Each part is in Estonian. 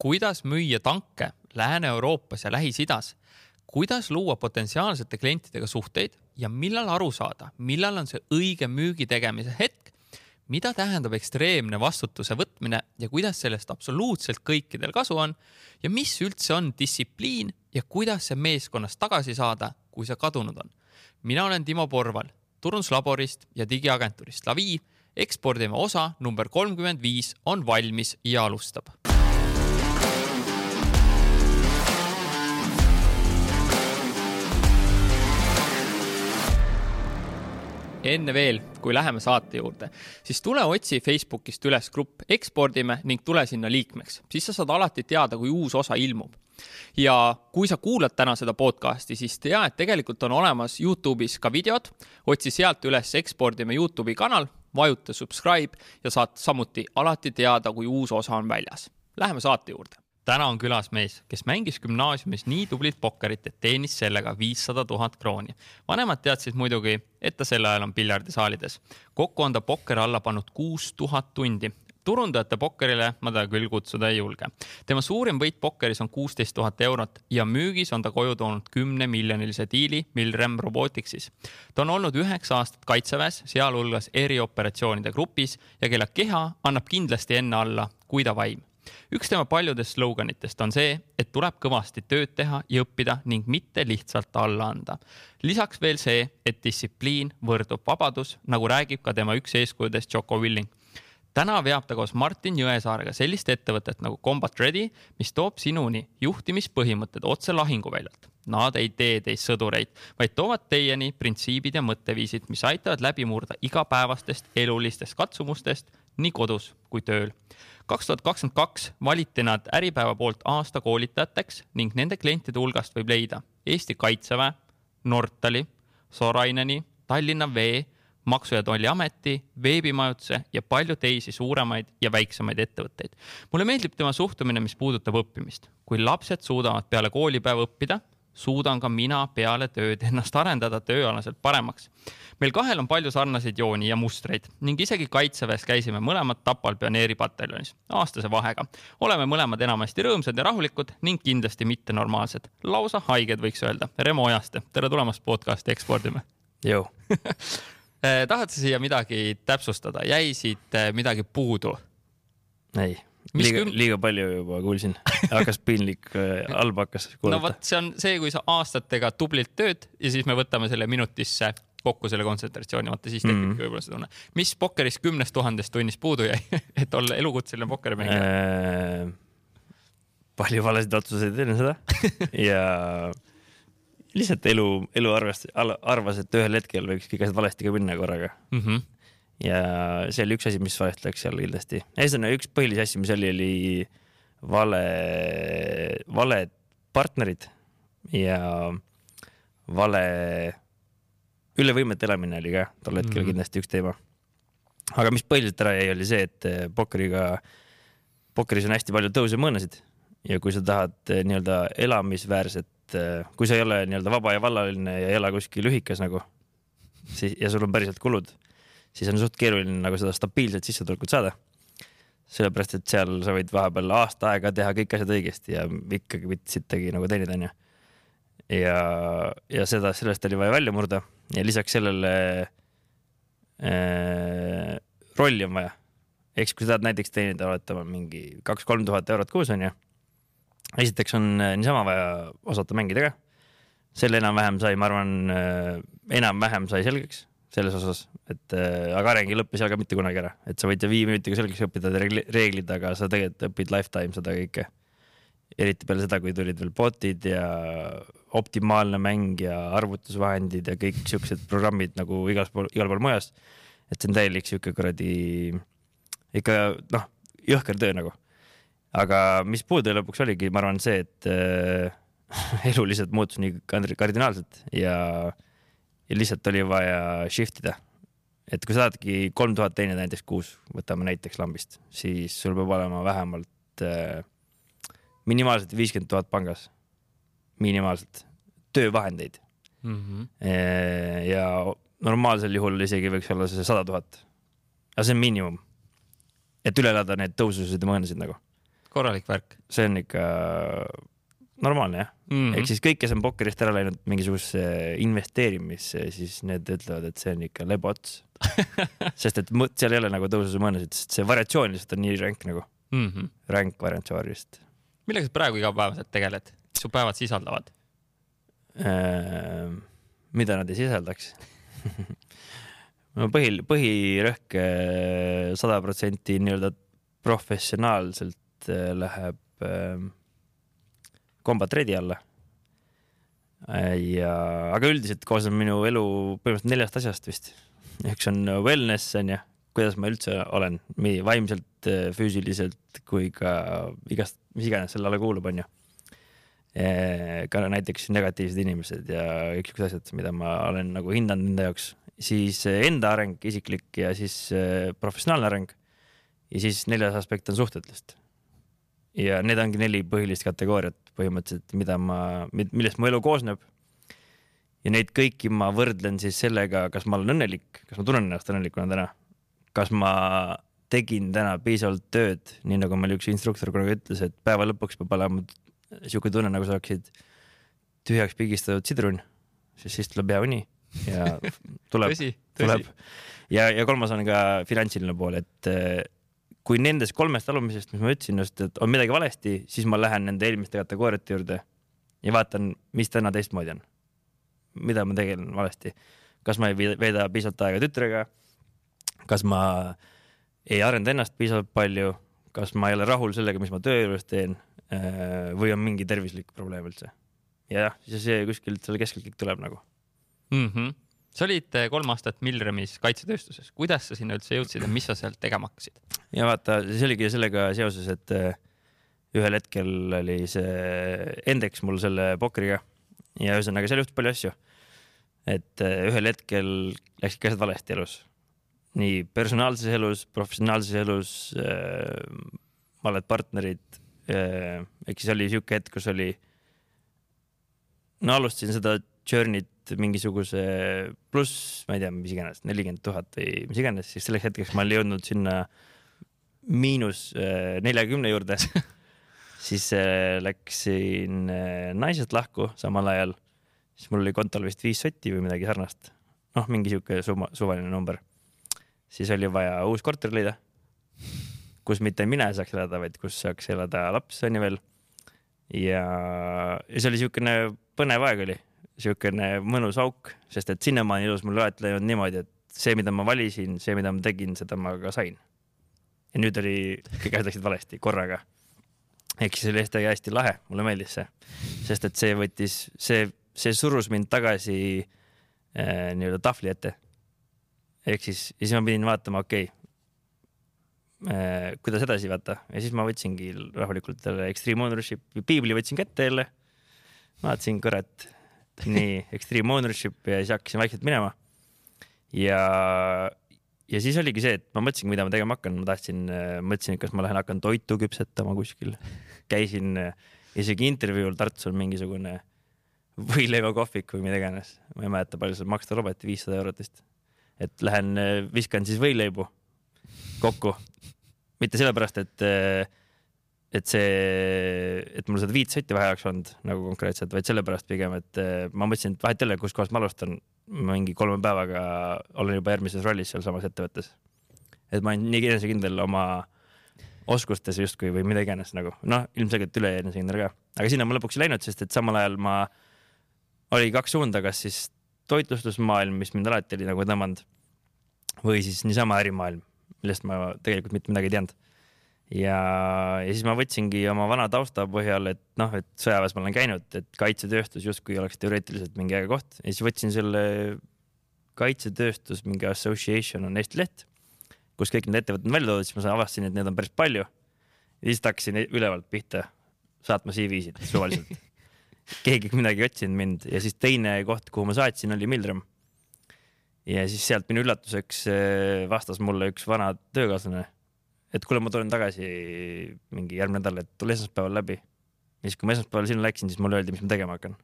kuidas müüa tanke Lääne-Euroopas ja Lähis-Idas, kuidas luua potentsiaalsete klientidega suhteid ja millal aru saada, millal on see õige müügi tegemise hetk, mida tähendab ekstreemne vastutuse võtmine ja kuidas sellest absoluutselt kõikidel kasu on ja mis üldse on distsipliin ja kuidas see meeskonnas tagasi saada, kui see kadunud on. mina olen Timo Porval turunduslaborist ja digiagentuurist Lavi. ekspordime osa number kolmkümmend viis on valmis ja alustab enne veel, kui läheme saate juurde, siis tule otsi Facebookist üles grupp Ekspordime ning tule sinna liikmeks, siis sa saad alati teada, kui uus osa ilmub. ja kui sa kuulad täna seda podcast'i, siis tea, et tegelikult on olemas Youtube'is ka videod, otsi sealt üles Ekspordime Youtube'i kanal, vajuta subscribe ja saad samuti alati teada, kui uus osa on väljas. Läheme saate juurde täna on külas mees, kes mängis gümnaasiumis nii tublit pokkerit, et teenis sellega viissada tuhat krooni. vanemad teadsid muidugi, et ta sel ajal on piljardisaalides. kokku on ta pokkeri alla pannud kuus tuhat tundi. turundajate pokkerile ma teda küll kutsuda ei julge. tema suurim võit pokkeris on kuusteist tuhat eurot ja müügis on ta koju toonud kümnemiljonilise diili Milrem Roboticsis. ta on olnud üheksa aastat kaitseväes, sealhulgas erioperatsioonide grupis ja kelle keha annab kindlasti enne alla kui ta vaim üks tema paljudest sloganitest on see, et tuleb kõvasti tööd teha ja õppida ning mitte lihtsalt alla anda. lisaks veel see, et distsipliin võrdub vabadus, nagu räägib ka tema üks eeskujudest, Choco Willing täna veab ta koos Martin Jõesaarega sellist ettevõtet nagu Combat Ready, mis toob sinuni juhtimispõhimõtted otse lahinguväljalt. Nad ei tee teist sõdureid, vaid toovad teieni printsiibid ja mõtteviisid, mis aitavad läbi murda igapäevastest elulistest katsumustest nii kodus kui tööl kaks tuhat kakskümmend kaks valiti nad Äripäeva poolt aasta koolitajateks ning nende klientide hulgast võib leida Eesti Kaitseväe, Nortali, Soraineni, Tallinna Vee, Maksu- ja Tolliameti, veebimajutuse ja palju teisi suuremaid ja väiksemaid ettevõtteid. mulle meeldib tema suhtumine, mis puudutab õppimist. kui lapsed suudavad peale koolipäeva õppida, suudan ka mina peale tööd ennast arendada tööalaselt paremaks. meil kahel on palju sarnaseid jooni ja mustreid ning isegi kaitseväes käisime mõlemad Tapal pioneeripataljonis aastase vahega. oleme mõlemad enamasti rõõmsad ja rahulikud ning kindlasti mittenormaalsed, lausa haiged, võiks öelda. Remo Ojaste, tere tulemast podcasti Ekspordime. jõu tahad sa siia midagi täpsustada, jäi siit eh, midagi puudu? ei liiga küm..., liiga palju juba kuulsin, hakkas piinlik, äh, halb hakkas kuulata. no vot, see on see, kui sa aastatega tublilt tööd ja siis me võtame selle minutisse kokku selle kontsentratsiooni, vaata siis tekibki mm -hmm. võib-olla see tunne. mis pokkeris kümnest tuhandest tunnist puudu jäi, et olla elukutseline pokkerimängija äh,? palju valesid otsuseid enne seda ja lihtsalt elu, elu arvas, arvas, et ühel hetkel võiks kõik asjad valesti ka minna korraga mm. -hmm ja see oli üks asi, mis valesti läks seal kindlasti. ühesõnaga üks põhilisi asju, mis oli, oli vale, valed partnerid ja vale, üle võimete elamine oli ka tol hetkel mm -hmm. kindlasti üks teema. aga mis põhiliselt ära jäi, oli see, et eh, pokkeriga, pokkeris on hästi palju tõuse mõõnasid ja kui sa tahad eh, nii-öelda elamisväärset, eh, kui sa ei ole nii-öelda vaba ja vallaline ja ei ela kuskil ühikas nagu, siis ja sul on päriselt kulud siis on suht keeruline nagu seda stabiilset sissetulekut saada. sellepärast, et seal sa võid vahepeal aasta aega teha kõik asjad õigesti ja ikkagi mitte sittagi nagu teenida, onju. ja, ja seda, sellest oli vaja välja murda ja lisaks sellele äh, rolli on vaja. eks kui sa tahad näiteks teenida, oletame mingi kaks-kolm tuhat eurot kuus, onju. esiteks on äh, niisama vaja osata mängida ka. selle enam-vähem sai, ma arvan, äh, enam-vähem sai selgeks selles osas, et äh, aga areng ei lõppe seal ka mitte kunagi ära, et sa võid viie minutiga selgeks õppida reeglid, aga sa tegelikult õpid lifetime seda kõike. eriti peale seda, kui tulid veel bot'id ja optimaalne mäng ja arvutusvahendid ja kõik siuksed programmid nagu igal pool, igal pool mujas. et see on täielik siuke kuradi, ikka noh, jõhker töö nagu. aga mis puudu lõpuks oligi, ma arvan, see, et äh, elu lihtsalt muutus nii kardinaalselt ja äh, ja lihtsalt oli vaja shift ida. et kui sa tahadki kolm tuhat teenida näiteks kuus, võtame näiteks lambist, siis sul peab olema vähemalt äh, minimaalselt viiskümmend tuhat pangas, minimaalselt töövahendeid mm. -hmm. ja normaalsel juhul isegi võiks olla see sada tuhat. aga see on miinimum, et üle elada need tõususid ja mõõnasid nagu korralik värk see on ikka normaalne jah mm mm. -hmm. ehk siis kõik, kes on pokkerist ära läinud mingisugusesse investeerimisse, siis need ütlevad, et see on ikka lebots. sest et seal ei ole nagu tõususumõõnasid, sest see variatsioon lihtsalt on nii ränk nagu, mm. -hmm. ränk variatsioon vist millega sa praegu igapäevaselt tegeled? mis su päevad sisaldavad? äh,. mida nad ei sisaldaks no põhi, põhirõhk äh, sada protsenti nii-öelda professionaalselt äh, läheb äh, combat ready alla ja, aga üldiselt koosneb minu elu põhimõtteliselt neljast asjast vist. üks on wellness on ju, kuidas ma üldse olen, nii vaimselt, füüsiliselt kui ka igast, mis iganes selle alla kuulub, onju. ka näiteks negatiivsed inimesed ja kõik siuksed asjad, mida ma olen nagu hinnanud enda jaoks, siis enda areng isiklik ja siis eh, professionaalne areng. ja siis neljas aspekt on suhted lihtsalt. Ja need ongi neli põhilist kategooriat põhimõtteliselt, mida ma, millest mu elu koosneb. ja neid kõiki ma võrdlen siis sellega, kas ma olen õnnelik, kas ma tunnen ennast õnnelikuna täna, kas ma tegin täna piisavalt tööd, nii nagu meil üks instruktor kunagi ütles, et päeva lõpuks peab olema sihuke tunne, nagu sa oleksid tühjaks pigistatud sidrun, sest siis tuleb hea uni ja tuleb, tuleb. ja, ja kolmas on ka finantsiline pool, et kui nendest kolmest alumisest, mis ma ütlesin just, et on midagi valesti, siis ma lähen nende eelmiste kategooriate juurde ja vaatan, mis täna teistmoodi on. mida ma tegelen valesti, kas ma ei veeda piisavalt aega tütrega, kas ma ei arenda ennast piisavalt palju, kas ma ei ole rahul sellega, mis ma töö juures teen eh, või on mingi tervislik probleem üldse. ja jah, siis see kuskilt seal keskelt kõik tuleb nagu. mm. -hmm. Sa olid eh, kolm aastat Milremis kaitsetööstuses, kuidas sa sinna üldse jõudsid ja mis sa seal tegema hakkasid? ja vaata, see oligi sellega seoses, et äh, ühel hetkel oli see Endeks mul selle pokriga ja ühesõnaga seal juhtus palju asju. et äh, ühel hetkel läksid ka asjad valesti elus, nii personaalses elus, professionaalses elus äh,, valed partnerid äh,, ehk siis oli sihuke hetk, kus oli, no alustasin seda journey't mingisuguse pluss, ma ei tea, mis iganes, nelikümmend tuhat või mis iganes, siis selleks hetkeks ma olin jõudnud sinna miinus äh, neljakümne juurde. siis äh, läksin äh, naisest lahku samal ajal, siis mul oli kontol vist viis sotti või midagi sarnast. noh, mingi sihuke summa, suvaline number. siis oli vaja uus korter leida, kus mitte mina ei saaks elada, vaid kus saaks elada laps on ju veel. ja, ja see oli siukene põnev aeg oli, siukene mõnus auk, sest et sinnamaani elus mul alati läinud niimoodi, et see, mida ma valisin, see, mida ma tegin, seda ma ka sain ja nüüd oli, kõik asjad läksid valesti korraga. ehk siis oli hästi, hästi lahe, mulle meeldis see, sest et see võttis, see, see surus mind tagasi äh, nii-öelda tahvli ette. ehk siis, ja siis ma pidin vaatama, okei okay, äh,, kuidas edasi vaata ja siis ma võtsingi rahulikult jälle Extreme Ownership'i piibli võtsin kätte jälle. vaatasin, kurat, nii Extreme Ownership ja siis hakkasin vaikselt minema. ja ja siis oligi see, et ma mõtlesingi, mida ma tegema hakkan, ma tahtsin, mõtlesin, et kas ma lähen hakkan toitu küpsetama kuskil. käisin äh, isegi intervjuul Tartus on mingisugune võileivakohvik või mida iganes, ma ei mäleta, palju seal maksta lubati, viissada eurot vist. et lähen äh, viskan siis võileibu kokku, mitte sellepärast, et äh, et see, et mul seda viit sotti vähe oleks olnud nagu konkreetselt, vaid sellepärast pigem, et äh, ma mõtlesin, et vahet ei ole, kuskohast ma alustan, mingi kolme päevaga olen juba järgmises rollis sealsamas ettevõttes. et ma olen nii enesekindel oma oskustes justkui või mida iganes nagu, noh, ilmselgelt üle enesekindel ka, aga sinna ma lõpuks ei läinud, sest et samal ajal ma, oli kaks suunda, kas siis toitlustusmaailm, mis mind alati oli nagu tõmmanud või siis niisama ärimaailm, millest ma tegelikult mitte midagi ei teadnud ja, ja siis ma võtsingi oma vana tausta põhjal, et noh, et sõjaväes ma olen käinud, et kaitsetööstus justkui oleks teoreetiliselt mingi äge koht ja siis võtsin selle kaitsetööstus, mingi association on Eesti leht, kus kõik need ettevõtted on välja toodud, siis ma avastasin, et neid on päris palju. ja siis hakkasin ülevalt pihta saatma CV-sid suvaliselt. keegi midagi otsinud mind ja siis teine koht, kuhu ma saatsin, oli Milrem. ja siis sealt minu üllatuseks eh, vastas mulle üks vana töökaaslane et kuule, ma tulen tagasi mingi järgmine nädal, et tule esmaspäeval läbi. ja siis, kui ma esmaspäeval sinna läksin, siis mulle öeldi, mis ma tegema hakkan.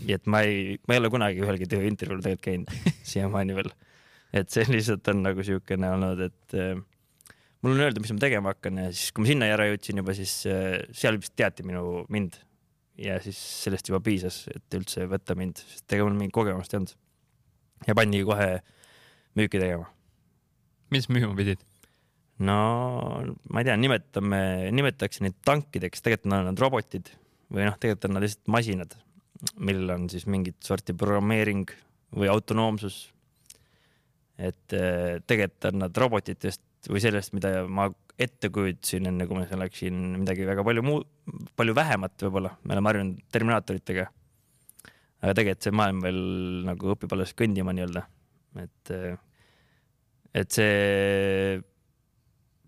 nii et ma ei, ma ei ole kunagi ühelgi tööintervjuul tegelikult käinud siiamaani veel. et see lihtsalt on nagu siukene olnud, et äh, mul on öelda, mis ma tegema hakkan ja siis, kui ma sinna ära jõudsin juba, siis äh, seal vist teati minu, mind. ja siis sellest juba piisas, et üldse võtta mind, sest ega mul mingit kogemust ei olnud. ja pandigi kohe müüki tegema. mis müüma pidid? No ma ei tea, nimetame, nimetaks neid tankideks, tegelikult on nad robotid või noh, tegelikult on nad lihtsalt masinad, millel on siis mingit sorti programmeering või autonoomsus. et äh, tegelikult on nad robotitest või sellest, mida ma ette kujutasin, enne kui ma seal läksin, midagi väga palju muu, palju vähemat võib-olla, me oleme harjunud Terminaatoritega. aga tegelikult see maailm veel nagu õpib alles kõndima nii-öelda, et, et see,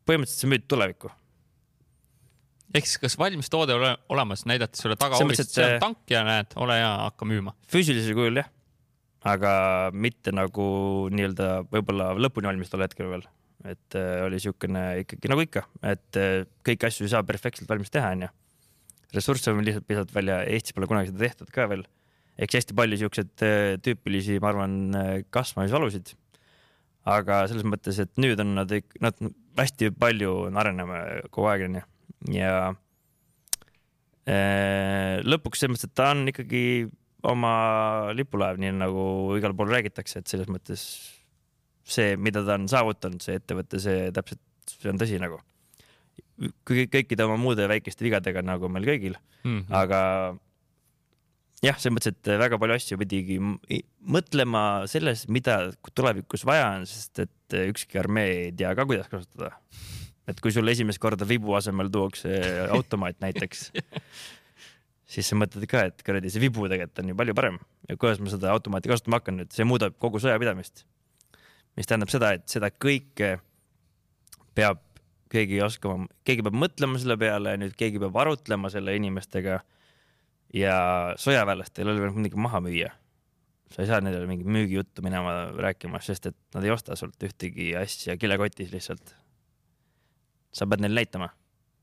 põhimõtteliselt sa müüd tulevikku ehk siis kas valmis toode ole olemas, näidati sulle tagahoovist, see on tank ja näed, ole hea, hakka müüma. füüsilisel kujul jah, aga mitte nagu nii-öelda võib-olla lõpuni valmis tol hetkel veel et äh, oli niisugune ikkagi nagu ikka, et äh, kõiki asju ei saa perfektselt valmis teha, onju. ressursse on lihtsalt pisut välja, Eestis pole kunagi seda tehtud ka veel. eks hästi palju siukseid äh, tüüpilisi, ma arvan, kasvamisvalusid. aga selles mõttes, et nüüd on nad, nad hästi palju areneme kogu aeg onju ja lõpuks selles mõttes, et ta on ikkagi oma lipulaev, nii nagu igal pool räägitakse, et selles mõttes see, mida ta on saavutanud, see ettevõte, see täpselt, see on tõsi nagu. kõikide oma muude väikeste vigadega nagu meil kõigil mm, -hmm. aga jah, selles mõttes, et väga palju asju pidigi mõtlema selles, mida tulevikus vaja on, sest et ükski armee ei tea ka, kuidas kasutada. et kui sulle esimest korda vibu asemel tuuakse automaat näiteks siis sa mõtled ka, et kuradi see vibu tegelikult on ju palju parem ja kuidas ma seda automaati kasutama hakkan nüüd, see muudab kogu sõjapidamist mis tähendab seda, et seda kõike peab keegi oskama, keegi peab mõtlema selle peale, nüüd keegi peab arutlema selle inimestega. ja sõjaväelastel oli veel midagi maha müüa. Sa ei saa nendele mingit müügijuttu minema rääkima, sest et nad ei osta sult ühtegi asja kilekotis lihtsalt. sa pead neile näitama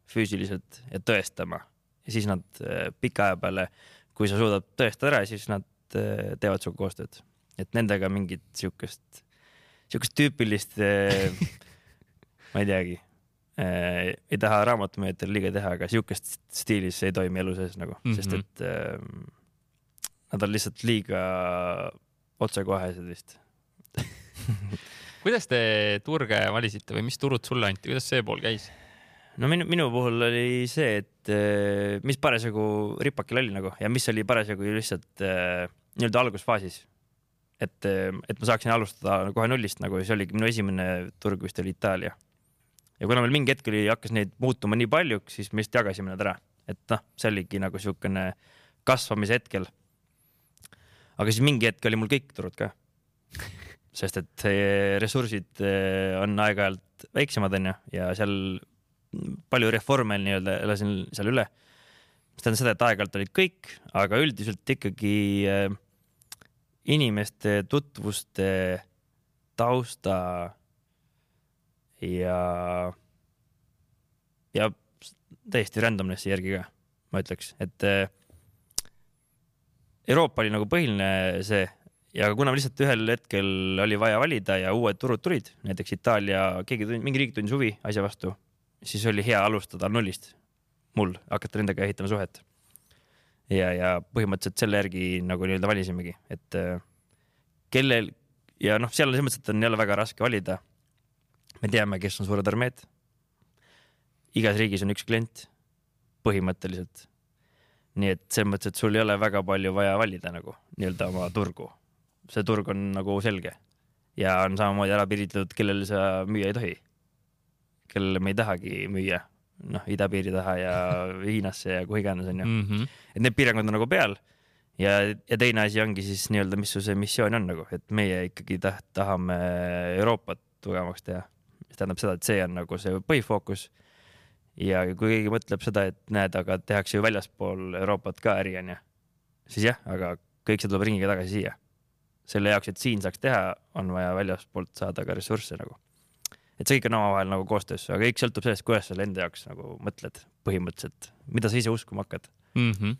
füüsiliselt ja tõestama ja siis nad äh, pika aja peale, kui sa suudad tõestada ära, siis nad äh, teevad sinuga koostööd. et nendega mingit siukest siukest tüüpilist eh, ma ei teagi äh,, ei taha raamatumüüjatele liiga teha, aga siukest stiilis ei toimi elu sees nagu mm, -hmm. sest et äh, nad on lihtsalt liiga otsekohesed vist kuidas te turge valisite või mis turud sulle anti, kuidas see pool käis? no minu, minu puhul oli see, et mis parasjagu ripakil oli nagu ja mis oli parasjagu lihtsalt äh, nii-öelda algusfaasis et, et ma saaksin alustada kohe nullist, nagu see oligi minu esimene turg vist oli Itaalia. ja kuna meil mingi hetk oli, hakkas neid muutuma nii paljuks, siis me lihtsalt jagasime nad ära, et noh, see oligi nagu siukene kasvamise hetkel. Aga siis mingi hetk oli mul kõik turud ka. sest et ressursid eh, on aeg-ajalt väiksemad, onju, ja seal palju reforme nii-öelda elasin seal üle. mis tähendab seda, et aeg-ajalt olid kõik, aga üldiselt ikkagi äh, inimeste tutvuste tausta ja, ja täiesti randomnessi järgi ka, ma ütleks, et äh, Euroopa oli nagu põhiline see ja kuna lihtsalt ühel hetkel oli vaja valida ja uued turud tulid, näiteks Itaalia, keegi, mingi riik tundis huvi asja vastu, siis oli hea alustada nullist mul, hakata nendega ehitama suhet ja, ja põhimõtteliselt selle järgi nagu nii-öelda valisimegi, et äh, kellel ja noh, seal selles mõttes, et on jälle väga raske valida. me teame, kes on suured armeed. igas riigis on üks klient, põhimõtteliselt. Nii et selles mõttes, et sul ei ole väga palju vaja valida nagu nii-öelda oma turgu. see turg on nagu selge ja on samamoodi ära piiritletud, kellele sa müüa ei tohi. kellele me ei tahagi müüa noh, idapiiri taha ja Hiinasse ja kuhu iganes onju mm. -hmm. et need piirangud on nagu peal ja, ja teine asi ongi siis nii-öelda, mis su see missioon on nagu, et meie ikkagi taht, tahame Euroopat tugevamaks teha. mis tähendab seda, et see on nagu see põhifookus. Ja kui keegi mõtleb seda, et näed, aga tehakse ju väljaspool Euroopat ka äri onju, siis jah, aga kõik see tuleb ringiga tagasi siia. selle jaoks, et siin saaks teha, on vaja väljaspoolt saada ka ressursse nagu et see kõik on omavahel nagu koostöös, aga kõik sõltub sellest, kuidas sa enda jaoks nagu mõtled põhimõtteliselt, mida sa ise uskuma hakkad mm. -hmm.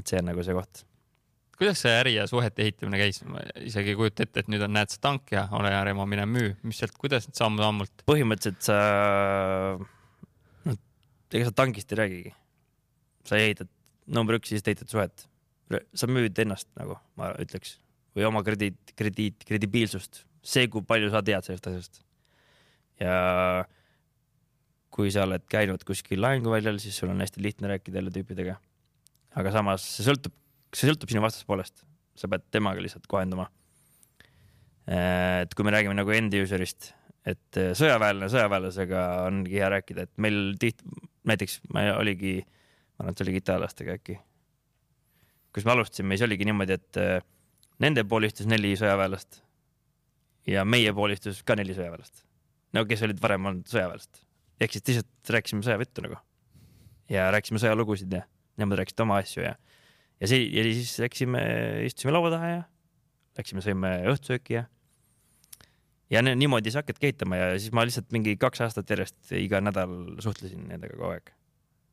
et see on nagu see koht. kuidas see äri ja suhete ehitamine käis? ma isegi ei kujuta ette, et nüüd on, näed sa tank ja ole hea, Remo, mine müü, mis sealt, kuidas samm-sammult? põhimõtteliselt sa, noh, ega sa tankist ei räägigi. sa ehitad, number üks, siis ehitad suhet. sa müüd ennast nagu ma ütleks või oma krediit, krediit, kredibiilsust, see, kui palju sa tead sellest asjast. ja kui sa oled käinud kuskil lahinguväljal, siis sul on hästi lihtne rääkida jälle tüüpidega. aga samas see sõltub see sõltub sinu vastaspoolest, sa pead temaga lihtsalt kohenduma. et kui me räägime nagu end user'ist, et äh, sõjaväelane sõjaväelasega ongi hea rääkida, et meil tihti, näiteks ma oligi, ma arvan, et see oligi itallastega äkki, kus me alustasime, siis oligi niimoodi, et äh, nende pool istus neli sõjaväelast ja meie pool istus ka neli sõjaväelast. no kes olid varem olnud sõjaväelased, ehk siis lihtsalt rääkisime sõjaväettu nagu. Ja rääkisime sõjalugusid ja nemad rääkisid oma asju ja ja see ja siis läksime, istusime laua taha ja läksime, sõime õhtusööki ja ja niimoodi sa hakkadki ehitama ja siis ma lihtsalt mingi kaks aastat järjest iga nädal suhtlesin nendega kogu aeg.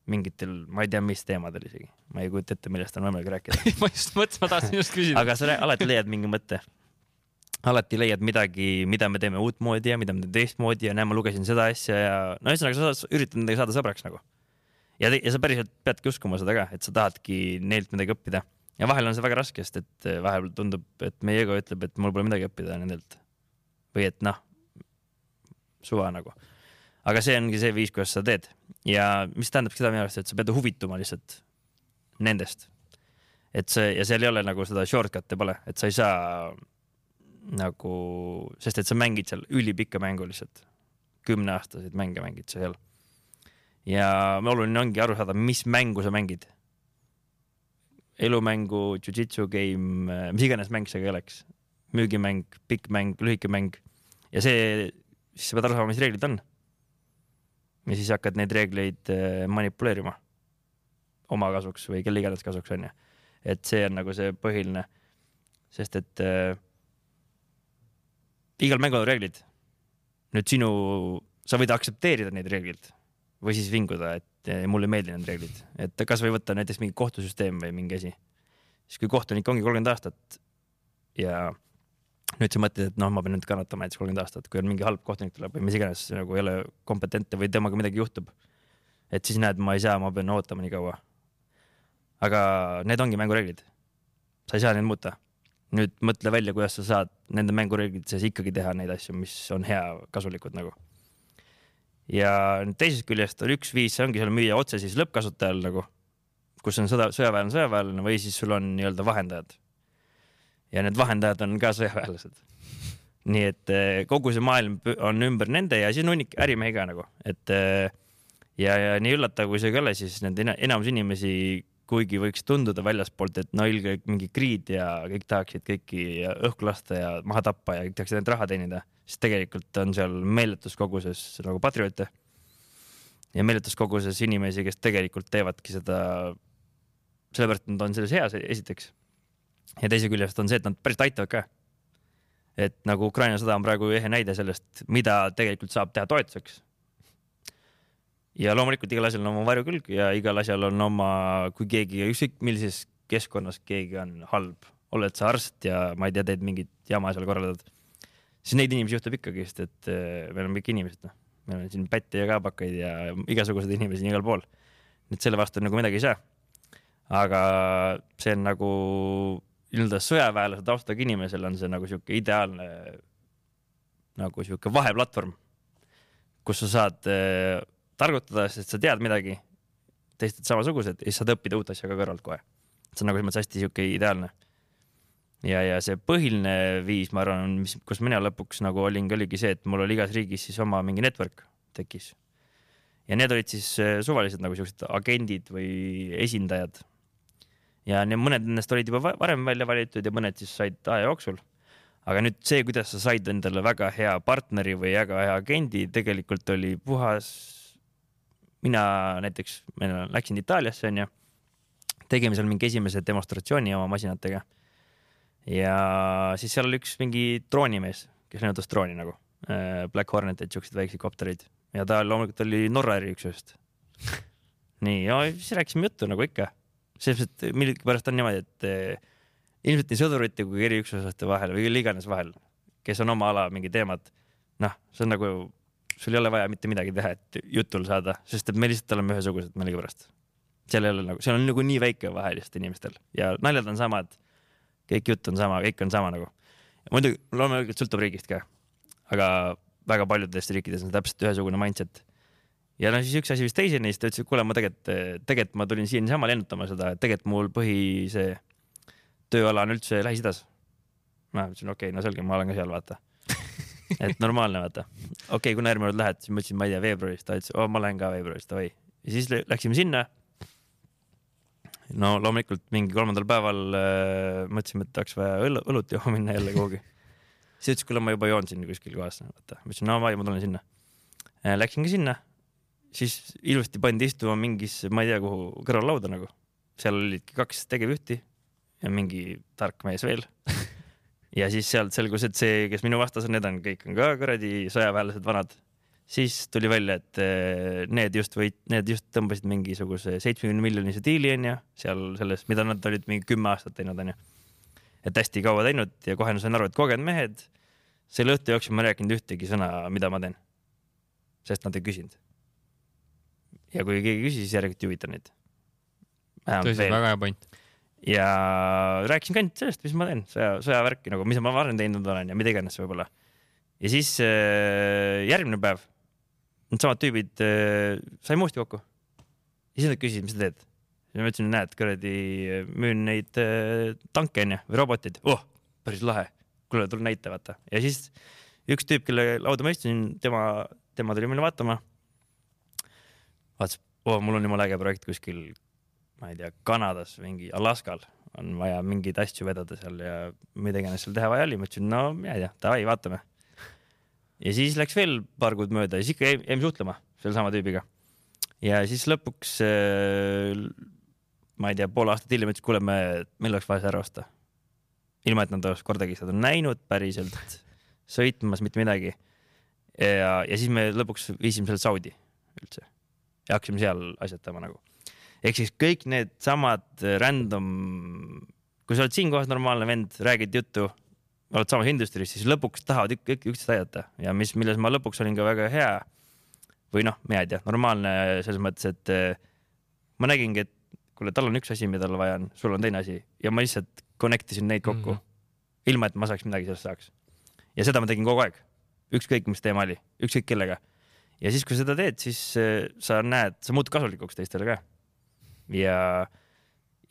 mingitel, ma ei tea, mis teemadel isegi, ma ei kujuta ette, millest on võimalik rääkida ma just mõtlesin, ma tahtsin just küsida. aga sa alati leiad mingi mõtte. alati leiad midagi, mida me teeme uutmoodi ja mida me teeme teistmoodi ja näe, ma lugesin seda asja ja no ühesõnaga sa üritad nendega saada sõbraks nagu ja, ja sa päriselt peadki uskuma seda ka, et sa tahadki neilt midagi õppida ja vahel on see väga raske, sest et eh, vahepeal tundub, et meie ego ütleb, et mul pole midagi õppida nendelt või et noh, suva nagu. aga see ongi see viis, kuidas sa teed ja mis tähendab seda minu arust, et sa pead huvituma lihtsalt nendest. et see ja seal ei ole nagu seda shortcut'e pole, et sa ei saa nagu, sest et sa mängid seal ülipikka mängu lihtsalt, kümneaastaseid mänge mängid sa seal ja oluline ongi aru saada, mis mängu sa mängid. elumängu, jujitsu game, mis iganes mäng see ka oleks, müügimäng, pikk mäng, lühike mäng ja see, siis sa pead aru saama, mis reeglid on. ja siis hakkad neid reegleid äh, manipuleerima oma kasuks või kelle iganes kasuks onju. et see on nagu see põhiline, sest et äh, igal mängul on reeglid. nüüd sinu, sa võid aktsepteerida neid reegleid või siis vinguda, et eh, mulle ei meeldi need reeglid, et kasvõi võtta näiteks mingi kohtusüsteem või mingi asi. siis kui kohtunik ongi kolmkümmend aastat ja nüüd sa mõtled, et noh, ma pean nüüd kannatama näiteks kolmkümmend aastat, kui on mingi halb kohtunik tuleb või mis iganes nagu ei ole kompetentne või temaga midagi juhtub. et siis näed, ma ei saa, ma pean ootama nii kaua. aga need ongi mängureeglid. sa ei saa neid muuta. nüüd mõtle välja, kuidas sa saad nende mängureeglite sees ikkagi teha neid asju, mis on hea, kasulikud nagu ja teisest küljest on üks viis, see ongi seal müüa otse siis lõppkasutajal nagu, kus on sõda, sõjaväelane, sõjaväelane või siis sul on nii-öelda vahendajad. Ja need vahendajad on ka sõjaväelased. nii et eh, kogu see maailm on ümber nende ja siis on hunnik ärimehi ka nagu, et eh, ja, ja nii üllatav, kui see ka ei ole, siis nende enamus inimesi, kuigi võiks tunduda väljaspoolt, et no ilge mingi kriid ja kõik tahaksid kõiki õhku lasta ja maha tappa ja kõik tahaksid ainult raha teenida siis tegelikult on seal meeletus koguses nagu patrioote ja meeletus koguses inimesi, kes tegelikult teevadki seda sellepärast, et nad on selles heas, esiteks. Ja teisest küljest on see, et nad päriselt aitavad ka. et nagu Ukraina sõda on praegu ehe näide sellest, mida tegelikult saab teha toetuseks. ja loomulikult igal asjal on oma varjukülg ja igal asjal on oma, kui keegi, ükskõik millises keskkonnas keegi on halb, oled sa arst ja ma ei tea, teed mingit jama seal korraldad siis neid inimesi juhtub ikkagi, sest et äh, me oleme kõik inimesed, noh. meil on siin pätte ja kaabakaid ja igasuguseid inimesi on igal pool. et selle vastu nagu midagi ei saa. aga see on nagu nii-öelda sõjaväelase taustaga inimesel on see nagu sihuke ideaalne nagu sihuke vaheplatvorm, kus sa saad äh, targutada, sest sa tead midagi, teised samasugused ja siis saad õppida uut asja ka kõrvalt kohe. see on nagu selles mõttes hästi sihuke ideaalne ja, ja see põhiline viis, ma arvan, mis, kus mina lõpuks nagu olingi, oligi see, et mul oli igas riigis siis oma mingi network tekkis. ja need olid siis äh, suvalised nagu siuksed agendid või esindajad. Ja mõned nendest olid juba varem välja valitud ja mõned siis said aja jooksul. aga nüüd see, kuidas sa said endale väga hea partneri või väga hea agendi, tegelikult oli puhas. mina näiteks, ma läksin Itaaliasse onju, tegime seal mingi esimese demonstratsiooni oma masinatega ja siis seal oli üks mingi droonimees, kes lennutas drooni nagu, äh, Black Hornetid, siuksed väiksed kopterid ja ta loomulikult oli Norra eriüksusest nii, siis rääkisime juttu nagu ikka. Selles mõttes, et millegipärast on niimoodi, et äh, ilmselt nii sõdurite kui eriüksuslaste vahel või kelle iganes vahel, kes on oma ala mingi teemad. noh, see on nagu, sul ei ole vaja mitte midagi teha, et jutul saada, sest et me lihtsalt oleme ühesugused millegipärast. seal ei ole nagu, seal on nagu nii väike vahe lihtsalt inimestel ja naljad on samad. kõik jutt on sama, kõik on sama nagu. muidugi loomulikult sõltub riigist ka, aga väga paljudes riikides on täpselt ühesugune mindset ja no siis üks asi vist teiseni, siis ta ütles, et kuule, ma tegelikult, tegelikult ma tulin siia niisama lennutama seda, et tegelikult mul põhi see tööala on üldse Lähis-Idas. ma ütlesin, okei okay,, no selge, ma olen ka seal, vaata. et normaalne, vaata. okei okay,, kuna järgmine kord lähed, siis ma ütlesin, ma ei tea, veebruaris, ta ütles, ma lähen ka veebruaris, davai. ja siis läksime sinna. no loomulikult mingi kolmandal päeval äh, mõtlesime, et oleks vaja õl õlut jooma minna jälle kuhugi. siis ütles, kuule, ma juba joon siin kuskil kohas, vaata. ma ütlesin, no ma, ma tulen sinna. Läksin ka sinna siis ilusti pandi istuma mingis, ma ei tea, kuhu kõrvallauda nagu. seal olidki kaks tegevjuhti ja mingi tark mees veel ja siis sealt selgus, et see, kes minu vastas on, need on kõik on ka kuradi sõjaväelased vanad. siis tuli välja, et eh, need just võit-, need just tõmbasid mingisuguse seitsmekümne miljonise diili onju, seal selles, mida nad olid mingi kümme aastat teinud onju. et hästi kaua teinud ja kohe sain aru, et kogenud mehed. selle õhtu jooksul ma ei rääkinud ühtegi sõna, mida ma teen. sest nad ei küsinud. Ja kui keegi küsis, siis järelikult huvita neid. tõsi, väga hea point ja rääkisin ka ainult sellest, mis ma teen, sõja, sõjavärki nagu, mis ma varem teinud olen ja mida iganes võib-olla. ja siis äh, järgmine päev, needsamad tüübid äh, saime uuesti kokku. ja siis nad küsisid, mis sa teed. ja ma ütlesin, näed, kuradi, müün neid äh, tanke onju või roboteid. oh, päris lahe. kuule, tule näita, vaata. ja siis üks tüüp, kelle lauda ma istusin, tema, tema tuli meile vaatama. Vaatas, oh, mul on jumala äge projekt kuskil ma ei tea, Kanadas, mingi Alaskal on vaja mingeid asju vedada seal ja mida iganes seal teha vaja oli, ma ütlesin, no mina ei tea, davai, vaatame. ja siis läks veel paar kuud mööda ja siis ikka jäime suhtlema sellesama tüübiga. ja siis lõpuks äh, ma ei tea, pool aastat hiljem ütles, kuule, me, meil oleks vaja see ära osta. ilma, et nad oleks kordagi seda näinud päriselt, sõitmas, mitte midagi. ja, ja siis me lõpuks viisime selle Saudi üldse ja hakkasime seal asjatama nagu ehk siis kõik needsamad random, kui sa oled siinkohas normaalne vend, räägid juttu, oled samas industry's, siis lõpuks tahavad kõik üksteist aidata ja mis, milles ma lõpuks olin ka väga hea. või noh, mina ei tea, normaalne selles mõttes, et eh, ma nägingi, et kuule, tal on üks asi, mida tal vaja on, sul on teine asi ja ma lihtsalt connect isin neid kokku mm. -hmm. ilma, et ma saaks midagi sellest saaks. ja seda ma tegin kogu aeg, ükskõik mis teema oli, ükskõik kellega. Ja siis, kui seda teed, siis eh, sa näed, sa muutud kasulikuks teistele ka ja,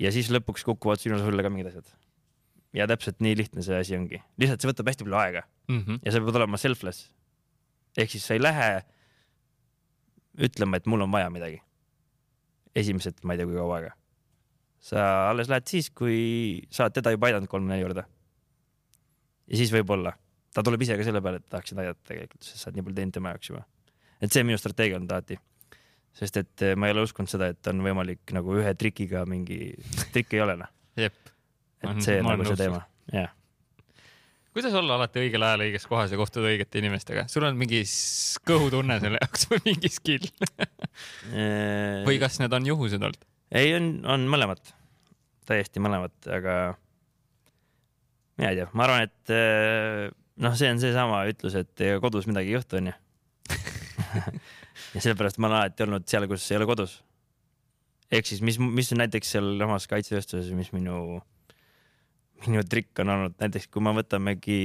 ja siis lõpuks kukuvad sinu sulle ka mingid asjad. ja täpselt nii lihtne see asi ongi, lihtsalt see võtab hästi palju aega mm -hmm. ja sa pead olema selfless. ehk siis sa ei lähe ütlema, et mul on vaja midagi. esimesed, ma ei tea, kui kaua aega. sa alles lähed siis, kui sa oled teda juba aidanud kolm-neli korda. ja siis võib-olla ta tuleb ise ka selle peale, et tahaksid aidata tegelikult, sest sa oled nii palju teinud tema jaoks juba. Et see minu strateegia on alati sest et eh, ma ei ole uskunud seda, et on võimalik nagu ühe trikiga mingi, trikk ei ole noh. jep. et see on nagu see teema, jah. Kuidas olla alati õigel ajal õiges kohas ja kohtuda õigete inimestega, sul on mingi kõhutunne selle jaoks või mingi skill? Eh, või kas need on juhused olnud? ei, on, on mõlemat, täiesti mõlemat, aga mina ei tea, ma arvan, et eh, noh, see on seesama ütlus, et kodus midagi ei juhtu, onju ja sellepärast ma olen alati olnud seal, kus ei ole kodus. ehk siis, mis, mis näiteks sealsamas kaitsetööstuses, mis minu, minu trikk on olnud, näiteks kui me võtamegi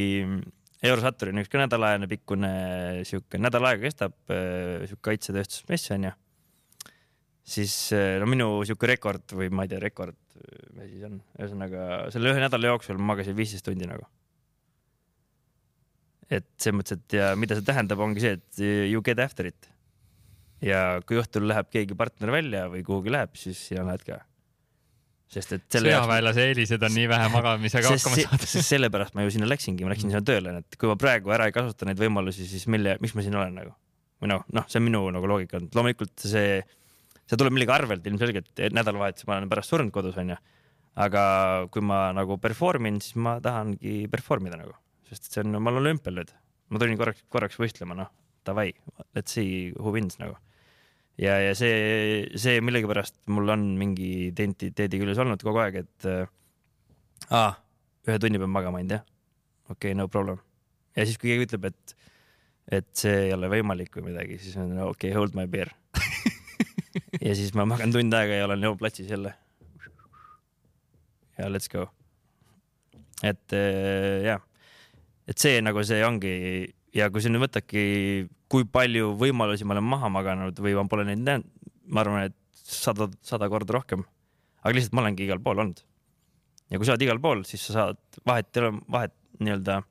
Eurosatur on üks ka nädalajane pikkune sihuke, nädal aega kestab äh, sihuke kaitsetööstusmess onju. siis äh, no minu sihuke rekord või ma ei tea, rekord, mis siis on, ühesõnaga selle ühe nädala jooksul ma magasin viisteist tundi nagu et selles mõttes, et ja mida see tähendab, ongi see, et you get after it ja kui õhtul läheb keegi partner välja või kuhugi läheb, siis sina lähed ka. sest et selle sõjaväelase eelised on nii vähe magamisega hakkama saada. sest sellepärast ma ju sinna läksingi, ma läksin sinna tööle, et kui ma praegu ära ei kasuta neid võimalusi, siis mille, miks ma siin olen nagu. või noh, noh, see on minu nagu loogika olnud, loomulikult see, see tuleb millegi arvelt ilmselgelt, nädalavahetusel ma olen pärast surnud kodus onju. aga kui ma nagu perform in, siis ma tahangi perform ida nagu, sest see on, ma olen olümpial nüüd, ma tulin korraks, korraks võistlema, noh, davai, let's see who wins nagu ja, ja see, see millegipärast mul on mingi identiteedi küljes olnud kogu aeg, et äh, ühe tunni pean magama ainult jah. okei okay,, no problem. ja siis, kui keegi ütleb, et, et see ei ole võimalik või midagi, siis on okei okay,, hold my beer ja siis ma magan tund aega ja olen jõuplatsis jälle. ja let's go. et äh, jah, et see nagu see ongi ja kui sa nüüd võtadki, kui palju võimalusi ma olen maha maganud või ma pole neid näinud, ma arvan, et sada, sada korda rohkem. aga lihtsalt ma olengi igal pool olnud. ja kui sa oled igal pool, siis sa saad vahet, vahet nii-öelda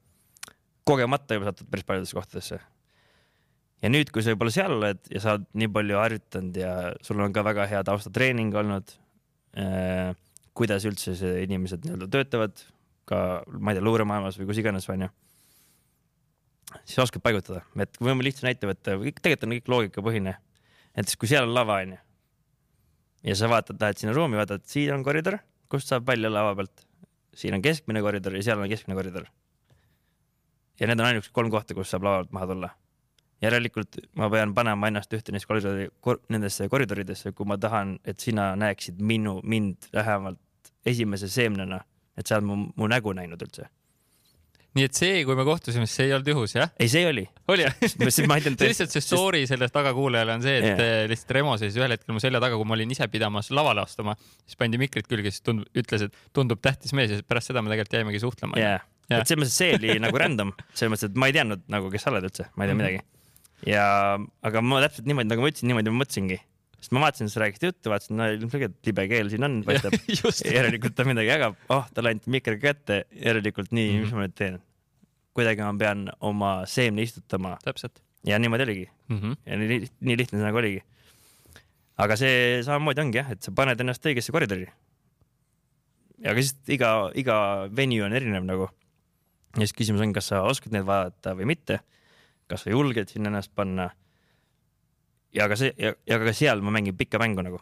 kogemata juba satud päris paljudesse kohtadesse. ja nüüd, kui sa juba seal oled ja sa oled nii palju harjutanud ja sul on ka väga hea taustatreening olnud äh,, kuidas üldse see inimesed nii-öelda töötavad, ka ma ei tea, luuremaailmas või kus iganes, onju siis oskad paigutada, et kui võime lihtsa näite võtta, tegelikult on kõik loogikapõhine. näiteks kui seal on lava onju ja sa vaatad, lähed sinna ruumi, vaatad, siin on koridor, kust saab välja lava pealt. siin on keskmine koridor ja seal on keskmine koridor. ja need on ainukesed kolm kohta, kus saab lava pealt maha tulla. järelikult ma pean panema ennast ühte neist koridori kor,, nendesse koridoridesse, kui ma tahan, et sina näeksid minu, mind vähemalt esimese seemnena, et sa oled mu, mu nägu näinud üldse nii et see, kui me kohtusime, see ei olnud juhus, jah? ei, see oli. oli jah? lihtsalt see story sellest tagakuulajale on see, et yeah. lihtsalt Remo seisis ühel hetkel mu selja taga, kui ma olin ise pidamas lavale astuma, siis pandi mikrid külge, siis tundub, ütles, et tundub tähtis mees ja pärast seda me tegelikult jäimegi suhtlema yeah.. Yeah. et selles mõttes see oli nagu random, selles mõttes, et ma ei teadnud nagu, kes sa oled üldse, ma ei tea -hmm. midagi. ja, aga ma täpselt niimoodi, nagu ma ütlesin, niimoodi ma mõtlesingi sest ma vaatasin, sa rääkisid juttu, vaatasin, no ilmselgelt libe keel siin on, paistab. järelikult ta midagi jagab, oh, talle anti mikker kätte, järelikult nii mm, -hmm. mis ma nüüd teen kuidagi ma pean oma seemne istutama. täpselt. ja niimoodi oligi mm. -hmm. ja nii, nii lihtne see nagu oligi. aga see samamoodi ongi jah, et sa paned ennast õigesse koridori. aga siis iga, iga venue on erinev nagu. ja siis küsimus on, kas sa oskad neid vaadata või mitte. kas sa julged sinna ennast panna. Ja ka see ja, ja ka seal ma mängin pikka mängu nagu.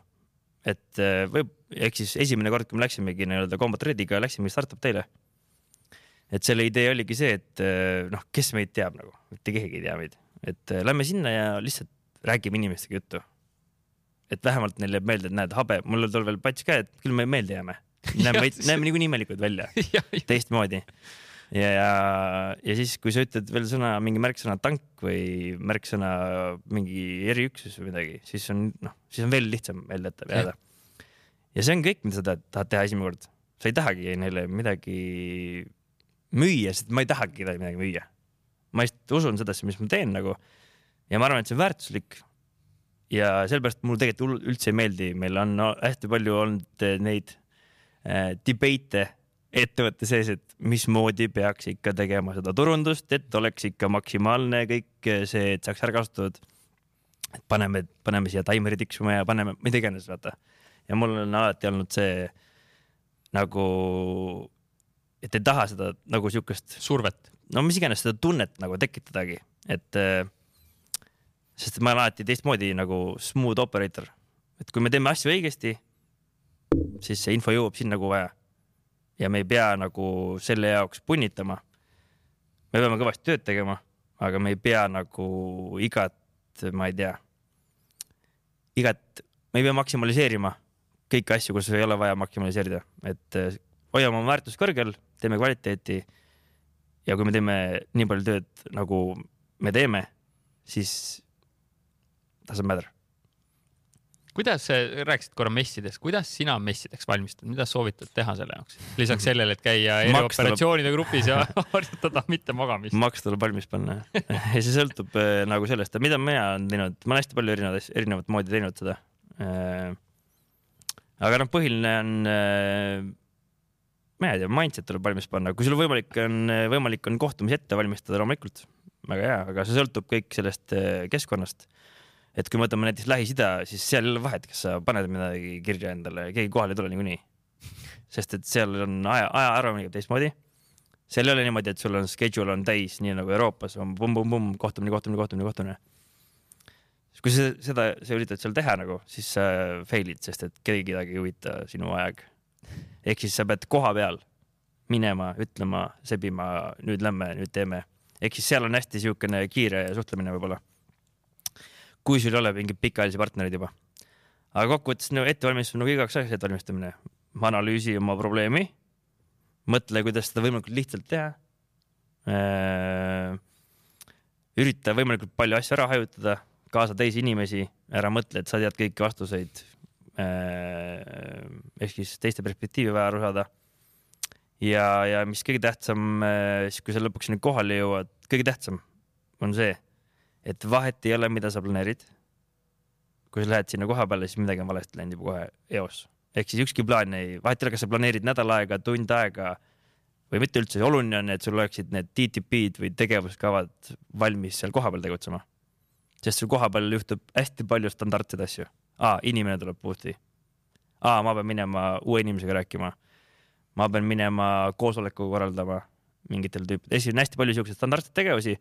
et eh, võib, ehk siis esimene kord, kui me läksimegi nii-öelda Combat Rediga, läksimegi startup teile et selle idee oligi see, et eh, noh, kes meid teab nagu, mitte keegi ei tea meid, et eh, lähme sinna ja lihtsalt räägime inimestega juttu. et vähemalt neile jääb meelde, et näed, habe, mul tol veel pats ka, et küll me meelde jääme. näeme, näeme niikuinii imelikud välja teistmoodi. Ja, ja, siis, kui sa ütled veel sõna, mingi märksõna tank või märksõna mingi eriüksus või midagi, siis on noh, siis on veel lihtsam meelde jääda. ja see on kõik, mida sa tahad, teha esimene kord. sa ei tahagi neile midagi müüa, sest ma ei tahagi kedagi midagi müüa. ma lihtsalt usun sedasi, mis ma teen nagu ja ma arvan, et see on väärtuslik. ja sellepärast mulle tegelikult üldse ei meeldi, meil on hästi palju olnud neid äh, debate'e ettevõtte sees, et mismoodi peaks ikka tegema seda turundust, et oleks ikka maksimaalne kõik see, et saaks ära kasutatud. et paneme, paneme siia taimeri tiksuma ja paneme mida iganes, vaata. ja mul on alati olnud see nagu et ei taha seda nagu siukest survet, no mis iganes seda tunnet nagu tekitadagi, et äh, sest ma olen alati teistmoodi nagu smooth operator, et kui me teeme asju õigesti, siis see info jõuab sinna, kuhu vaja. Ja me ei pea nagu selle jaoks punnitama. me peame kõvasti tööd tegema, aga me ei pea nagu igat, ma ei tea, igat, me ei pea maksimaliseerima kõiki asju, kus ei ole vaja maksimaliseerida, et äh, hoiame oma väärtust kõrgel, teeme kvaliteeti. ja kui me teeme nii palju tööd, nagu me teeme, siis doesn't matter. Kuidas, rääkisid korra messidest, kuidas sina messideks valmistud, mida soovitad teha selle jaoks? lisaks sellele, et käia erioperatsioonide grupis ja harjutada mitte magamist. maks tuleb valmis panna ja see sõltub äh, nagu sellest, mida mina olen teinud, ma olen hästi palju erinevat, erinevat moodi teinud seda äh,. aga noh, põhiline on äh, ma ei tea, mindset tuleb valmis panna, kui sul võimalik on, võimalik on kohtumisi ette valmistada, loomulikult väga hea, aga see sõltub kõik sellest keskkonnast. Et kui me võtame näiteks Lähis-Ida, siis seal ei ole vahet, kas sa paned midagi kirja endale, keegi kohale ei tule niikuinii. sest et seal on aja, aja arvamine teistmoodi. seal ei ole niimoodi, et sul on schedule on täis, nii nagu Euroopas on pumm-pumm-pumm, kohtumine, kohtumine, kohtumine, kohtumine. kui sa seda, sa üritad seal teha nagu, siis sa fail'id, sest et kedagi kedagi ei huvita sinu aeg ehk siis sa pead koha peal minema, ütlema, sebima, nüüd lähme, nüüd teeme. ehk siis seal on hästi niisugune kiire suhtlemine võib-olla. Kui sul ei ole mingeid pikaajalisi partnereid juba. aga kokkuvõttes no ettevalmistus on nagu igaks asjaks ettevalmistamine. ma analüüsin oma probleemi. mõtle, kuidas seda võimalikult lihtsalt teha. ürita võimalikult palju asju ära hajutada, kaasa teisi inimesi, ära mõtle, et sa tead kõiki vastuseid. ehk siis teiste perspektiivi vaja aru saada. ja, ja mis kõige tähtsam, siis kui sa lõpuks sinna kohale jõuad, kõige tähtsam on see, et vahet ei ole, mida sa planeerid. kui sa lähed sinna koha peale, siis midagi on valesti läinud juba kohe eos. ehk siis ükski plaan ei, vahet ei ole, kas sa planeerid nädal aega, tund aega või mitte üldse, oluline on, et sul oleksid need DTP-d või tegevuskavad valmis seal kohapeal tegutsema. sest sul kohapeal juhtub hästi palju standardseid asju. aa, inimene tuleb booth'i. aa, ma pean minema uue inimesega rääkima. ma pean minema koosoleku korraldama mingitel tüüpidel, siis on hästi palju siukseid standardseid tegevusi.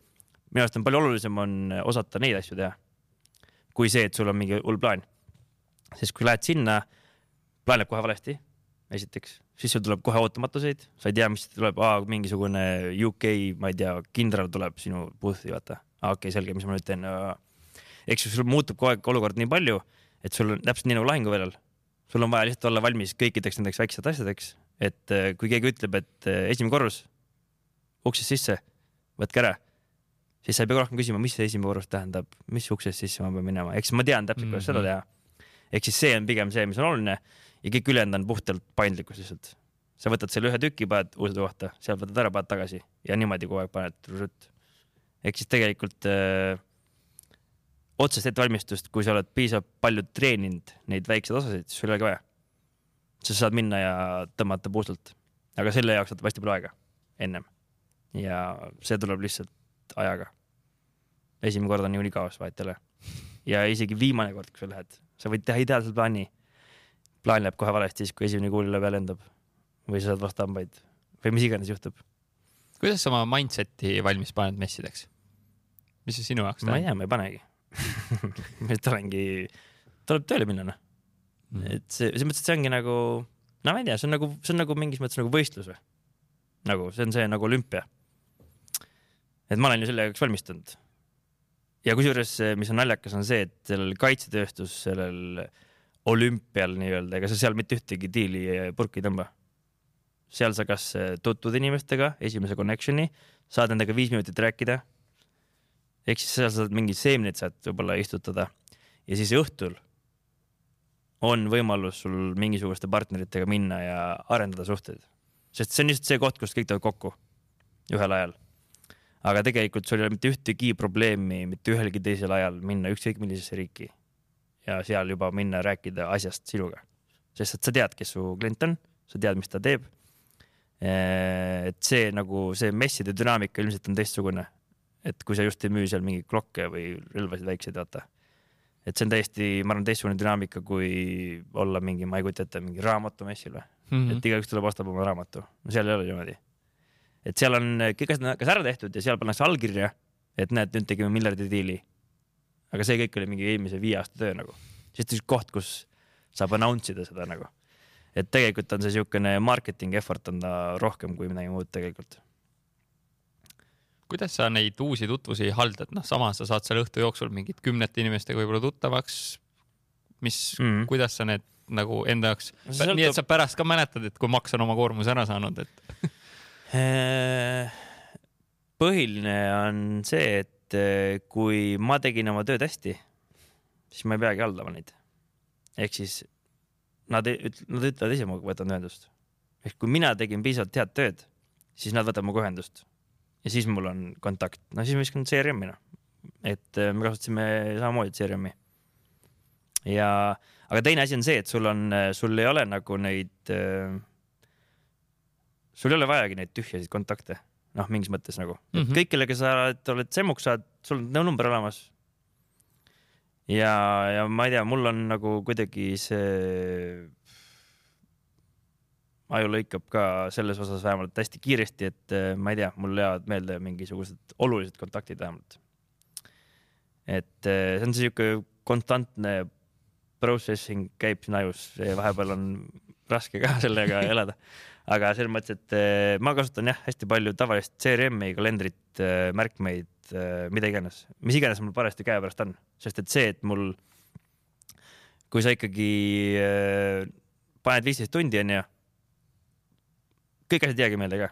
Minu arust on palju olulisem on osata neid asju teha, kui see, et sul on mingi hull plaan. sest kui lähed sinna, plaan läheb kohe valesti esiteks, siis sul tuleb kohe ootamatuseid, sa ei tea, mis tuleb, mingisugune UK, ma ei tea, kindral tuleb sinu booth'i, vaata. okei okay,, selge, mis ma nüüd teen. eks sul muutub kogu aeg olukord nii palju, et sul on täpselt nii nagu lahinguväljal. sul on vaja lihtsalt olla valmis kõikideks nendeks väikesteks asjadeks, et eh, kui keegi ütleb, et eh, esimene korrus, uksest sisse, võtke ära, siis sa ei pea rohkem küsima, mis see esimene korrus tähendab, mis uksest sisse ma pean minema, eks ma tean täpselt, kuidas seda Mhm. teha. ehk siis see on pigem see, mis on oluline ja kõik ülejäänud on puhtalt paindlikkus lihtsalt. sa võtad selle ühe tüki, paned uude kohta, sealt võtad ära, paned tagasi ja niimoodi kogu aeg paned ehk siis tegelikult öö, otsest ettevalmistust, kui sa oled piisavalt palju treeninud neid väikseid osasid, siis sul ei olegi vaja. sa saad minna ja tõmmata puustalt, aga selle jaoks võtab hästi palju aega ennem ja see tuleb lihtsalt ajaga. esimene kord on niikuinii kaos, vahet ei ole. ja isegi viimane kord, kui sa lähed, sa võid teha ideaalse plaani. plaan läheb kohe valesti siis, kui esimene kuul peale lendab või sa saad vastu hambaid või mis iganes juhtub. kuidas sa oma mindset'i valmis paned messideks? mis see sinu jaoks ma ei tähendab? tea, ma ei panegi. ma lihtsalt olengi, tuleb tööle minna noh. Mhm. et see, selles mõttes, et see ongi nagu, no ma ei tea, see on nagu, see on nagu mingis mõttes nagu võistlus või? nagu see on see nagu olümpia. Et ma olen ju selle jaoks valmistunud. ja kusjuures, mis on naljakas, on see, et sellel kaitsetööstus, sellel olümpial nii-öelda, ega sa seal mitte ühtegi diili ja purki ei tõmba. seal sa kas tutvud inimestega, esimese connection'i, saad nendega viis minutit rääkida. ehk siis seal saad mingi seemned saad võib-olla istutada ja siis õhtul on võimalus sul mingisuguste partneritega minna ja arendada suhteid. sest see on lihtsalt see koht, kus kõik tulevad kokku ühel ajal. Aga tegelikult sul ei ole mitte ühtegi probleemi mitte ühelgi teisel ajal minna ükskõik millisesse riiki ja seal juba minna rääkida asjast sinuga. sest et sa tead, kes su klient on, sa tead, mis ta teeb. et see nagu see messide dünaamika ilmselt on teistsugune. et kui sa just ei müü seal mingeid klokke või relvasid väikseid, vaata et see on täiesti, ma arvan, teistsugune dünaamika, kui olla mingi, ma ei kujuta ette, mingi raamatumessil või mm. -hmm. et igaüks tuleb, ostab oma raamatu, seal ei ole niimoodi. Et seal on kõik asjad on kas ära tehtud ja seal pannakse allkirja, et näed, nüüd tegime miljardi diili. aga see kõik oli mingi eelmise viie aasta töö nagu, siis üks koht, kus saab announce ida seda nagu. et tegelikult on see siukene marketing effort on ta rohkem kui midagi muud tegelikult. kuidas sa neid uusi tutvusi haldad, noh, samas sa saad seal õhtu jooksul mingid kümnete inimestega võib-olla tuttavaks. mis mm. -hmm. kuidas sa need nagu enda jaoks, nii et sa pärast ka mäletad, et kui maks on oma koormuse ära saanud, et põhiline on see, et äh, kui ma tegin oma tööd hästi, siis ma ei peagi haldama neid. ehk siis nad nad ütlevad ise, ma võtan ühendust. ehk kui mina tegin piisavalt head tööd, siis nad võtavad minuga ühendust ja siis mul on kontakt, no siis ma viskan CRM-i noh, et äh, me kasutasime samamoodi CRM-i. ja, aga teine asi on see, et sul on, sul ei ole nagu neid äh, sul ei ole vajagi neid tühjasid kontakte, noh, mingis mõttes nagu mm. -hmm. kõik, kellega sa oled, oled semmuks saad, sul on number olemas. ja, ja ma ei tea, mul on nagu kuidagi see aju lõikab ka selles osas vähemalt hästi kiiresti, et eh, ma ei tea, mul jäävad meelde mingisugused olulised kontaktid vähemalt. et eh, see on siuke konstantne processing käib siin ajus, vahepeal on raske ka sellega elada, aga selles mõttes, et eh, ma kasutan jah, hästi palju tavalist CRM-i, kalendrit, märkmeid, mida iganes, mis iganes mul parajasti käepärast on, sest et see, et mul, kui sa ikkagi eh, paned viisteist tundi onju, kõik asjad ei jäägi meelde ka.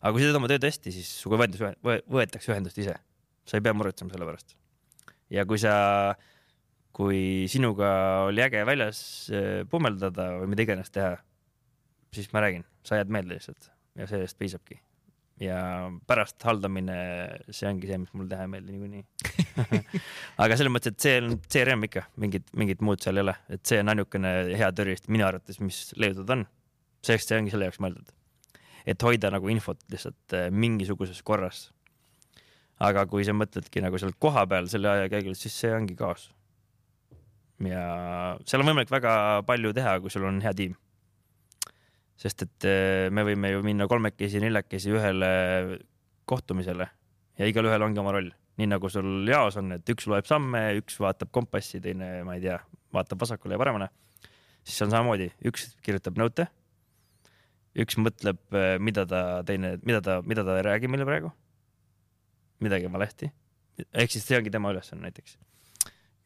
aga kui sa teed oma tööd hästi, siis sinuga võetakse, võetakse ühendust ise. sa ei pea muretsema selle pärast. ja kui sa, kui sinuga oli äge väljas eh, pummeldada või mida iganes teha, siis ma räägin, sa jääd meelde lihtsalt ja sellest piisabki. ja pärast haldamine, see ongi see, mis mul teha ei meeldi niikuinii. aga selles mõttes, et see on CRM ikka, mingit, mingit muud seal ei ole, et see on ainukene hea tööriist minu arvates, mis leiutada on. selleks see ongi selle jaoks mõeldud. et hoida nagu infot lihtsalt eh, mingisuguses korras. aga kui sa mõtledki nagu seal kohapeal selle aja käigus, siis see ongi kaos. ja seal on võimalik väga palju teha, kui sul on hea tiim. Sest et eh, me võime ju minna kolmekesi, neljakesi ühele kohtumisele ja igalühel ongi oma roll, nii nagu sul jaos on, et üks loeb samme, üks vaatab kompassi, teine, ma ei tea, vaatab vasakule ja paremale. siis on samamoodi, üks kirjutab nõute, üks mõtleb, mida ta teine, mida ta, mida ta ei räägi meile praegu. midagi on valesti. ehk siis see ongi tema ülesanne näiteks.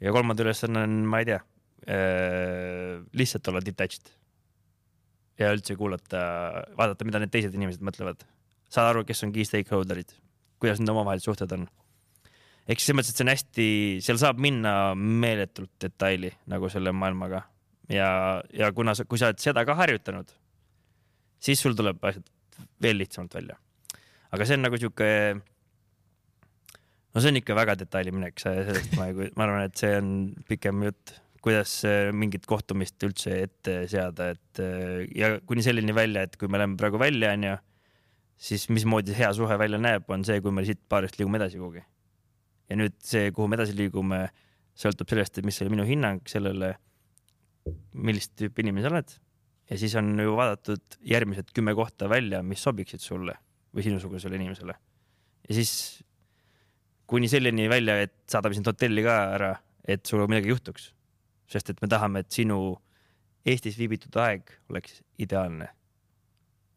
ja kolmanda ülesanne on, ma ei tea, lihtsalt olla detached. Ja üldse kuulata, vaadata, mida need teised inimesed mõtlevad. saada aru, kes on key stakeholder'id, kuidas nende omavahelised suhted on. ehk selles mõttes, et see on hästi, seal saab minna meeletult detaili nagu selle maailmaga ja, ja kuna sa, kui sa oled seda ka harjutanud, siis sul tuleb asjad veel lihtsamalt välja. aga see on nagu sihuke, no see on ikka väga detaili minek, sellest ma ma arvan, et see on pikem jutt, kuidas äh, mingit kohtumist üldse ette seada, et äh, ja kuni selleni välja, et kui me läheme praegu välja, onju, siis mismoodi hea suhe välja näeb, on see, kui me siit baarist liigume edasi kuhugi. ja nüüd see, kuhu me edasi liigume, sõltub sellest, et mis oli minu hinnang sellele, millist tüüpi inimene sa oled ja siis on ju vaadatud järgmised kümme kohta välja, mis sobiksid sulle või sinusugusele inimesele. ja siis kuni selleni välja, et saadame sind hotelli ka ära, et sinuga midagi juhtuks. Sest et me tahame, et sinu Eestis viibitud aeg oleks ideaalne.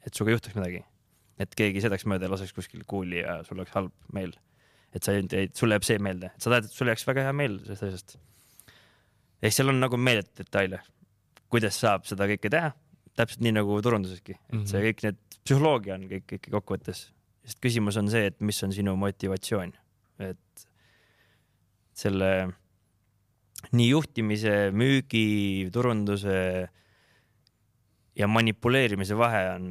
et sinuga juhtuks midagi, et keegi sõidaks mööda ja laseks kuskil kuuli ja sul oleks halb meel. et sa ei, sul jääb see meelde, et sa tahad, et sul jääks väga hea meel sellest asjast. ehk seal on nagu meeletu detaile, kuidas saab seda kõike teha, täpselt nii nagu turunduseski, et see Mhm. kõik need, psühholoogia on kõik ikka kokkuvõttes, sest küsimus on see, et mis on sinu motivatsioon, et selle nii juhtimise, müügi, turunduse ja manipuleerimise vahe on,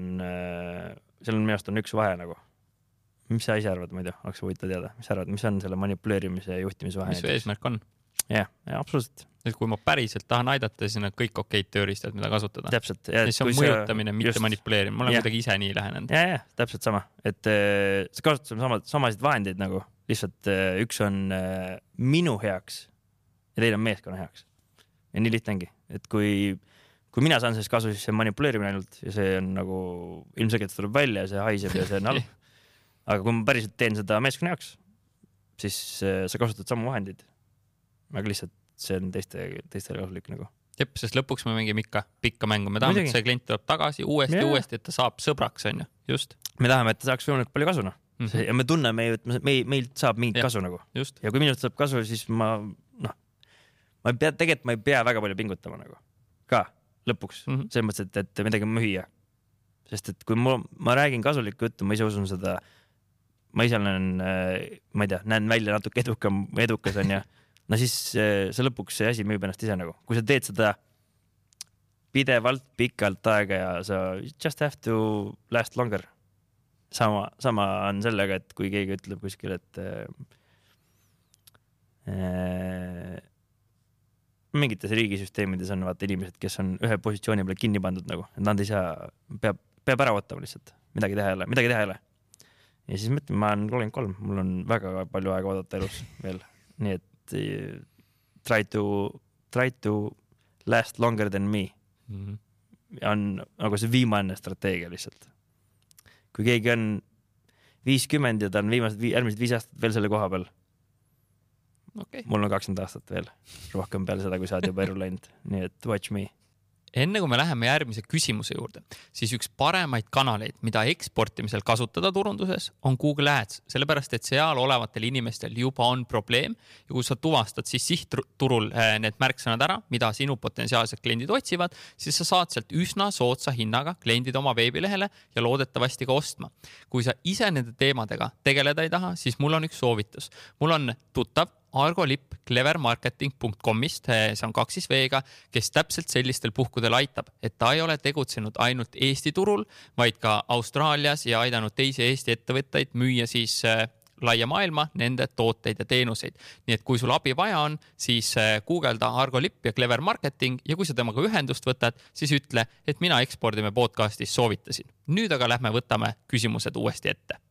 seal on minu arust on üks vahe nagu. mis sa ise arvad, muidu oleks huvitav teada, mis sa arvad, mis on selle manipuleerimise ja juhtimise vahe? mis su eesmärk on? jah, ja absoluutselt, et kui ma päriselt tahan aidata, siis on need kõik okeid tööriistad, mida kasutada. täpselt. siis on mõjutamine, mitte manipuleerimine, ma olen Jah. kuidagi ise nii lähenenud. ja, ja täpselt sama, et äh, sa kasutad sama, samasid vahendeid nagu lihtsalt äh, üks on äh, minu heaks ja teine on meeskonna heaks. ja nii lihtne ongi, et kui, kui mina saan sellest kasu, siis see on manipuleerimine ainult ja see on nagu ilmselgelt tuleb välja ja see haiseb ja see on halb. aga kui ma päriselt teen seda meeskonna jaoks, siis äh, sa kasutad samu vahendeid. aga lihtsalt see on teiste, teistele kasulik nagu. jep, sest lõpuks me mängime ikka pikka mängu, me tahame, et see klient tuleb tagasi uuesti, Jaa. uuesti, et ta saab sõbraks, onju, just me tahame, et ta saaks võimalikult palju kasu noh mm. -hmm. ja me tunneme ju, et me, me, meilt saab mingit Jah. kasu nagu just, ja kui minust saab kasu, siis ma ma ei pea, tegelikult ma ei pea väga palju pingutama nagu ka lõpuks mm. -hmm. selles mõttes, et, et midagi müüa. sest et kui ma, ma räägin kasulikku juttu, ma ise usun seda. ma ise olen, ma ei tea, näen välja natuke edukam, edukas onju. no siis äh, see lõpuks see asi müüb ennast ise nagu, kui sa teed seda pidevalt pikalt aega ja sa just have to last longer. sama, sama on sellega, et kui keegi ütleb kuskil, et äh, äh, mingites riigisüsteemides on vaata inimesed, kes on ühe positsiooni peale kinni pandud nagu, et nad ei saa, peab, peab ära ootama lihtsalt, midagi teha ei ole, midagi teha ei ole. ja siis mõtlen, ma olen kolmkümmend kolm, mul on väga palju aega oodata elus veel, nii et eh, try to, try to last longer than me mm. -hmm. on nagu see viimane strateegia lihtsalt. kui keegi on viiskümmend ja ta on viimased, järgmised viis aastat veel selle koha peal, okay., mul on kakskümmend aastat veel rohkem peale seda, kui sa oled juba ellu läinud, nii et watch me. enne kui me läheme järgmise küsimuse juurde, siis üks paremaid kanaleid, mida eksportimisel kasutada turunduses, on Google Ads, sellepärast et seal olevatel inimestel juba on probleem ja kui sa tuvastad siis sihtturul eh, need märksõnad ära, mida sinu potentsiaalsed kliendid otsivad, siis sa saad sealt üsna soodsa hinnaga kliendid oma veebilehele ja loodetavasti ka ostma. kui sa ise nende teemadega tegeleda ei taha, siis mul on üks soovitus. mul on tuttav Argo Lipp clevermarketing.com'ist, see on kaks siis V-ga, kes täpselt sellistel puhkudel aitab, et ta ei ole tegutsenud ainult Eesti turul, vaid ka Austraalias ja aidanud teisi Eesti ettevõtteid müüa siis äh, laia maailma nende tooteid ja teenuseid. nii et kui sul abi vaja on, siis äh, guugelda Argo Lipp ja Clever Marketing ja kui sa temaga ühendust võtad, siis ütle, et mina ekspordime podcastis soovitasin. nüüd aga lähme võtame küsimused uuesti ette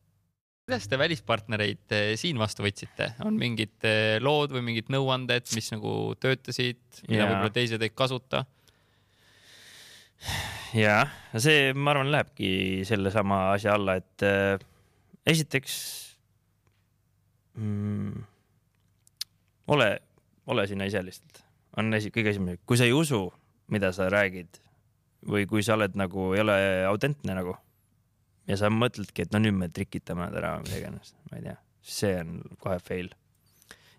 kuidas te välispartnereid eh, siin vastu võtsite, on mingid eh, lood või mingid nõuanded, mis nagu töötasid, mida võib-olla teised ei kasuta? ja see, ma arvan, lähebki sellesama asja alla, et äh, esiteks mm, ole, ole sina ise lihtsalt, on esi, kõige esimene, kui sa ei usu, mida sa räägid või kui sa oled nagu, ei ole autentne nagu ja sa mõtledki, et no nüüd me trikitame nad ära või midagi iganes, ma ei tea, see on kohe fail.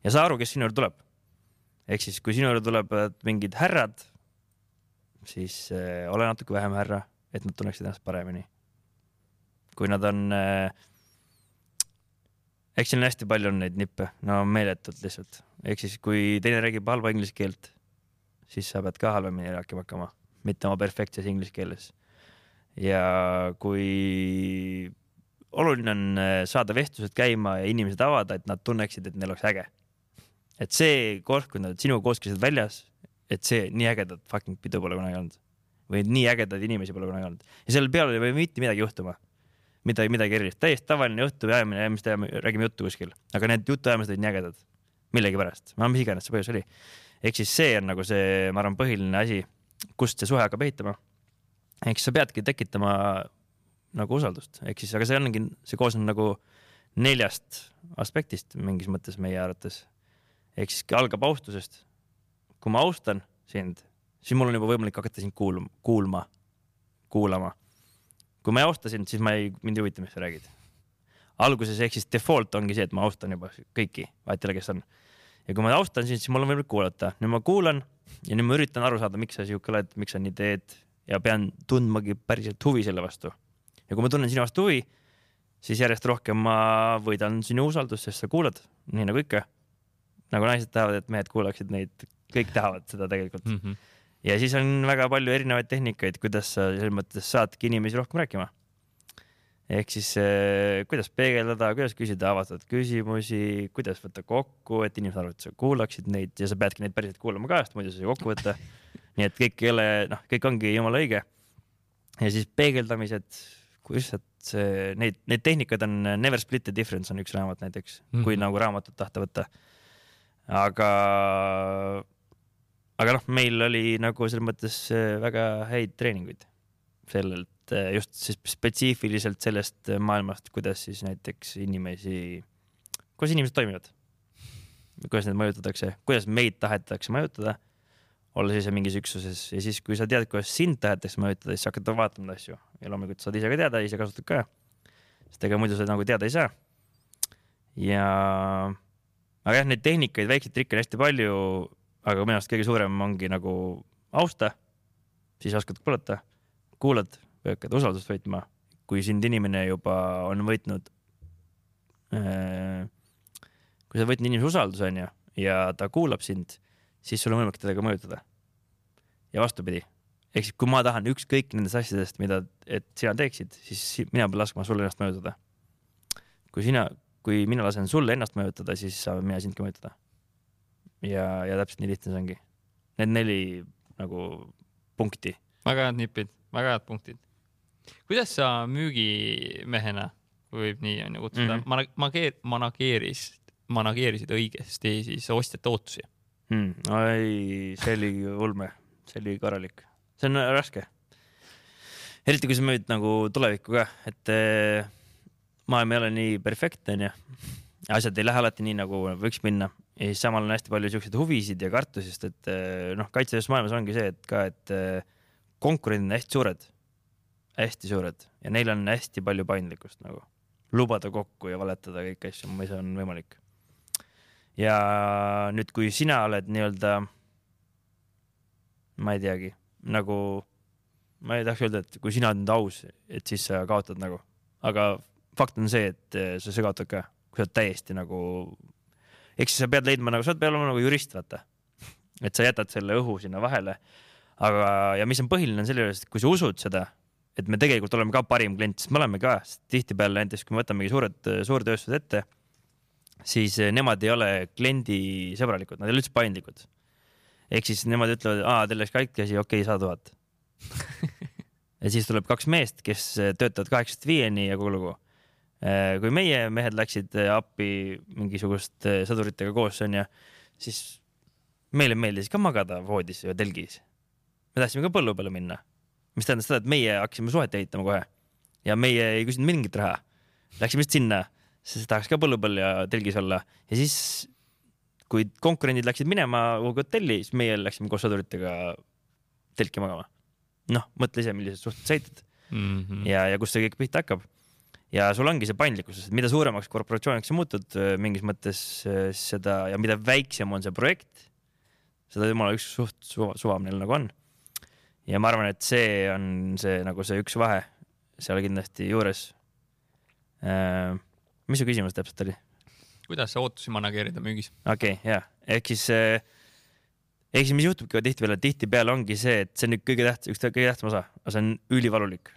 ja saa aru, kes sinu juurde tuleb. ehk siis, kui sinu juurde tulevad mingid härrad, siis äh, ole natuke vähem härra, et nad tunneksid ennast paremini. kui nad on äh,, eks siin hästi palju on neid nippe, no meeletult lihtsalt, ehk siis kui teine räägib halba inglise keelt, siis sa pead ka halvemini rääkima hakkama, mitte oma perfektses inglise keeles ja kui oluline on äh, saada vestlused käima ja inimesed avada, et nad tunneksid, et neil oleks äge. et see kord, kui nad sinuga koos käisid väljas, et see nii ägedat fucking pidu pole kunagi olnud. Või nii ägedaid inimesi pole kunagi olnud. Ja selle peale ei või mitte midagi juhtuma. midagi, midagi erilist, täiesti tavaline jutuajamine, mis teeme, räägime juttu kuskil, aga need jutuajamised olid nii ägedad. Millegipärast, no mis iganes see põhjus oli. ehk siis see on nagu see, ma arvan, põhiline asi, kust see suhe hakkab ehitama ehk sa peadki tekitama nagu usaldust, ehk siis, aga see ongi, see koosneb nagu neljast aspektist mingis mõttes meie arvates. ehk siis algab austusest. kui ma austan sind, siis mul on juba võimalik hakata sind kuulma, kuulma, kuulama. kui ma ei austa sind, siis ma ei, mind ei huvita, mis sa räägid. alguses ehk siis default ongi see, et ma austan juba kõiki, vahet ei ole, kes on. ja kui ma austan sind, siis mul on võimalik kuulata, nüüd ma kuulan ja nüüd ma üritan aru saada, miks sa siuke oled, miks sa nii teed ja pean tundmagi päriselt huvi selle vastu. ja kui ma tunnen sinu vastu huvi, siis järjest rohkem ma võidan sinu usaldust, sest sa kuulad, nii nagu ikka. nagu naised tahavad, et mehed kuulaksid neid, kõik tahavad seda tegelikult mm. -hmm. ja siis on väga palju erinevaid tehnikaid, kuidas sa selles mõttes saadki inimesi rohkem rääkima. ehk siis eh, kuidas peegeldada, kuidas küsida avatud küsimusi, kuidas võtta kokku, et inimesed arvavad, et sa kuulaksid neid ja sa peadki neid päriselt kuulama ka, sest muidu sa ei kokku võtta nii et kõik ei ole, noh, kõik ongi jumala õige. ja siis peegeldamised, kuidas see, neid, neid tehnikaid on Never Split the Difference on üks raamat näiteks mm, -hmm. kui nagu raamatut tahta võtta. aga, aga noh, meil oli nagu selles mõttes äh, väga häid treeninguid sellelt äh, just siis spetsiifiliselt sellest maailmast, kuidas siis näiteks inimesi, kuidas inimesed toimivad, kuidas neid mõjutatakse, kuidas meid tahetakse mõjutada olla siis mingis üksuses ja siis, kui sa tead, kuidas sind tahetakse mõjutada, siis hakkad vaatama neid asju ja loomulikult saad ise ka teada, ise kasutad ka. sest ega muidu sa nagu teada ei saa. ja, aga jah, neid tehnikaid, väikseid trikke on hästi palju, aga minu arust kõige suurem ongi nagu austa, siis oskad kuulata, kuulad või hakkad usaldust võitma. kui sind inimene juba on võitnud äh,, kui sa võitnud inimese usalduse, onju, ja ta kuulab sind siis sul on võimalik teda ka mõjutada. ja vastupidi, ehk siis kui ma tahan ükskõik nendest asjadest, mida, et sina teeksid, siis mina pean laskma sul ennast mõjutada. kui sina, kui mina lasen sul ennast mõjutada, siis saan mina sind ka mõjutada. ja, ja täpselt nii lihtne see ongi. Need neli nagu punkti. väga head nipid, väga head punktid. kuidas sa müügimehena, kui võib nii on ju kutsuda mm, -hmm. manageer-, manageeris, manageerisid õigesti siis ostjate ootusi hmm,. ei, see oli ulme, see oli korralik, see on raske. eriti kui sa müüd nagu tulevikku ka, et eh, maailm ei ole nii perfektne onju, asjad ei lähe alati nii, nagu võiks minna ja siis samal on hästi palju siukseid huvisid ja kartusi, sest et eh, noh, kaitsetööstusmaailmas ongi see, et ka, et eh, konkurendid on hästi suured, hästi suured ja neil on hästi palju paindlikkust nagu lubada kokku ja valetada kõiki asju, mis on võimalik. Ja nüüd, kui sina oled nii-öelda, ma ei teagi, nagu ma ei tahaks öelda, et kui sina oled nüüd aus, et siis sa kaotad nagu, aga fakt on see, et sa, sa kaotad ka, kui sa oled täiesti nagu, eks sa pead leidma nagu, sa pead olema nagu jurist, vaata. et sa jätad selle õhu sinna vahele. aga, ja mis on põhiline, on selle juures, et kui sa usud seda, et me tegelikult oleme ka parim klient, sest me oleme ka tihtipeale näiteks, kui me võtamegi suured, suurtööstused ette, siis nemad ei ole kliendisõbralikud, nad ei ole üldse paindlikud. ehk siis nemad ütlevad, aa, teil läks katki asi, okei okay,, sada tuhat ja siis tuleb kaks meest, kes töötavad kaheksast viieni ja kogu lugu. kui meie mehed läksid appi mingisuguste sõduritega koos, onju, siis meile meeldis ka magada voodis ja telgis. me tahtsime ka põllu peale minna mis tähendas seda, et meie hakkasime suhet ehitama kohe ja meie ei küsinud mingit raha. Läksime just sinna, sest tahaks ka põllu peal ja telgis olla ja siis, kui konkurendid läksid minema hotelli, siis meie läksime koos sõduritega telki magama. noh, mõtle ise, millised suhted sa ehitad mm -hmm. ja, ja kust see kõik pihta hakkab. ja sul ongi see paindlikkus, et mida suuremaks korporatsiooniks sa muutud äh, mingis mõttes äh, seda ja mida väiksem on see projekt, seda jumala üks suht suva, suvam neil nagu on ja ma arvan, et see on see nagu see üks vahe seal kindlasti juures äh,. Mis su küsimus täpselt oli? kuidas sa ootusi manageerida müügis? okei okay,, ja ehk siis äh, ehk siis, mis juhtubki tihtipeale, tihtipeale ongi see, et see on nüüd kõige tähtsam, üks kõige tähtsam osa, aga see on ülivalulik.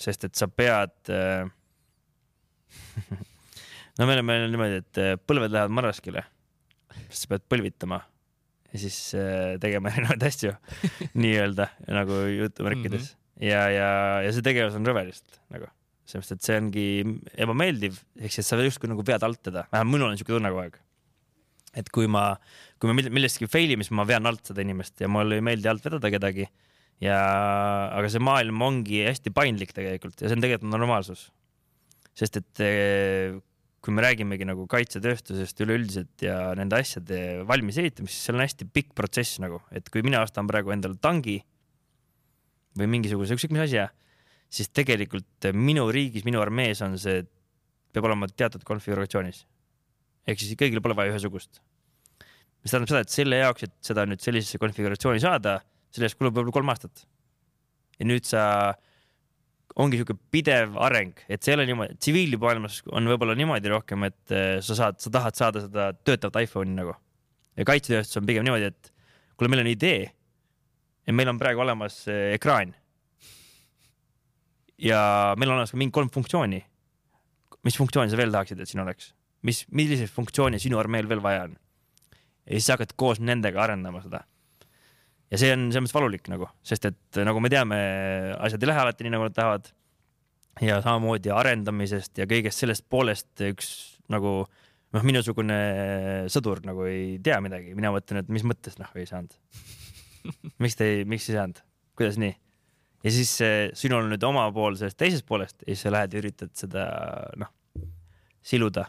sest et sa pead äh... no me oleme niimoodi, et äh, põlved lähevad marraskile, sa pead põlvitama ja siis äh, tegema erinevaid asju nii-öelda nagu jutumärkides mm -hmm. ja, ja, ja see tegevus on rõve lihtsalt nagu sellepärast, et see ongi ebameeldiv, ehk siis sa justkui nagu vead alt teda, vähemalt minul on siuke tunne kogu aeg. et kui ma, kui me millestki fail ime, siis ma vean alt seda inimest ja mulle ei meeldi alt vedada kedagi. ja, aga see maailm ongi hästi paindlik tegelikult ja see on tegelikult normaalsus. sest et kui me räägimegi nagu kaitsetööstusest üleüldiselt ja nende asjade valmis ehitamisest, seal on hästi pikk protsess nagu, et kui mina ostan praegu endale tangi või mingisuguse ükskõik mis asja, siis tegelikult minu riigis, minu armees on see, peab olema teatud konfiguratsioonis. ehk siis kõigil pole vaja ühesugust. mis tähendab seda, et selle jaoks, et seda nüüd sellisesse konfiguratsiooni saada, selle eest kulub võib-olla kolm aastat. ja nüüd sa ongi niisugune pidev areng, et see ei ole niimoodi, tsiviilmaailmas on võib-olla niimoodi rohkem, et eh, sa saad, sa tahad saada seda töötavat iPhone'i nagu. ja kaitsetööstus on pigem niimoodi, et kuule, meil on idee ja meil on praegu olemas eh, ekraan. Ja meil on olemas ka mingi kolm funktsiooni. mis funktsiooni sa veel tahaksid, et siin oleks? mis, milliseid funktsioone sinu armeel veel vaja on? ja siis sa hakkad koos nendega arendama seda ja see on selles mõttes valulik nagu, sest et nagu me teame, asjad ei lähe alati nii, nagu nad tahavad. ja samamoodi arendamisest ja kõigest sellest poolest üks nagu noh, minusugune sõdur nagu ei tea midagi, mina mõtlen, et mis mõttes noh, ei saanud. miks te ei, miks ei saanud, kuidas nii? Ja siis sinul on nüüd oma pool sellest teisest poolest ja siis sa lähed ja üritad seda noh, siluda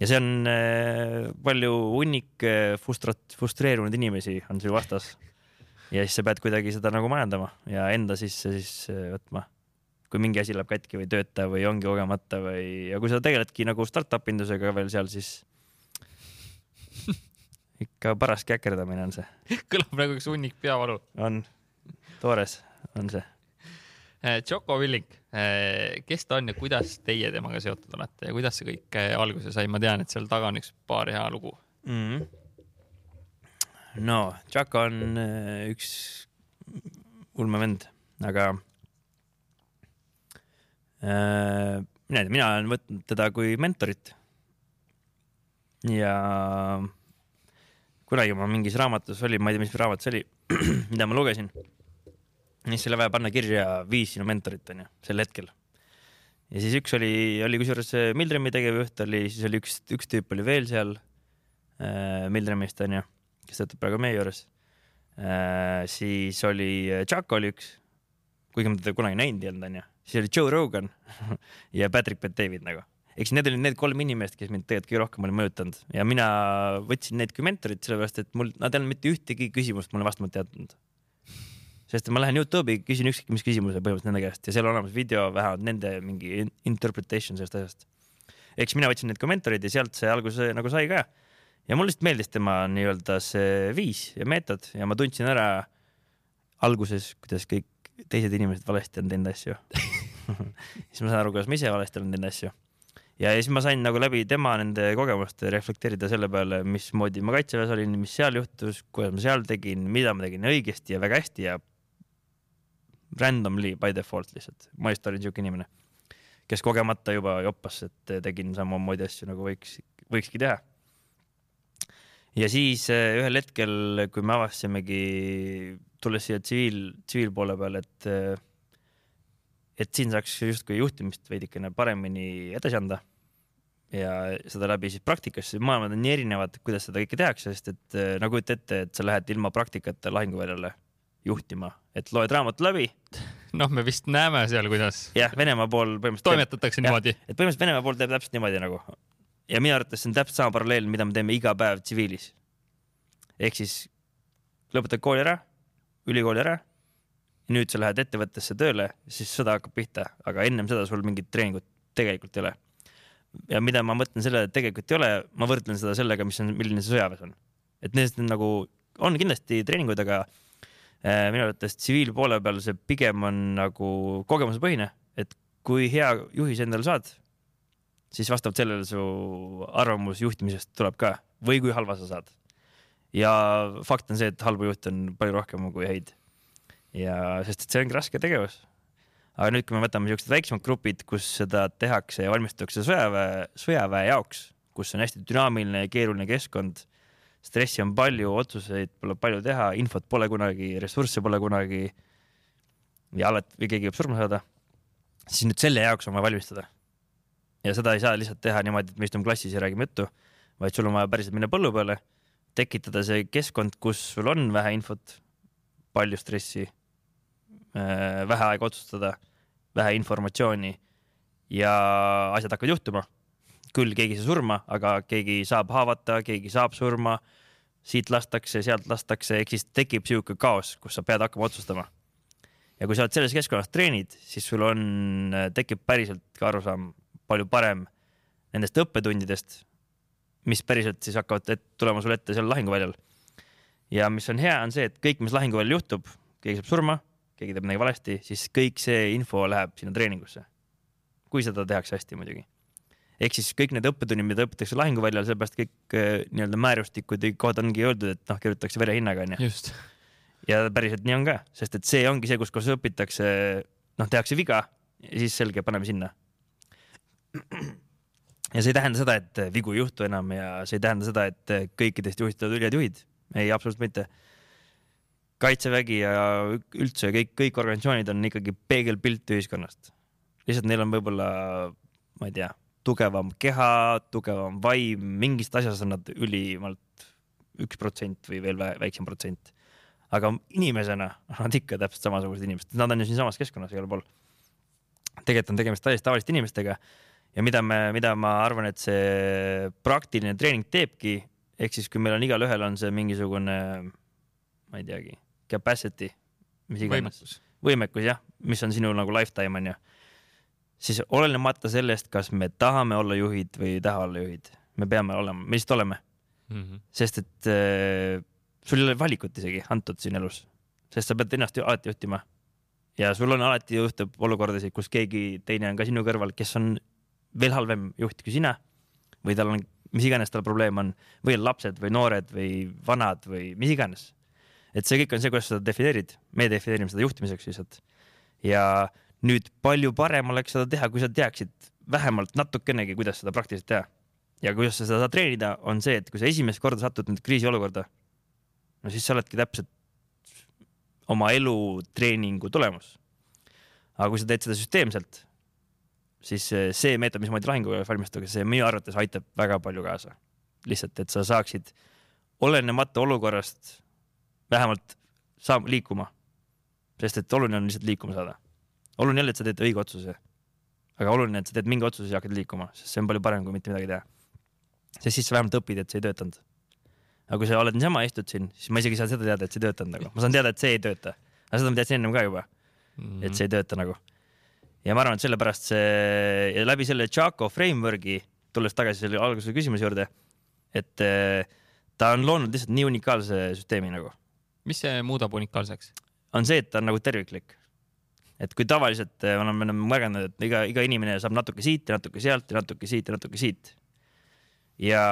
ja see on äh, palju hunnik äh, frustrat-, frustreerunud inimesi on sul vastas ja siis sa pead kuidagi seda nagu majandama ja enda sisse siis võtma. kui mingi asi läheb katki või ei tööta või ongi kogemata või, ja kui sa tegeledki nagu startup indusega veel seal, siis ikka paras käkerdamine on see. kõlab nagu üks hunnik peavalu. on, toores on see. Choco äh, Villing, äh, kes ta on ja kuidas teie temaga seotud olete ja kuidas see kõik alguse sai, ma tean, et seal taga on üks paar hea lugu mm. -hmm no Chaka on üks ulmevend, aga äh, mina ei tea, mina olen võtnud teda kui mentorit. ja kunagi ma mingis raamatus oli, ma ei tea, mis raamat see oli, mida ma lugesin. Siis oli vaja panna kirja viis sinu mentorit onju, sel hetkel. ja siis üks oli, oli kusjuures Milremi tegevjuht oli, siis oli üks, üks tüüp oli veel seal äh, Milremist onju kes töötab praegu meie juures äh,. siis oli, Chuck oli üks, kuigi ma teda kunagi näinud ei olnud, onju. siis oli Joe Rogan ja Patrick Bet-David nagu. eks need olid need kolm inimest, kes mind tegelikult kõige rohkem olid mõjutanud ja mina võtsin neid kui mentorit, sellepärast et mul, nad ei olnud mitte ühtegi küsimust mulle vastamata jätnud. Sest ma lähen Youtube'i, küsin ükskõik mis küsimuse põhimõtteliselt nende käest ja seal on olemas video vähemalt nende mingi in- interpretation sellest asjast. eks mina võtsin need kommentaarid ja sealt see alguse nagu sai ka. ja mulle lihtsalt meeldis tema nii-öelda see viis ja meetod ja ma tundsin ära alguses, kuidas kõik teised inimesed valesti on teinud asju siis ma saan aru, kuidas ma ise valesti olen teinud asju. ja siis ma sain nagu läbi tema nende kogemuste reflekteerida selle peale, mismoodi ma kaitseväes olin, mis seal juhtus, kuidas ma seal tegin, mida ma tegin õigesti ja väga hästi ja randomly by default lihtsalt. ma just olin siuke inimene, kes kogemata juba joppas, et tegin samamoodi asju nagu võiks, võikski teha. ja siis eh, ühel hetkel, kui me avastasimegi, tulles siia tsiviil, tsiviilpoole peale, et eh, et siin saaks justkui juhtimist veidikene paremini edasi anda ja seda läbi siis praktikasse, maailmad on nii erinevad, kuidas seda kõike tehakse, sest et eh, no kujuta ette, et sa lähed ilma praktikata lahinguväljale juhtima, et loed raamatu läbi. noh, me vist näeme seal, kuidas jah, Venemaa pool põhimõtteliselt. toimetatakse niimoodi. et põhimõtteliselt Venemaa pool teeb täpselt niimoodi nagu ja minu arvates see on täpselt sama paralleel, mida me teeme iga päev tsiviilis. ehk siis lõpetad kooli ära, ülikooli ära. nüüd sa lähed ettevõttesse tööle, siis sõda hakkab pihta, aga ennem seda sul mingit treeningut tegelikult ei ole. ja mida ma mõtlen sellele, et tegelikult ei ole, ma võrdlen seda sellega, mis on, milline see sõjaväes on. et need on nagu, on kindlasti treeningud, aga minu arvates tsiviilpoole peal see pigem on nagu kogemusepõhine, et kui hea juhi sa endale saad, siis vastavalt sellele su arvamus juhtimisest tuleb ka või kui halva sa saad. ja fakt on see, et halbu juhte on palju rohkem kui häid. ja sest, et see ongi raske tegevus. aga nüüd, kui me võtame siuksed väiksemad grupid, kus seda tehakse ja valmistutakse sõjaväe, sõjaväe jaoks, kus on hästi dünaamiline ja keeruline keskkond, stressi on palju, otsuseid pole palju teha, infot pole kunagi, ressursse pole kunagi. ja alati või keegi võib surma saada. siis nüüd selle jaoks on vaja valmistuda ja seda ei saa lihtsalt teha niimoodi, et me istume klassis ja räägime juttu, vaid sul on vaja päriselt minna põllu peale, tekitada see keskkond, kus sul on vähe infot, palju stressi, vähe aega otsustada, vähe informatsiooni ja asjad hakkavad juhtuma. Küll keegi ei saa surma, aga keegi saab haavata, keegi saab surma, siit lastakse, sealt lastakse, ehk siis tekib sihuke kaos, kus sa pead hakkama otsustama. ja kui sa oled selles keskkonnas treenid, siis sul on, tekib päriselt ka arusaam palju parem nendest õppetundidest, mis päriselt siis hakkavad et, tulema sulle ette seal lahinguväljal. ja mis on hea, on see, et kõik, mis lahinguväljal juhtub, keegi saab surma, keegi teeb midagi valesti, siis kõik see info läheb sinna treeningusse. kui seda tehakse hästi muidugi. Ehk siis kõik need õppetunnid, mida õpitakse lahinguväljal, sellepärast kõik äh, nii-öelda määrustikud ja kohad ongi öeldud, et noh, kirjutatakse verehinnaga onju. ja päriselt nii on ka, sest et see ongi see, kus, kus õpitakse, noh, tehakse viga ja siis selge, paneme sinna ja see ei tähenda seda, et vigu ei juhtu enam ja see ei tähenda seda, et kõikidest juhist tulevad ülihead juhid. ei, absoluutselt mitte. kaitsevägi ja üldse kõik, kõik organisatsioonid on ikkagi peegelpilt ühiskonnast. lihtsalt neil on võib-olla, ma ei tea, tugevam keha, tugevam vaim, mingist asjast on nad ülimalt üks protsent või veel väiksem protsent. aga inimesena on nad ikka täpselt samasugused inimesed, nad on ju siinsamas keskkonnas igal pool. tegelikult on tegemist täiesti tavaliste inimestega. Ja mida me, mida ma arvan, et see praktiline treening teebki, ehk siis kui meil on igalühel on see mingisugune, ma ei teagi, capacity, mis iganes, võimekus, võimekus jah, mis on sinu nagu lifetime on ju, siis olenemata sellest, kas me tahame olla juhid või ei taha olla juhid, me peame olema, me lihtsalt oleme mm. -hmm. sest et äh, sul ei ole valikut isegi antud siin elus, sest sa pead ennast ju alati juhtima ja sul on alati juhtub olukordasid, kus keegi teine on ka sinu kõrval, kes on veel halvem juht kui sina või tal on, mis iganes tal probleem on või lapsed või noored või vanad või mis iganes. et see kõik on see, kuidas sa seda defineerid, me defineerime seda juhtimiseks lihtsalt. ja nüüd palju parem oleks seda teha, kui sa teaksid vähemalt natukenegi, kuidas seda praktiliselt teha. ja kuidas sa seda saad treenida, on see, et kui sa esimest korda satud nüüd kriisiolukorda, no siis sa oledki täpselt oma elu treeningu tulemus. aga kui sa teed seda süsteemselt siis see meetod, mismoodi lahinguga valmistatakse, see minu arvates aitab väga palju kaasa. lihtsalt, et sa saaksid olenemata olukorrast vähemalt saab liikuma. sest et oluline on lihtsalt liikuma saada. Oluline jälle, et sa teed õige otsuse. aga oluline, et sa teed mingi otsuse ja hakkad liikuma, sest see on palju parem, kui mitte midagi teha. sest siis sa vähemalt õpid, et see ei töötanud. aga kui sa oled niisama, istud siin, siis ma isegi ei saa seda teada, et see ei töötanud nagu, ma saan teada, et see ei tööta. aga seda ma teadsin ennem ka juba mm, -hmm. et see ei tööta nagu. ja ma arvan, et sellepärast see ja läbi selle Chaco framework'i, tulles tagasi selle alguse küsimuse juurde, et äh, ta on loonud lihtsalt nii unikaalse süsteemi nagu. mis see muudab unikaalseks? on see, et ta on nagu terviklik. Et kui tavaliselt me oleme märganud, et iga, iga inimene saab natuke siit ja natuke sealt ja natuke siit ja natuke siit. ja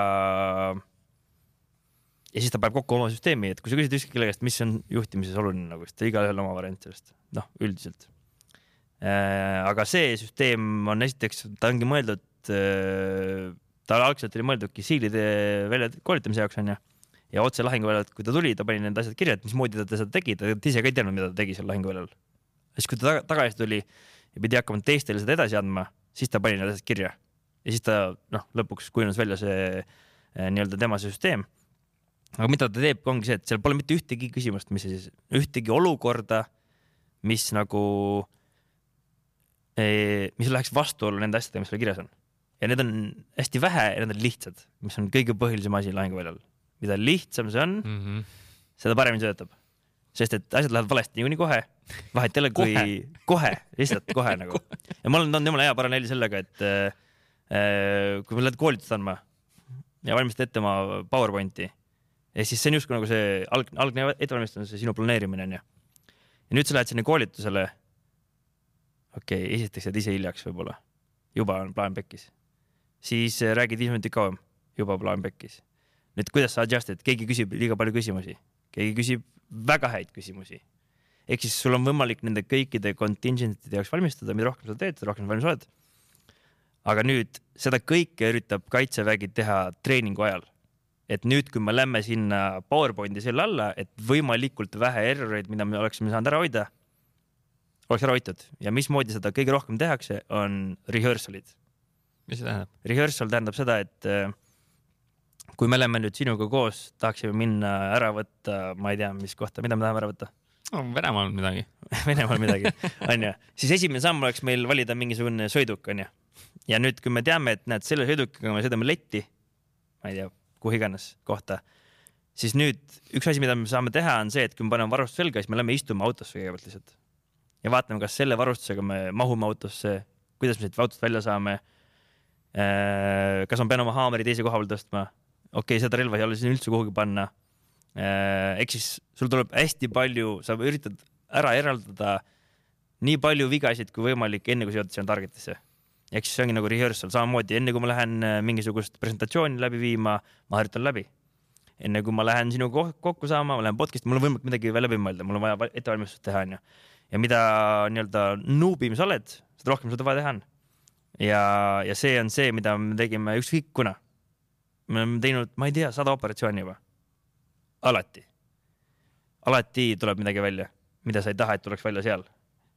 ja siis ta paneb kokku oma süsteemi, et kui sa küsid ükskõik kelle käest, mis on juhtimises oluline nagu, siis igaühel oma variant sellest, noh, üldiselt äh,. aga see süsteem on esiteks, ta ongi mõeldud äh,, ta algselt oli mõeldudki siilide välja koolitamise jaoks onju. ja otse lahinguväljalt, kui ta tuli, ta pani need asjad kirja, et mismoodi ta seda tegi, ta ise ka ei teadnud, mida ta tegi seal lahinguväljal. Siis, kui ta tagasi tuli ja pidi hakkama teistele seda edasi andma, siis ta pani need asjad kirja. ja siis ta noh, lõpuks kujunes välja see äh, nii-öelda tema see süsteem aga mida ta teeb, ongi see, et seal pole mitte ühtegi küsimust, mis siis, ühtegi olukorda, mis nagu, mis läheks vastuollu nende asjadega, mis seal kirjas on. ja need on hästi vähe ja need on lihtsad, mis on kõige põhilisem asi lahinguväljal. mida lihtsam see on mm, -hmm. seda paremini töötab. Sest et asjad lähevad valesti niikuinii kohe, vahet ei ole, kui kohe, kohe, lihtsalt kohe nagu. ja ma olen toonud jumala hea paralleeli sellega, et äh, kui ma lähen koolitust andma ja valmistad ette oma PowerPointi ja siis see on justkui nagu see alg, algne ettevalmistus, see sinu planeerimine onju. ja nüüd sa lähed sinna koolitusele. okei okay,, esiteks jääd ise hiljaks võib-olla, juba on plaan pekkis. siis äh, räägid viis minutit kauem, juba plaan pekkis. nüüd kuidas sa adjust'id, keegi küsib liiga palju küsimusi, keegi küsib väga häid küsimusi. ehk siis sul on võimalik nende kõikide contingent'ide jaoks valmistuda, mida rohkem sa teed, seda rohkem sa valmis oled. aga nüüd seda kõike üritab kaitsevägi teha treeningu ajal et nüüd, kui me lähme sinna PowerPointi selle alla, et võimalikult vähe erroreid, mida me oleksime saanud ära hoida, oleks ära hoitud ja mismoodi seda kõige rohkem tehakse, on rehearsal'id. mis see tähendab? Rehearsal tähendab seda, et äh, kui me oleme nüüd sinuga koos, tahaksime minna ära võtta, ma ei tea, mis kohta, mida me tahame ära võtta no,? Venemaal midagi Venemaal midagi, onju. siis esimene samm oleks meil valida mingisugune sõiduk, onju. ja nüüd, kui me teame, et näed, selle sõidukiga me sõidame letti, ma ei tea, kuhu iganes kohta, siis nüüd üks asi, mida me saame teha, on see, et kui me paneme varustuse selga, siis me lähme istume autosse kõigepealt lihtsalt ja vaatame, kas selle varustusega me mahume autosse, kuidas me siit autost välja saame. Äh, kas ma pean oma haamri teise koha peal tõstma? Okei okay,, seda relva ei ole siin üldse kuhugi panna. Äh, ehk siis sul tuleb hästi palju, sa üritad ära eraldada nii palju vigasid kui võimalik, enne kui sa jõuad sinna targetisse ehk siis see ongi nagu rehearsal, samamoodi enne kui ma lähen äh, mingisugust presentatsiooni läbi viima, ma harjutan läbi. enne kui ma lähen sinuga kokku saama, ma lähen podcast'i, mul on võimalik midagi veel läbi mõelda, mul on vaja ettevalmistust teha, onju. ja mida nii-öelda nuubim sa oled, seda rohkem seda vaja teha on. ja, ja see on see, mida me tegime ükskõik kuna. Me oleme teinud, ma ei tea, sada operatsiooni juba. alati. alati tuleb midagi välja, mida sa ei taha, et tuleks välja seal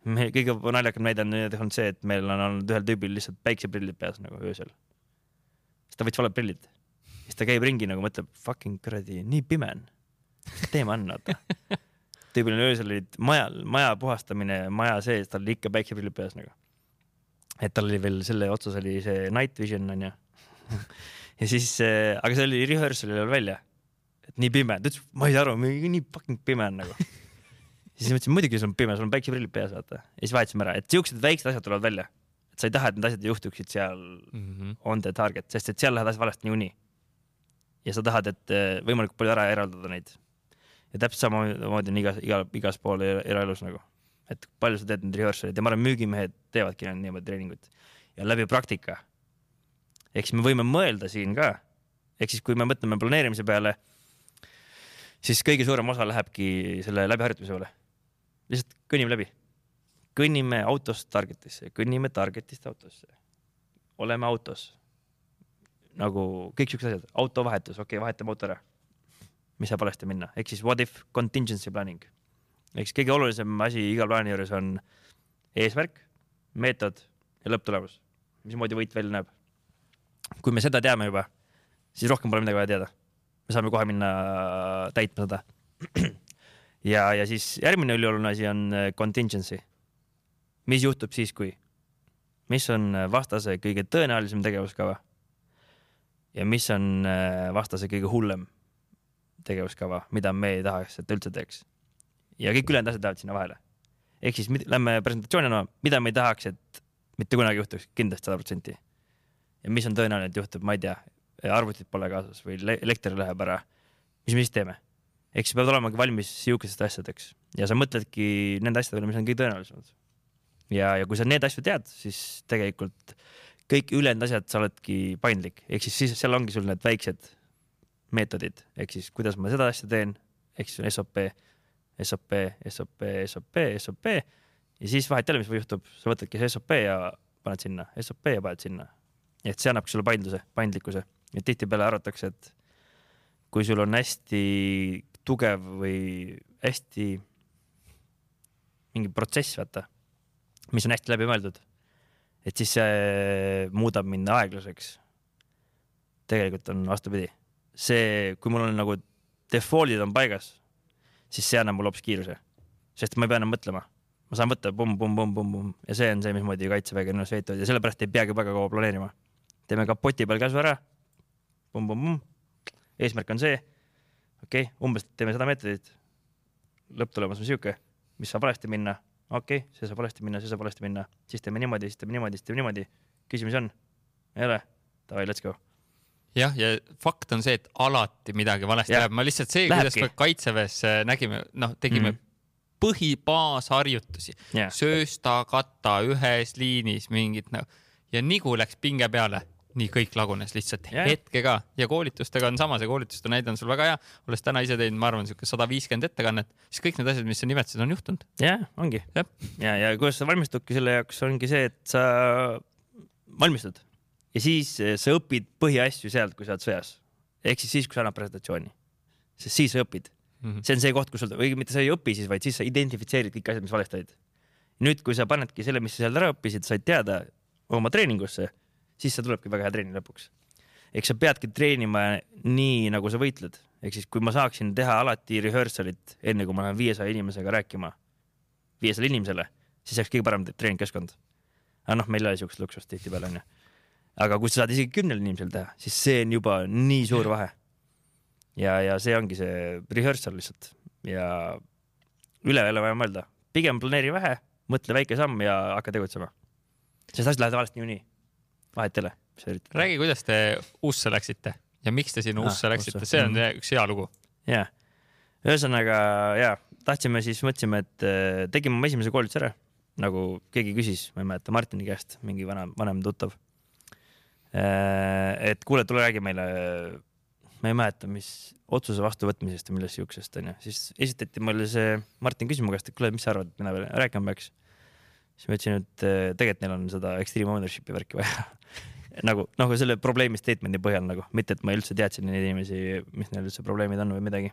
me kõige naljakam näide on olnud see, et meil on olnud ühel tüübil lihtsalt päikseprillid peas nagu öösel. siis ta võttis valed prillid, siis ta käib ringi nagu mõtleb, fucking kuradi, nii pime on. mis teema on, vaata. tüübil on öösel olid majal, maja puhastamine, maja sees, tal oli ikka päikseprillid peas nagu. et tal oli veel selle otsas oli see night vision onju ja siis äh,, aga see oli rehearsal'il veel välja. et nii pime, ta ütles, ma ei saa aru, nii fucking pime on nagu siis mõtlesin, muidugi sul on pime, sul on päikseprillid peas, vaata. ja siis vahetasime ära, et siuksed väiksed asjad tulevad välja. et sa ei taha, et need asjad juhtuksid seal mm -hmm. on the target, sest et seal lähevad asjad valesti niikuinii. ja sa tahad, et eh, võimalikult palju ära eraldada neid. ja täpselt samamoodi on igas, igal, igas pool eraelus nagu. et palju sa teed neid rehearsal'id ja ma arvan, müügimehed teevadki niimoodi treeningut ja läbi praktika. Ehk siis me võime mõelda siin ka, ehk siis kui me mõtleme planeerimise peale, siis kõige suurem osa lähebki selle läbiharjutamise peale lihtsalt kõnnime läbi. kõnnime autost targetisse, kõnnime targetist autosse. oleme autos. nagu kõik siuksed asjad, autovahetus, okei okay,, vahetame auto ära. mis saab valesti minna, ehk siis what if contingency planning. ehk siis kõige olulisem asi iga plaani juures on eesmärk, meetod ja lõpptulemus. mismoodi võit välja näeb. Kui me seda teame juba, siis rohkem pole midagi vaja teada. me saame kohe minna täitma seda ja, ja siis järgmine ülioluline asi on äh, contingency. mis juhtub siis, kui? mis on äh, vastase kõige tõenäolisem tegevuskava? ja mis on äh, vastase kõige hullem tegevuskava, mida me ei tahaks, et ta üldse teeks? ja kõik ülejäänud asjad lähevad sinna vahele. ehk siis lähme presentatsioonina, mida me ei tahaks, et mitte kunagi juhtuks, kindlasti sada protsenti. Ja mis on tõenäoline, et juhtub, ma ei tea, arvutid pole kaasas või le- elekter läheb ära. mis me siis teeme? ehk siis peavad olemagi valmis sihukesteks asjadeks ja sa mõtledki nende asjade peale, mis on kõige tõenäolisemad. ja, ja kui sa need asju tead, siis tegelikult kõik ülejäänud asjad, sa oledki paindlik, ehk siis, siis seal ongi sul need väiksed meetodid, ehk siis kuidas ma seda asja teen, ehk siis on SOP, SOP, SOP, SOP, SOP ja siis vahet ei ole, mis juhtub, sa võtadki SOP ja paned sinna, SOP ja paned sinna. Et see annabki sulle paindluse, paindlikkuse. Ja tihtipeale arvatakse, et kui sul on hästi tugev või hästi mingi protsess, vaata, mis on hästi läbimõeldud, et siis see muudab mind aeglaseks. tegelikult on vastupidi, see, kui mul on nagu default'id on paigas, siis see annab mulle hoopis kiiruse, sest ma ei pea enam mõtlema, ma saan võtta pumm-pumm-pumm-pumm-pumm ja see on see, mismoodi kaitsevägi on üles ehitatud ja sellepärast ei peagi väga kaua planeerima. Teeme kapoti peal käsu ära, eesmärk on see, okei okay,, umbes teeme seda meetodit, lõpptulemus on sihuke, mis saab valesti minna, okei okay,, see saab valesti minna, see saab valesti minna, siis teeme niimoodi, siis teeme niimoodi, siis teeme niimoodi. küsimusi on? ei ole? Davai, let's go. jah, ja fakt on see, et alati midagi valesti Jah. läheb, ma lihtsalt see, kuidas me kaitseväes äh, nägime, noh, tegime mm. põhibaasharjutusi Jah. söösta, katta ühes liinis mingit nagu ja nigu läks pinge peale, nii kõik lagunes lihtsalt Jah. hetkega ja koolitustega on sama, see koolituste näide on sul väga hea, olles täna ise teinud, ma arvan, siuke sada viiskümmend ettekannet, siis kõik need asjad, mis sa nimetasid, on juhtunud. jah, ongi. Jah. ja, ja kuidas sa valmistudki selle jaoks, ongi see, et sa valmistud ja siis eh, sa õpid põhiasju sealt, kui sa oled sõjas. ehk siis siis, kui sa annad presentatsiooni. sest siis sa õpid. Mhm. see on see koht, kus sul, või mitte sa ei õpi siis, vaid siis sa identifitseerid kõik asjad, mis valesti olid. nüüd, kui sa panedki selle, mis sa seal ära õppisid, said teada oma treeningusse, siis see tulebki väga hea treening lõpuks. eks sa peadki treenima nii, nagu sa võitled, ehk siis kui ma saaksin teha alati rehearsal'it enne, kui ma lähen viiesaja inimesega rääkima, viiesajale inimesele, siis oleks kõige parem treeningkeskkond. aga noh, meil ei ole siukest luksust tihtipeale onju. aga kui sa saad isegi kümnele inimesele teha, siis see on juba nii suur vahe. ja, ja see ongi see rehearsal lihtsalt ja üle ei ole vaja mõelda, pigem planeeri vähe, mõtle väike samm ja hakka tegutsema. sest asjad lähevad valesti niikuinii, vahet ei ole, mis sa üritad. räägi, kuidas te USA läksite ja miks te sinna Ah, USA läksite, see on Mhm. üks hea lugu. ja, ühesõnaga ja tahtsime siis, mõtlesime, et äh, tegime oma esimese koolituse ära, nagu keegi küsis, ma ei mäleta, Martini käest, mingi vana, vanem tuttav. et kuule, tule räägi meile, ma ei mäleta, mis otsuse vastuvõtmisest või millest siuksest onju, siis esitati mulle see, Martin küsis mu käest, et kuule, mis sa arvad, mina veel rääkima peaks. Siis ma ütlesin, et äh, tegelikult neil on seda extreme ownership'i värki vaja nagu, nagu selle probleemi statement'i põhjal nagu, mitte et ma üldse teadsin neid inimesi, mis neil üldse probleemid on või midagi.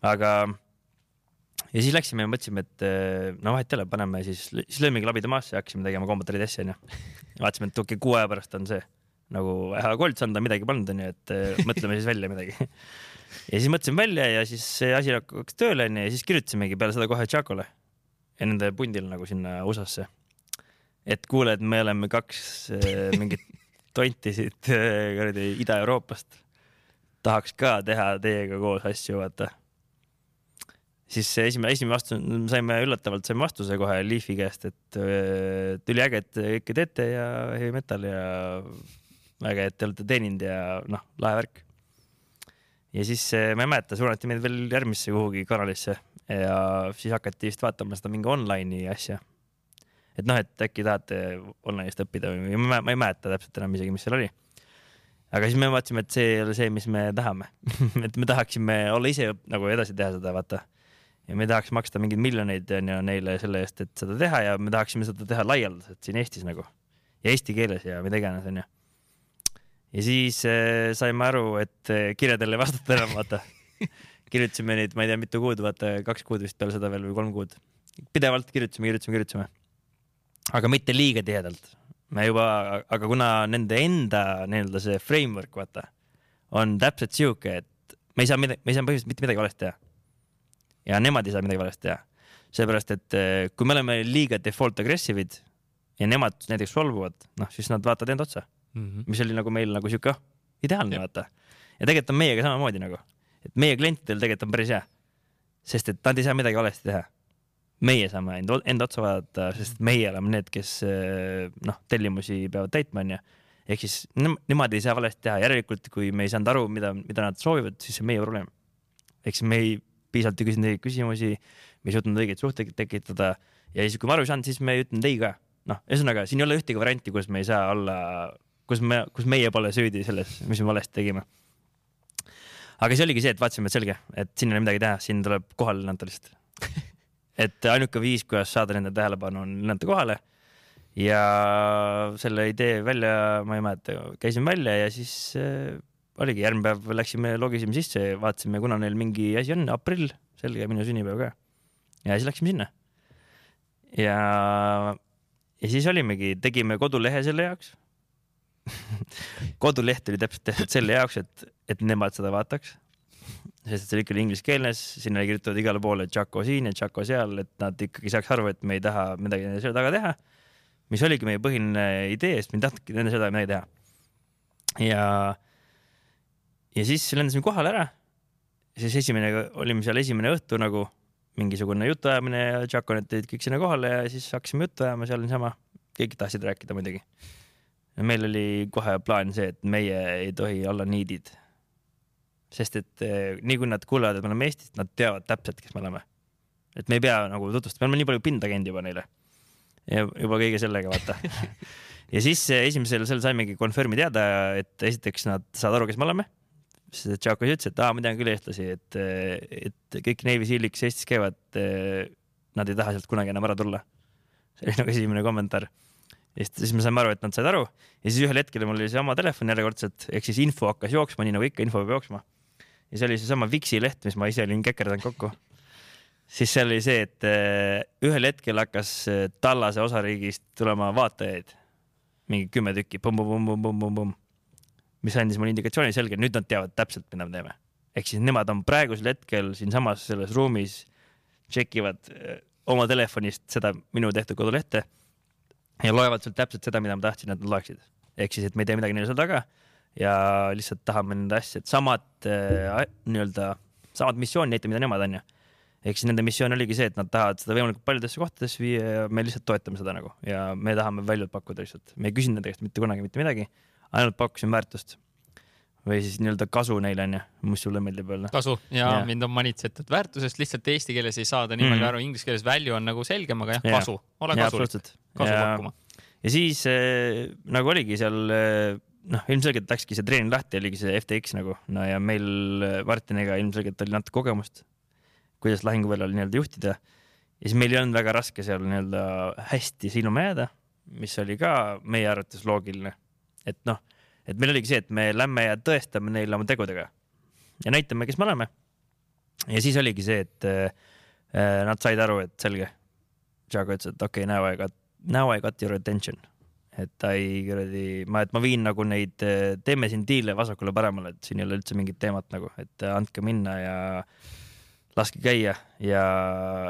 aga ja siis läksime ja mõtlesime, et eh, no vahet ei ole, paneme siis, siis lõimegi labida maasse ja hakkasime tegema kombatari tessi onju. vaatasime, et okei okay,, kuu aja pärast on see nagu hea koolitus anda, midagi polnud onju, et eh, mõtleme siis välja midagi. ja siis mõtlesime välja ja siis see asi hakkas tööle onju ja siis kirjutasimegi peale seda kohe Chacole ja nende pundile nagu sinna USA-sse. et kuule, et me oleme kaks eh, mingit tonti siit eh, kuradi Ida-Euroopast. tahaks ka teha teiega koos asju, vaata siis see esimene, esimene vastus, saime üllatavalt saime vastuse kohe Leafi käest, et äh, et üliäge, et kõike teete ja heavy metal ja äge, et te olete teeninud ja noh, lahe värk. Ja siis äh, ma ei mäleta, suunati meid veel järgmisse kuhugi kanalisse ja siis hakati vist vaatama seda mingi online'i asja. et noh, et äkki tahate online'ist õppida või ma, ma ei mäleta täpselt enam isegi, mis seal oli aga siis me vaatasime, et see ei ole see, mis me tahame et me tahaksime olla ise nagu edasi teha seda, vaata. ja me tahaks maksta mingeid miljoneid onju neile selle eest, et seda teha ja me tahaksime seda teha laialdaselt siin Eestis nagu ja eesti keeles ja mida iganes onju. Ja siis äh, saime aru, et äh, kirjadele ei vastata enam, vaata. kirjutasime neid, ma ei tea, mitu kuud, vaata kaks kuud vist peale seda veel või kolm kuud. pidevalt kirjutasime, kirjutasime, kirjutasime. aga mitte liiga tihedalt me juba, aga kuna nende enda nii-öelda see framework, vaata, on täpselt sihuke, et me ei saa midagi, me ei saa põhimõtteliselt mitte midagi valesti teha. ja nemad ei saa midagi valesti teha. seepärast, et eh, kui me oleme liiga default aggressive'id ja nemad näiteks solvuvad, noh, siis nad vaatavad enda otsa, Mhm. mis oli nagu meil nagu sihuke, oh, ideaalne, Jah. vaata. ja tegelikult on meiega samamoodi nagu, et meie klientidel tegelikult on päris hea. sest et nad ei saa midagi valesti teha. meie saame enda, enda otsa vaadata, sest meie oleme need, kes äh, noh, tellimusi peavad täitma, onju. ehk siis nemad ei saa valesti teha, järelikult kui me ei saanud aru, mida, mida nad soovivad, siis see on meie probleem. ehk siis me ei piisavalt ei küsinud õigeid küsimusi, me ei suutnud õigeid suhteid tekitada ja siis, kui me aru ei saanud, siis me ei ütelnud ei ka. noh, ühesõnaga siin ei ole ühtegi varianti, kus me ei saa olla, kus me, kus meie pole süüdi selles, mis me valesti tegime aga siis oligi see, et vaatasime, et selge, et siin ei ole midagi teha, siin tuleb kohale lennata lihtsalt et ainuke viis, kuidas saada nende tähelepanu, on lennata kohale. ja selle idee välja, ma ei mäleta, käisime välja ja siis äh, oligi järgmine päev läksime, logisime sisse, vaatasime, kuna neil mingi asi on, aprill, selge, minu sünnipäev ka. ja siis läksime sinna. ja, ja siis olimegi, tegime kodulehe selle jaoks koduleht oli täpselt tehtud selle jaoks, et, et nemad seda vaataks. sest see oli ikkagi ingliskeelne, sinna oli kirjutatud igale poole Chaco siin ja Chaco seal, et nad ikkagi saaks aru, et me ei taha midagi nende selja taga teha. mis oligi meie põhiline idee, sest me ei tahtnudki nende selja taga midagi teha. ja, ja siis lendasime kohale ära. siis esimene, olime seal esimene õhtu nagu mingisugune jutuajamine ja Chaconid tulid kõik sinna kohale ja siis hakkasime juttu ajama seal niisama. kõik tahtsid rääkida muidugi meil oli kohe plaan see, et meie ei tohi olla niidid. sest et eh, nii kui nad kuulevad, et me oleme Eestist, nad teavad täpselt, kes me oleme. et me ei pea nagu tutvustama, me oleme nii palju pinda käinud juba neile. ja juba kõige sellega, vaata ja siis eh, esimesel seal saimegi confirm'i teada, et esiteks nad saavad aru, kes me oleme. et Tšako ütles, et aa, ma tean küll eestlasi, et, eh, et kõik Navy Sealid, kes Eestis käivad, nad ei taha sealt kunagi enam ära tulla. see oli nagu esimene kommentaar ja siis, me saime aru, et nad said aru ja siis ühel hetkel mul oli seesama telefon järjekordselt, ehk siis info hakkas jooksma, nii nagu ikka info peab jooksma. ja see oli seesama Vixi leht, mis ma ise olin kekerdanud kokku. siis seal oli see, et äh, ühel hetkel hakkas äh, Tallase osariigist tulema vaatajaid, mingi kümme tükki, mis andis mulle indikatsiooni selge, nüüd nad teavad täpselt, mida me teeme. ehk siis nemad on praegusel hetkel siinsamas selles ruumis, tšekivad äh, oma telefonist seda minu tehtud kodulehte ja loevad sealt täpselt seda, mida ma tahtsin, et nad loeksid. ehk siis, et me ei tee midagi neile seal taga ja lihtsalt tahame nende asja, et samad äh, nii-öelda, samad missiooni näita, mida nemad on ju. ehk siis nende missioon oligi see, et nad tahavad seda võimalikult paljudesse kohtadesse viia ja me lihtsalt toetame seda nagu. Ja me tahame väljult pakkuda lihtsalt, me ei küsinud nende käest mitte kunagi mitte midagi, ainult pakkusime väärtust. Või siis nii-öelda kasu neile onju, mis sulle meeldib öelda? kasu. Ja, ja mind on manitsetud väärtusest, lihtsalt eesti keeles ei saada nii palju mm aru, inglise keeles value on nagu selgem, aga jah ja., kasu, ole kasulik, kasu ja, pakkuma. ja siis äh, nagu oligi seal äh, noh, ilmselgelt läkski see treening lahti, oligi see FTX nagu, no ja meil äh, Martiniga ilmselgelt oli natuke kogemust, kuidas lahinguväljal nii-öelda juhtida. ja siis meil ei olnud väga raske seal nii-öelda hästi silma jääda, mis oli ka meie arvates loogiline, et noh et meil oligi see, et me lähme ja tõestame neile oma tegudega ja näitame, kes me oleme. ja siis oligi see, et äh, nad said aru, et selge. Jago ütles, et okei okay,, now I got, now I got your attention. et ta ei kuradi, ma, et ma viin nagu neid, teeme siin diile vasakule-paremale, et siin ei ole üldse mingit teemat nagu, et andke minna ja laske käia ja,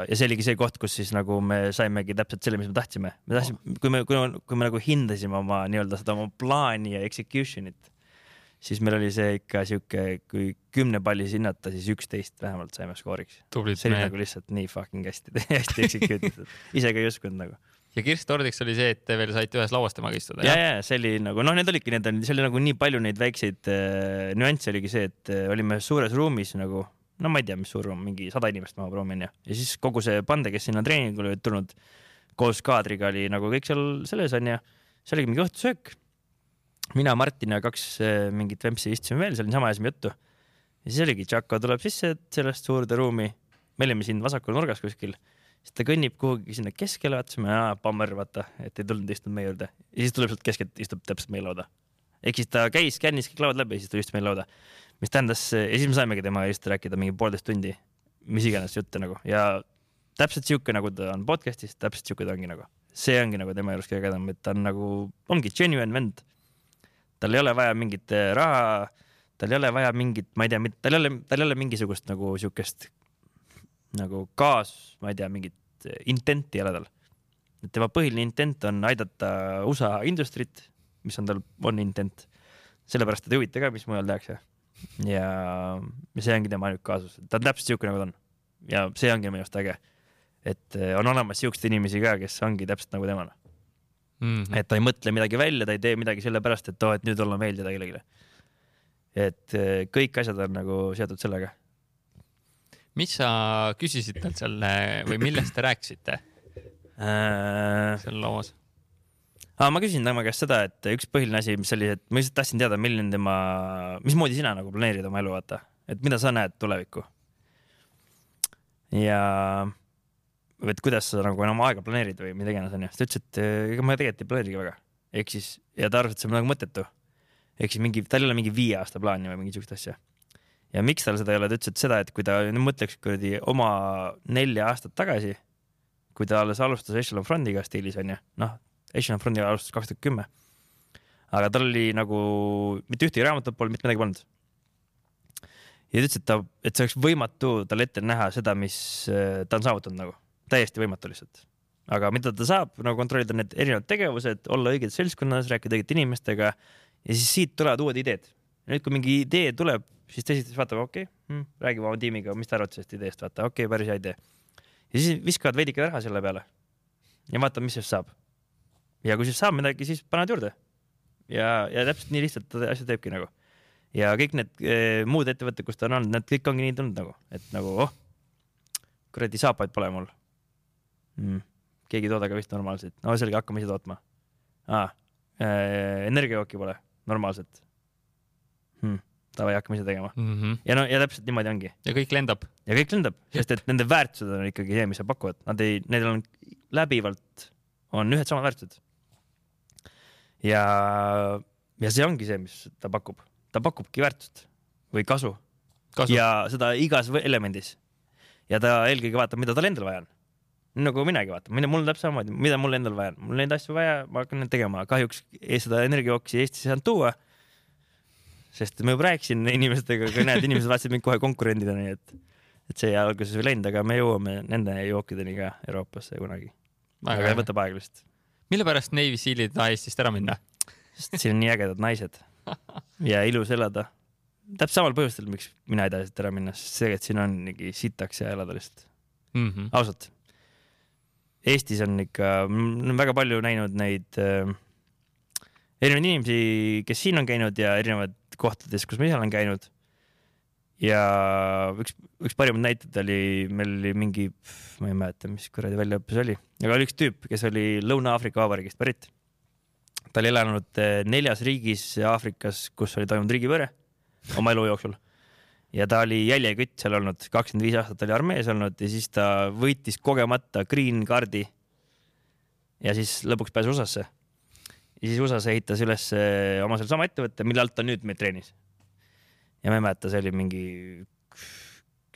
ja see oligi see koht, kus siis nagu me saimegi täpselt selle, mis me tahtsime. me tahtsime, kui me, kui me, kui me nagu hindasime oma nii-öelda seda oma plaani ja execution'it, siis meil oli see ikka sihuke, kui kümne pallis hinnata, siis üksteist vähemalt saime skooriks. see oli nagu lihtsalt nii fucking hästi, hästi execute itud, ise ka ei uskunud nagu ja kirstuordiks oli see, et te veel saite ühes lauas temaga istuda. ja, ja see oli nagu noh, need olidki need, see oli nagu nii palju neid väikseid äh, nüansse oligi see, et äh, olime suures ruumis nagu no ma ei tea, mis suur on, mingi sada inimest mahub ruumi onju. ja siis kogu see pande, kes sinna treeningule olid tulnud koos kaadriga oli nagu kõik seal selles onju. see oligi mingi õhtusöök. mina, Martin ja kaks eh, mingit vempsi istusime veel seal, niisama ajasime juttu. ja siis oligi, Tšako tuleb sisse sellest suurde ruumi. me olime siin vasakul nurgas kuskil siis ta kõnnib kuhugi sinna keskele, vaatasime, pammer, vaata, et ei tulnud istunud meie juurde. ja siis tuleb sealt keskelt, istub täpselt meie lauda. ehk siis ta käis, skännis kõik lauad läbi ja siis tuli istus meie lauda mis tähendas, ja siis me saimegi temaga lihtsalt rääkida mingi poolteist tundi, mis iganes jutte nagu ja täpselt sihuke, nagu ta on podcast'is, täpselt sihuke ta ongi nagu. see ongi nagu tema elus kõige ägedam, et ta on nagu, ongi genuine vend. tal ei ole vaja mingit äh, raha, tal ei ole vaja mingit, ma ei tea, tal ei ole, tal ei ole mingisugust nagu siukest nagu kaas, ma ei tea, mingit äh, intent'i ei ole tal. et tema põhiline intent on aidata USA industrit, mis on tal, on intent. sellepärast teda ei huvita ka, mis mujal tehakse ja see ongi tema ainuke kaasus, ta on täpselt siuke, nagu ta on. ja see ongi minu arust äge. et eh, on olemas siukseid inimesi ka, kes ongi täpselt nagu tema mm. -hmm. et ta ei mõtle midagi välja, ta ei tee midagi sellepärast, et oo, et nüüd olla meeldida kellelegi. et eh, kõik asjad on nagu seotud sellega. Mis sa küsisid talt seal või millest te rääkisite äh... seal loos? ah,. ma küsisin tema käest seda, et üks põhiline asi, mis oli, et ma lihtsalt tahtsin teada, milline tema, mismoodi sina nagu planeerid oma elu, vaata, et mida sa näed tulevikku. ja, et kuidas sa nagu enam aega planeerid või mida iganes onju, siis ta ütles, et ega ma tegelikult ei planeerigi väga, ehk siis ja ta arvas, et see on nagu mõttetu. ehk siis mingi, tal ei ole mingi viie aasta plaani või mingit siukest asja. Ja miks tal seda ei ole, ta ütles, et seda, et kui ta mõtleks kuradi oma nelja aastat tagasi, kui ta alles alustas Echelon Frontiga stiilis onju, noh Echelon Fronti alustas kaks tuhat kümme. aga tal oli nagu mitte ühtegi raamatut polnud, mitte midagi polnud. ja ta ütles, et ta, et see oleks võimatu tal ette näha seda, mis äh, ta on saavutanud nagu, täiesti võimatu lihtsalt. aga mida ta saab nagu kontrollida need erinevad tegevused, olla õiges seltskonnas, rääkida õigete inimestega ja siis siit tulevad uued ideed. nüüd, kui mingi idee tuleb, siis ta esiteks vaatab, okei okay, hmm,, räägib oma tiimiga, mis te arvate sellest ideest, vaata, okei okay,, päris hea idee. ja siis viskavad veidike raha selle peale ja vaatame, mis sellest saab ja kui siis saab midagi, siis panevad juurde. ja, ja täpselt nii lihtsalt ta asja teebki nagu. ja kõik need e, muud ettevõtted, kus ta on olnud, need kõik ongi nii tulnud nagu, et nagu oh, kuradi saapaid pole mul mm,. keegi ei tooda ka vist normaalselt, no selge, hakkame ise tootma ah,. Äh, energiajooki pole normaalselt hmm davai, hakkame ise tegema mm. -hmm. ja no ja täpselt niimoodi ongi. ja kõik lendab. ja kõik lendab, sest et nende väärtused on ikkagi see, mis nad pakuvad, nad ei, neil on läbivalt on ühed samad väärtused ja, ja see ongi see, mis ta pakub, ta pakubki väärtust või kasu, kasu. ja seda igas elemendis. ja ta eelkõige vaatab, mida tal endal vaja on. nagu minagi vaatan, mina, mul täpselt samamoodi, mida mul endal vaja on, mul neid asju vaja, ma hakkan neid tegema, kahjuks seda energiajooksi Eestis ei saanud tuua. Sest ma juba rääkisin inimestega, aga näed, inimesed vaatasid mind kohe konkurendina, nii et, et see alguses ei läinud, aga me jõuame nende jookideni ka Euroopasse kunagi. aga võtab aega lihtsalt mille pärast Navy Sealid taha Eestist ära minna? sest siin on nii ägedad naised ja ilus elada. täpselt samal põhjustel, miks mina ei taha siit ära minna, sest see, et siin on nii sitaks ja elada lihtsalt mm -hmm.. ausalt. Eestis on ikka, väga palju näinud neid äh, erinevaid inimesi, kes siin on käinud ja erinevad kohtades, kus ma ise olen käinud ja üks, üks parimaid näiteid oli, meil oli mingi, ma ei mäleta, mis kuradi väljaõpe see oli, aga oli üks tüüp, kes oli Lõuna-Aafrika Vabariigist pärit. ta oli elanud eh, neljas riigis Aafrikas, kus oli toimunud riigipööre oma elu jooksul ja ta oli jäljekütt seal olnud, kakskümmend viis aastat oli armees olnud ja siis ta võitis kogemata green card'i. ja siis lõpuks pääses USA-sse. Ja siis USA-s ehitas üles eh, oma sellesama ettevõtte, mille alt ta nüüd meid treenis ja ma ei mäleta, see oli mingi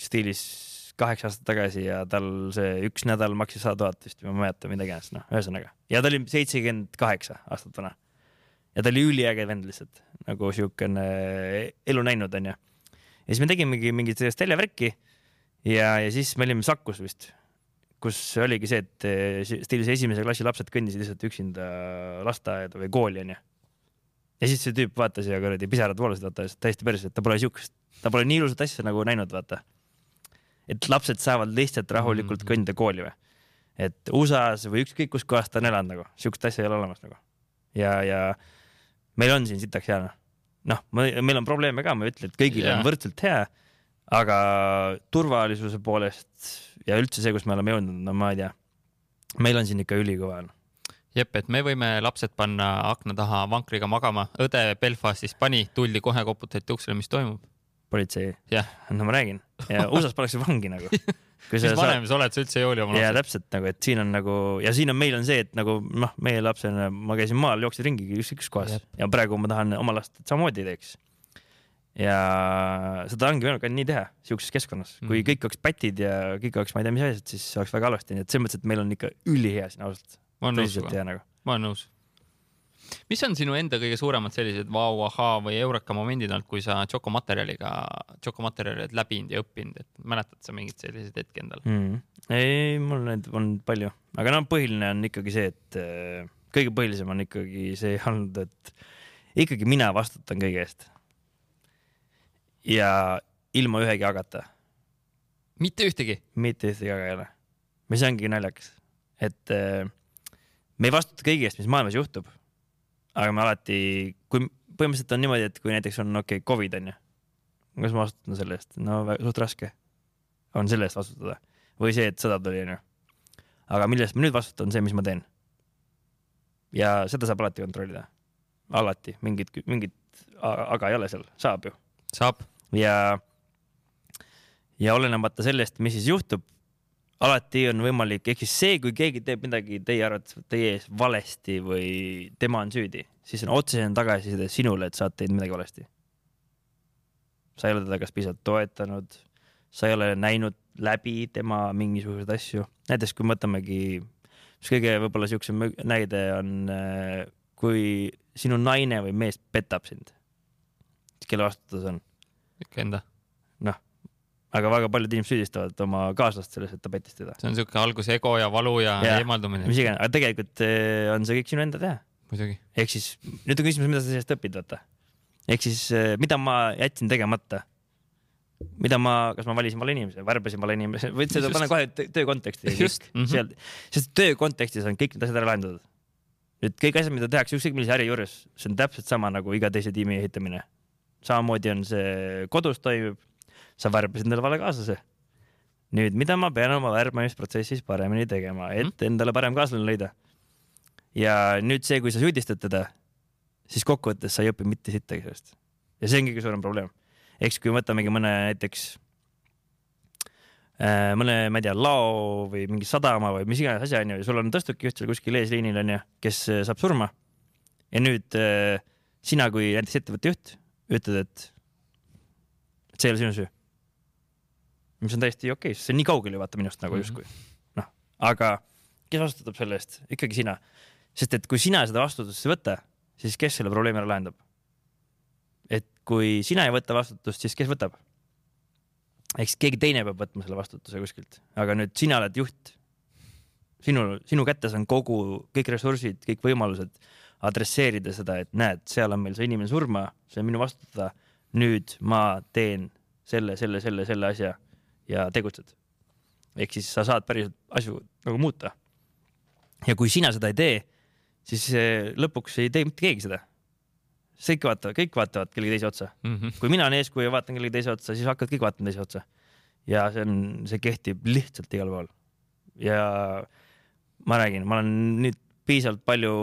stiilis kaheksa aastat tagasi ja tal see üks nädal maksis sada tuhat vist ma ei mäleta, mida iganes, noh, ühesõnaga. ja ta oli seitsekümmend kaheksa aastat vana. ja ta oli üliäge vend lihtsalt, nagu siukene elu näinud, onju. ja siis me tegimegi mingit sellist teljevärki ja, ja siis me olime Sakus vist, kus oligi see, et stiilis esimese klassi lapsed kõndisid lihtsalt üksinda lasteaeda või kooli, onju ja siis see tüüp vaatas ja kuradi pisarad voolasid, vaata täiesti päris, et ta pole siukest, ta pole nii ilusat asja nagu näinud, vaata. et lapsed saavad lihtsalt rahulikult mm -hmm. kõndida kooli või. et USA-s või ükskõik kus kohas ta on elanud nagu, siukest asja ei ole olemas nagu. ja, ja meil on siin sitaks hea noh. noh, meil on probleeme ka, ma ei ütle, et kõigil yeah. on võrdselt hea, aga turvalisuse poolest ja üldse see, kus me oleme jõudnud, no ma ei tea. meil on siin ikka ülikõva jep, et me võime lapsed panna akna taha vankriga magama, õde Belfastis pani, tuldi kohe koputati uksele, mis toimub? politsei? no ma räägin ja USA-s pannakse vangi nagu. mis vanem sa oled, sa üldse ei hooli oma lapsest. ja täpselt nagu, et siin on nagu ja siin on, meil on see, et nagu noh, meie lapsena ma käisin maal, jooksin ringi ükskõik kus kohas Jep. ja praegu ma tahan oma last samamoodi teeks. Ja seda ongi võimalik ainult nii teha siukses keskkonnas, kui mm. kõik oleks pätid ja kõik oleks, ma ei tea, mis asjad, siis oleks väga halvasti, nii et selles mõttes, et meil on ikka ülihea siin ausalt nõus sinuga, nagu. ma olen nõus. mis on sinu enda kõige suuremad sellised vau, ahaa või eureka momendid olnud, kui sa Chocomaterjaliga, Chocomaterjali oled läbinud ja õppinud, et mäletad sa mingeid selliseid hetki endal mm.? ei, mul neid on palju, aga no põhiline on ikkagi see, et äh, kõige põhilisem on ikkagi see olnud, et ikkagi mina vastutan kõige eest. Ja ilma ühegi agata. mitte ühtegi? mitte ühtegi aga ei ole. see ongi naljakas, et äh, me ei vastuta kõigi eest, mis maailmas juhtub. aga me alati, kui põhimõtteliselt on niimoodi, et kui näiteks on okei okay, Covid on ju, kas ma vastutan selle eest? no suht raske on selle eest vastutada või see, et sõda tuli onju. aga mille eest ma nüüd vastutan, on see, mis ma teen. ja seda saab alati kontrollida, alati mingit, mingit aga ei ole seal, saab ju saab. ja, ja olenemata sellest, mis siis juhtub, alati on võimalik, ehk siis see, kui keegi teeb midagi teie arvates teie ees valesti või tema on süüdi, siis on otsesene tagasiside sinule, et sa oled teinud midagi valesti. sa ei ole teda kas piisavalt toetanud, sa ei ole näinud läbi tema mingisuguseid asju, näiteks kui me võtamegi, mis kõige võib-olla siuksem näide on, kui sinu naine või mees petab sind, kelle vastutus on? Ikka enda. aga väga paljud inimesed süüdistavad oma kaaslast selles, et ta pettis teda. see on siuke algus ego ja valu ja, ja eemaldumine mis. iganes, aga tegelikult eh, on see kõik sinu enda teha. muidugi. ehk siis nüüd on küsimus, mida sa sellest õpid, vaata. ehk siis eh, mida ma jätsin tegemata. mida ma, kas ma valisin vale inimese, värbasin vale inimese, võid seda panna kohe tö- töö konteksti. Just, mhm. seal, sest töö kontekstis on kõik need asjad ära lahendatud. nüüd kõik asjad, mida tehakse ükskõik millise äri juures, see on täpselt sama nagu iga teise tiimi ehitamine. Samamoodi on see kodus toimub, sa värbasid endale vale kaaslase. nüüd, mida ma pean oma värbamisprotsessis paremini tegema, et endale parem kaaslane leida. ja nüüd see, kui sa süüdistad teda, siis kokkuvõttes sa ei õpi mitte sittagi sellest. ja see on kõige suurem probleem. eks kui võtamegi mõne näiteks äh, mõne, ma ei tea, lao või mingi sadama või mis iganes asja onju, sul on tõstukijuht seal kuskil eesliinil onju, kes äh, saab surma. ja nüüd äh, sina kui näiteks ettevõtte juht ütled, et, et see ei ole sinu süü. mis on täiesti okei okay,, sest see on nii kaugel ju vaata minust nagu Mhm. justkui. noh, aga kes vastutab selle eest? ikkagi sina. sest et kui sina seda vastutust ei võta, siis kes selle probleemi ära lahendab? et kui sina ei võta vastutust, siis kes võtab? eks keegi teine peab võtma selle vastutuse kuskilt, aga nüüd sina oled juht. sinu, sinu kätes on kogu, kõik ressursid, kõik võimalused adresseerida seda, et näed, seal on meil see inimene surma, see on minu vastutada. nüüd ma teen selle, selle, selle, selle asja ja tegutsed. ehk siis sa saad päriselt asju nagu muuta. ja kui sina seda ei tee, siis eh, lõpuks ei tee mitte keegi seda. kõik vaatavad, kõik vaatavad kellegi teise otsa Mhm. kui mina olen eeskuju ja vaatan kellegi teise otsa, siis hakkavad kõik vaatama teise otsa. ja see on, see kehtib lihtsalt igal pool. ja ma räägin, ma olen nüüd piisavalt palju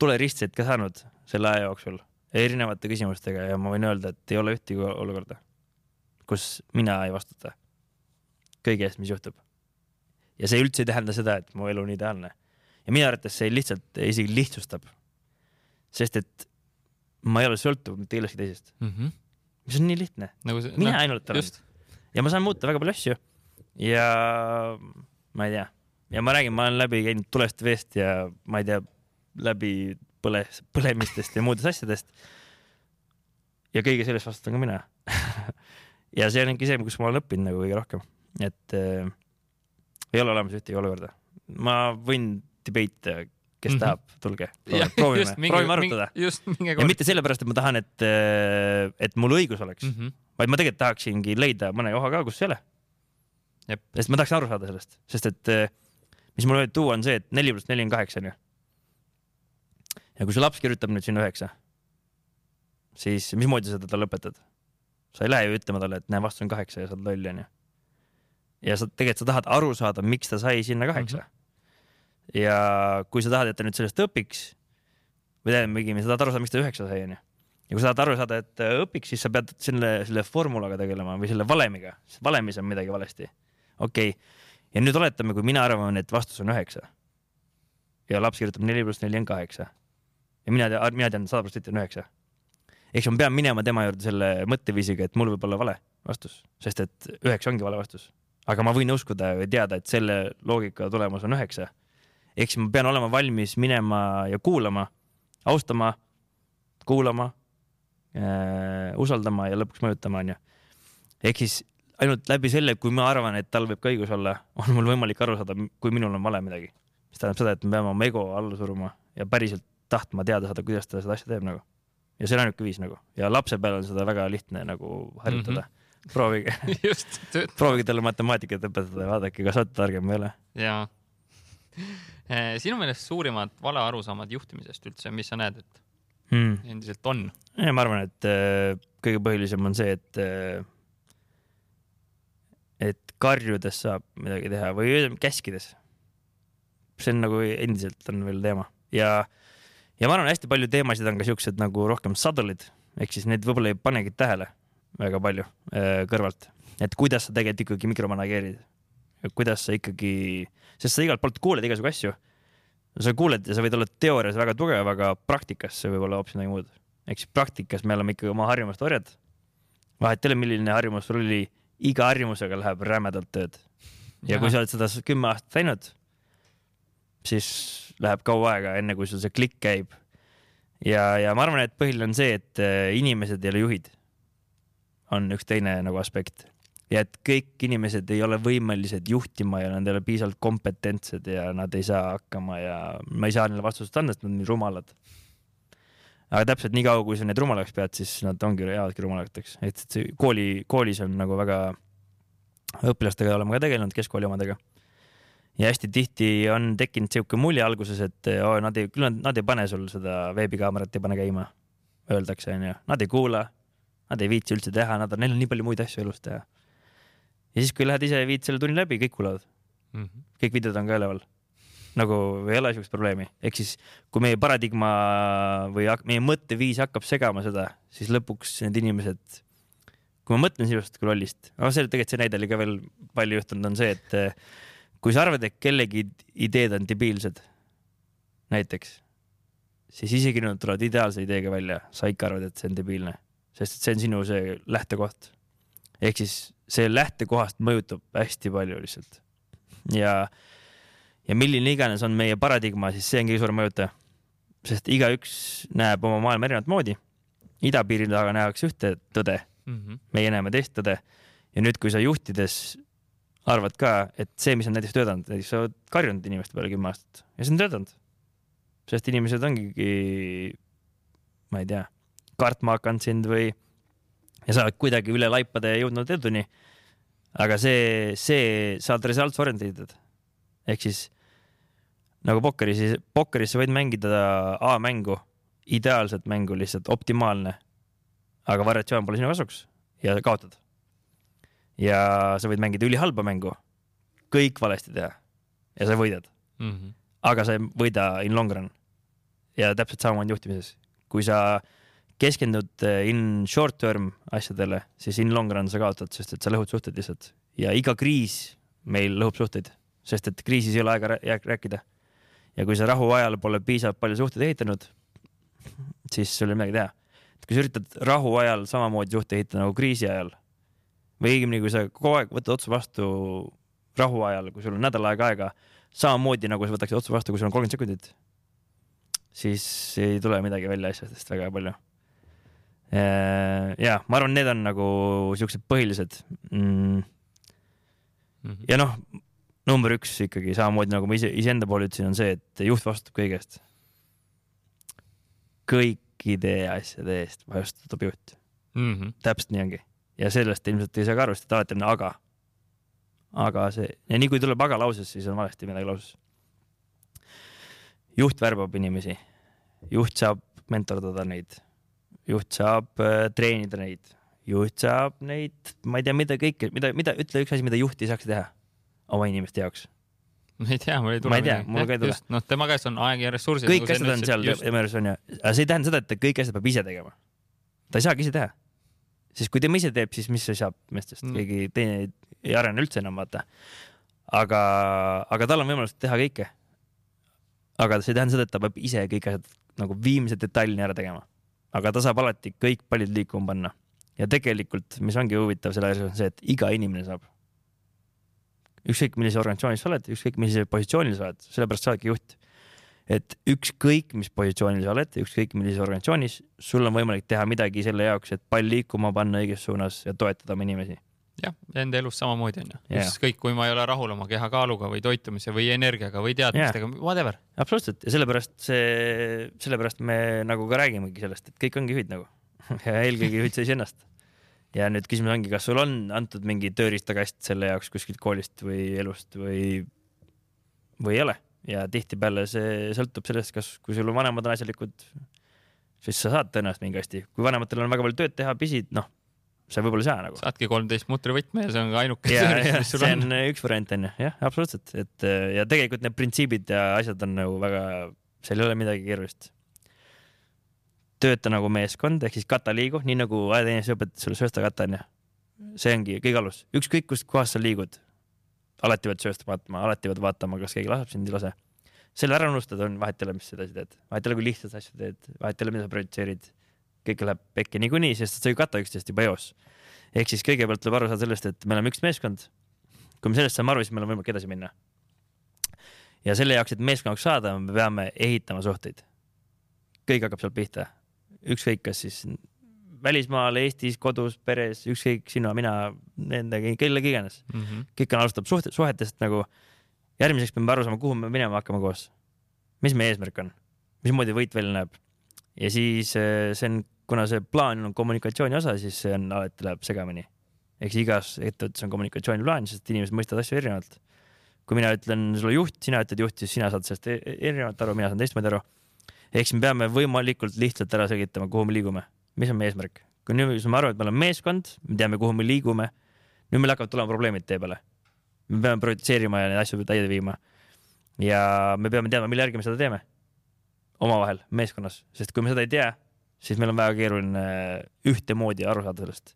tuleristseid ka saanud selle aja jooksul erinevate küsimustega ja ma võin öelda, et ei ole ühtegi olukorda, kus mina ei vastuta kõige eest, mis juhtub. ja see üldse ei tähenda seda, et mu elu on ideaalne. ja minu arvates see lihtsalt isegi lihtsustab. sest et ma ei ole sõltuv mitte kellestki teisest, Mhm. mis on nii lihtne. nagu mina ainult olen ja ma saan muuta väga palju asju ja ma ei tea ja ma räägin, ma olen läbi käinud tulest veest ja ma ei tea, läbi põle, põlemistest ja muudest asjadest. ja kõige sellest vastutan ka mina. ja see ongi see, kus ma olen õppinud nagu kõige rohkem, et äh, ei ole olemas ühtegi olukorda. ma võin debate, kes mm. -hmm. tahab, tulge, proovime, proovime arutada. ja mitte sellepärast, et ma tahan, et, et mul õigus oleks mm. -hmm. vaid ma tegelikult tahaksingi leida mõne koha ka, kus ei ole. Sest ma tahaks aru saada sellest, sest et eh, mis mul võib tuua, on see, et neli pluss neli on kaheksa, onju. ja kui su laps kirjutab nüüd sinna üheksa, siis mismoodi sa teda lõpetad? sa ei lähe ju ütlema talle, et näe, vastus on kaheksa ja sa oled loll, onju. ja sa tegelikult sa tahad aru saada, miks ta sai sinna kaheksa mm. -hmm. ja kui sa tahad, et ta nüüd sellest õpiks või tähendab, õigemini sa tahad aru saada, miks ta üheksa sai, onju. ja kui sa tahad aru saada, et õpiks, siis sa pead selle, selle formulaga tegelema või selle valemiga, sest valemis on midagi valesti. okei okay., ja nüüd oletame, kui mina arvan, et vastus on üheksa ja laps kirjutab neli pluss neli on kaheksa ja mina mina tean sada protsenti on üheksa. eks ma pean minema tema juurde selle mõtteviisiga, et mul võib olla vale vastus, sest et üheksa ongi vale vastus. aga ma võin uskuda või teada, et selle loogika tulemus on üheksa. ehk siis ma pean olema valmis minema ja kuulama, austama, kuulama äh,, usaldama ja lõpuks mõjutama, onju. ehk siis ainult läbi selle, kui ma arvan, et tal võib ka õigus olla, on mul võimalik aru saada, kui minul on vale midagi. mis tähendab seda, et me peame oma ego alla suruma ja päriselt tahtma teada saada, kuidas ta seda asja teeb nagu. ja see on ainuke viis nagu ja lapse peal on seda väga lihtne nagu harjutada mm. -hmm. proovige just, proovige talle matemaatikat õpetada ja vaadake, kas olete targem või ei ole. jaa. sinu meelest suurimad valearusaamad juhtimisest üldse, mis sa näed, et Mm. endiselt on? ja ma arvan, et äh, kõige põhilisem on see, et et karjudes saab midagi teha või käskides. see on nagu endiselt on veel teema ja, ja ma arvan, hästi palju teemasid on ka siuksed nagu rohkem subtle'id ehk siis need võib-olla ei panegi tähele väga palju äh, kõrvalt, et kuidas sa tegelikult ikkagi mikromanageerid. kuidas sa ikkagi, sest sa igalt poolt kuuled igasugu asju sa kuuled ja sa võid olla teoorias väga tugev, aga praktikas see võib olla hoopis midagi muud. ehk siis praktikas me oleme ikkagi oma harjumuste orjad. vahet ei ole, milline harjumus sul oli, iga harjumusega läheb rämedalt tööd. ja kui sa oled seda kümme aastat teinud, siis läheb kaua aega, enne kui sul see klikk käib. ja, ja ma arvan, et põhiline on see, et äh, inimesed ei ole juhid. on üks teine nagu aspekt ja et kõik inimesed ei ole võimelised juhtima ja nad ei ole piisavalt kompetentsed ja nad ei saa hakkama ja ma ei saa neile vastust anda, sest nad on nii rumalad. Aga täpselt nii kaua, kui sa neid rumalaks pead, siis nad ongi jäävadki rumalateks, et see kooli, koolis on nagu väga, õpilastega oleme ka tegelenud, keskkooli omadega. ja hästi tihti on tekkinud sihuke mulje alguses, et oo, nad ei, küll nad, nad ei pane sul seda veebikaamerat ei pane käima, öeldakse onju, nad ei kuula, nad ei viitsi üldse teha, nad on, neil on nii palju muid asju elus teha. ja siis, kui lähed ise viid selle tunni läbi, kõik kuulavad, Mhm. kõik videod on ka üleval. Nagu ei ole siukest probleemi, ehk siis kui meie paradigma või meie mõtteviis hakkab segama seda, siis lõpuks need inimesed, kui ma mõtlen sinust kui lollist, no see tegelikult see näide oli ka veel palju juhtunud, on see, et eh, kui sa arvad, et kellegi ideed on debiilsed, näiteks, siis isegi kui nad tulevad ideaalse ideega välja, sa ikka arvad, et see on debiilne, sest et see on sinu see lähtekoht. ehk siis see lähtekohast mõjutab hästi palju lihtsalt. Ja, ja milline iganes on meie paradigma, siis see on kõige suurem mõjutaja. sest igaüks näeb oma maailma erinevat moodi. idapiiri taga nähakse ühte tõde, Mhm. meie näeme teist tõde. ja nüüd, kui sa juhtides arvad ka, et see, mis on näiteks töötanud, näiteks sa oled karjunud inimeste peale kümme aastat ja see on töötanud. sest inimesed ongi, ma ei tea, kartma hakanud sind või ja sa oled kuidagi üle laipade jõudnud eduni. aga see, see, sa oled results oriented ehk siis nagu pokkeris, pokkeris sa võid mängida A-mängu, ideaalset mängu lihtsalt, optimaalne. aga variatsioon pole sinu kasuks ja kaotad. ja sa võid mängida ülihalba mängu, kõik valesti teha ja sa võidad, Mhm. aga sa ei võida in long run. ja täpselt samamoodi juhtimises, kui sa keskendud eh, in short term asjadele, siis in long run sa kaotad, sest et sa lõhud suhted lihtsalt ja iga kriis meil lõhub suhteid, sest et kriisis ei ole aega rääkida. ja kui sa rahuajal pole piisavalt palju suhteid ehitanud, siis sul ei ole midagi teha. kui sa üritad rahuajal samamoodi suhteid ehitada nagu kriisi ajal või õigemini, kui sa kogu aeg võtad otsa vastu rahuajal, kui sul on nädal aega aega, samamoodi nagu sa võtaksid otsa vastu, kui sul on kolmkümmend sekundit, siis ei tule midagi välja asjadest väga palju. ja ma arvan, need on nagu siuksed põhilised mm, Mhm. ja noh, number üks ikkagi samamoodi nagu ma ise iseenda poole ütlesin, on see, et juht vastutab kõige eest. kõikide asjade eest vastutab juht, Mhm. täpselt nii ongi ja sellest ilmselt ei saa ka aru, sest alati on aga. aga see ja nii kui tuleb aga lauses, siis on valesti midagi lauses. juht värbab inimesi, juht saab mentordada neid, juht saab äh, treenida neid, juht saab neid, ma ei tea, mida kõike, mida, mida, ütle üks asi, mida juht ei saaks teha oma inimeste jaoks. ma ei tea, mul ei tule. Ma ei tea, mul ka ei tule. noh, tema käes on aeg ja ressursid. kõik asjad on seal tema juures on ju, aga see ei tähenda seda, et ta kõiki asju peab ise tegema. ta ei saagi ise teha. sest kui tema ise teeb, siis mis see saab meestest mm., keegi teine ei- ei arene üldse enam, vaata. aga, aga tal on võimalus teha kõike. aga see ei tähenda seda, et ta peab ise kõik asjad nagu viimse detailini ära tegema. aga ta saab alati kõik pallid liikuma panna. ja tegelikult, mis ongi huvitav selle asjas, on see, et iga inimene saab. Ükskõik millises organisatsioonis sa oled, ükskõik millisel positsioonil sa oled, sellepärast sa oledki juht et ükskõik, mis positsioonil sa oled, ükskõik millises organisatsioonis, sul on võimalik teha midagi selle jaoks, et pall liikuma panna õiges suunas ja toetada oma inimesi. jah, enda elus samamoodi onju Jaa. ükskõik, kui ma ei ole rahul oma kehakaaluga või toitumise või energiaga või teadmistega, whatever. absoluutselt ja sellepärast see, sellepärast me nagu ka räägimegi sellest, et kõik ongi juhid nagu ja eelkõige juhid sa iseennast. Ja nüüd küsimus ongi, kas sul on antud mingi tööriistakast selle jaoks kuskilt koolist või elust või, või ei ole? Ja tihtipeale see sõltub sellest, kas, kui sul vanemad on asjalikud, siis sa saad tõenäoliselt mingi kasti, kui vanematel on väga palju tööd teha, pisid, noh, sa võib-olla ei saa nagu. saadki kolmteist mutrivõtme ja see on ka ainuke tööriist, mis sul on. see on. üks variant onju, jah, absoluutselt, et ja tegelikult need printsiibid ja asjad on nagu väga, seal ei ole midagi keerulist tööta nagu meeskond ehk siis kataliigu, nii nagu ajateenistus õpetas sulle sööstakata onju. see ongi kõige alus, ükskõik kust kohast sa liigud, alati pead söösta vaatama, alati pead vaatama, kas keegi laseb sind, ei lase. selle ära unustada on vahet ei ole, mis sa edasi teed, vahet ei ole, kui lihtsalt asju teed, vahet ei ole, mida sa projitseerid. kõik läheb pekki niikuinii, sest sa ei kata üksteist juba eos. ehk siis kõigepealt tuleb aru saada sellest, et me oleme üks meeskond. kui me sellest saame aru, siis meil on võimalik edasi minna. ja selle jaoks, et meeskonnaks saada, me peame ehitama suhteid. kõik hakkab sealt pihta ükskõik, kas siis välismaal, Eestis, kodus, peres, ükskõik sina, mina, nendega, kellega iganes mm. -hmm. kõik on, alustab suht-, suhetest nagu. järgmiseks peame aru saama, kuhu me minema hakkame koos. mis meie eesmärk on, mismoodi võit välja näeb. ja siis äh, see on, kuna see plaan on kommunikatsiooni osa, siis see on, alati läheb segamini. ehk siis igas ettevõttes on kommunikatsiooniplaan, sest inimesed mõistavad asju erinevalt. kui mina ütlen sulle juht, sina ütled juht, siis sina saad sellest e-, erinevalt aru, mina saan teistmoodi aru ehk siis me peame võimalikult lihtsalt ära selgitama, kuhu me liigume, mis on meie eesmärk. kui nüüd me aru, et me oleme meeskond, me teame, kuhu me liigume, nüüd meil hakkavad tulema probleemid tee peale. me peame projitseerima ja neid asju täide viima. ja me peame teadma, mille järgi me seda teeme. omavahel, meeskonnas, sest kui me seda ei tea, siis meil on väga keeruline ühtemoodi aru saada sellest.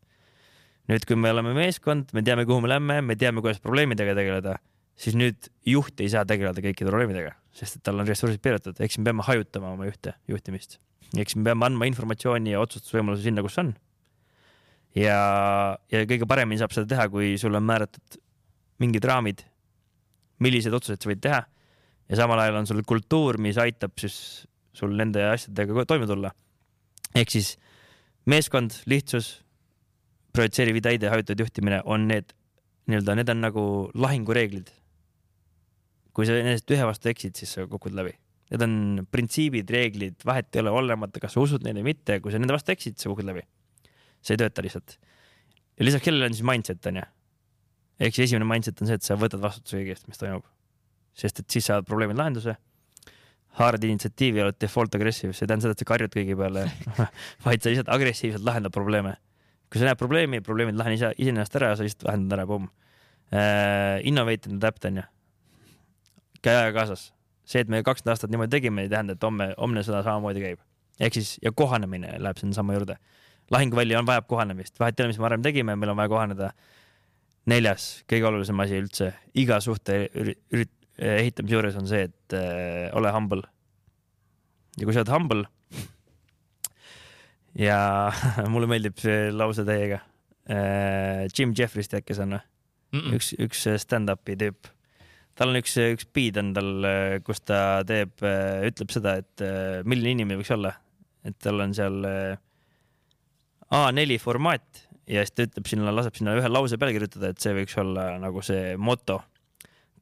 nüüd, kui me oleme meeskond, me teame, kuhu me lähme, me teame, kuidas probleemidega tegeleda siis nüüd juht ei saa tegeleda kõikide probleemidega, sest et tal on ressursid piiratud, eks me peame hajutama oma ühte juhtimist. eks me peame andma informatsiooni ja otsustusvõimaluse sinna, kus on. ja, ja kõige paremini saab seda teha, kui sulle on määratud mingid raamid, milliseid otsuseid sa võid teha ja samal ajal on sul kultuur, mis aitab siis sul nende asjadega toime tulla. ehk siis meeskond, lihtsus, projitseeriv täide, hajutatud juhtimine on need nii-öelda, need on nagu lahingureeglid kui sa nendest ühe vastu eksid, siis sa kukud läbi. Need on printsiibid, reeglid, vahet ei ole, olenemata, kas sa usud neile või mitte, kui sa nende vastu eksid, sa kukud läbi. see ei tööta lihtsalt. ja lisaks kellele on siis mindset onju. ehk siis esimene mindset on see, et sa võtad vastutuse kõige eest, mis toimub. sest et siis saad probleemid lahenduse. haarad initsiatiivi, oled default aggressive, see ei tähenda seda, et sa karjud kõigi peale vaid sa lihtsalt agressiivselt lahendad probleeme. kui sa näed probleemi, probleemid lahen ise, iseenesest ära ja sa lihtsalt lahendad ära, pumm uh,. Innovate and adapt onju käe ajaga kaasas. see, et me kakskümmend aastat niimoodi tegime, ei tähenda, et homme, homne sõda samamoodi käib. ehk siis ja kohanemine läheb sinnasama juurde. lahinguväli on, vajab kohanemist, vahet ei ole, mis me varem tegime, meil on vaja kohaneda. neljas, kõige olulisem asi üldse iga suhte ürit-, ehitamise juures on see, et äh, ole humble. ja kui sa oled humble ja mulle meeldib see lause täiega äh,. Jim Jeffries tead, kes on või? üks, üks stand-up'i tüüp tal on üks, üks beat on tal, kus ta teeb, ütleb seda, et milline inimene võiks olla, et tal on seal A4 formaat ja siis ta ütleb sinna, laseb sinna ühe lause peale kirjutada, et see võiks olla nagu see moto.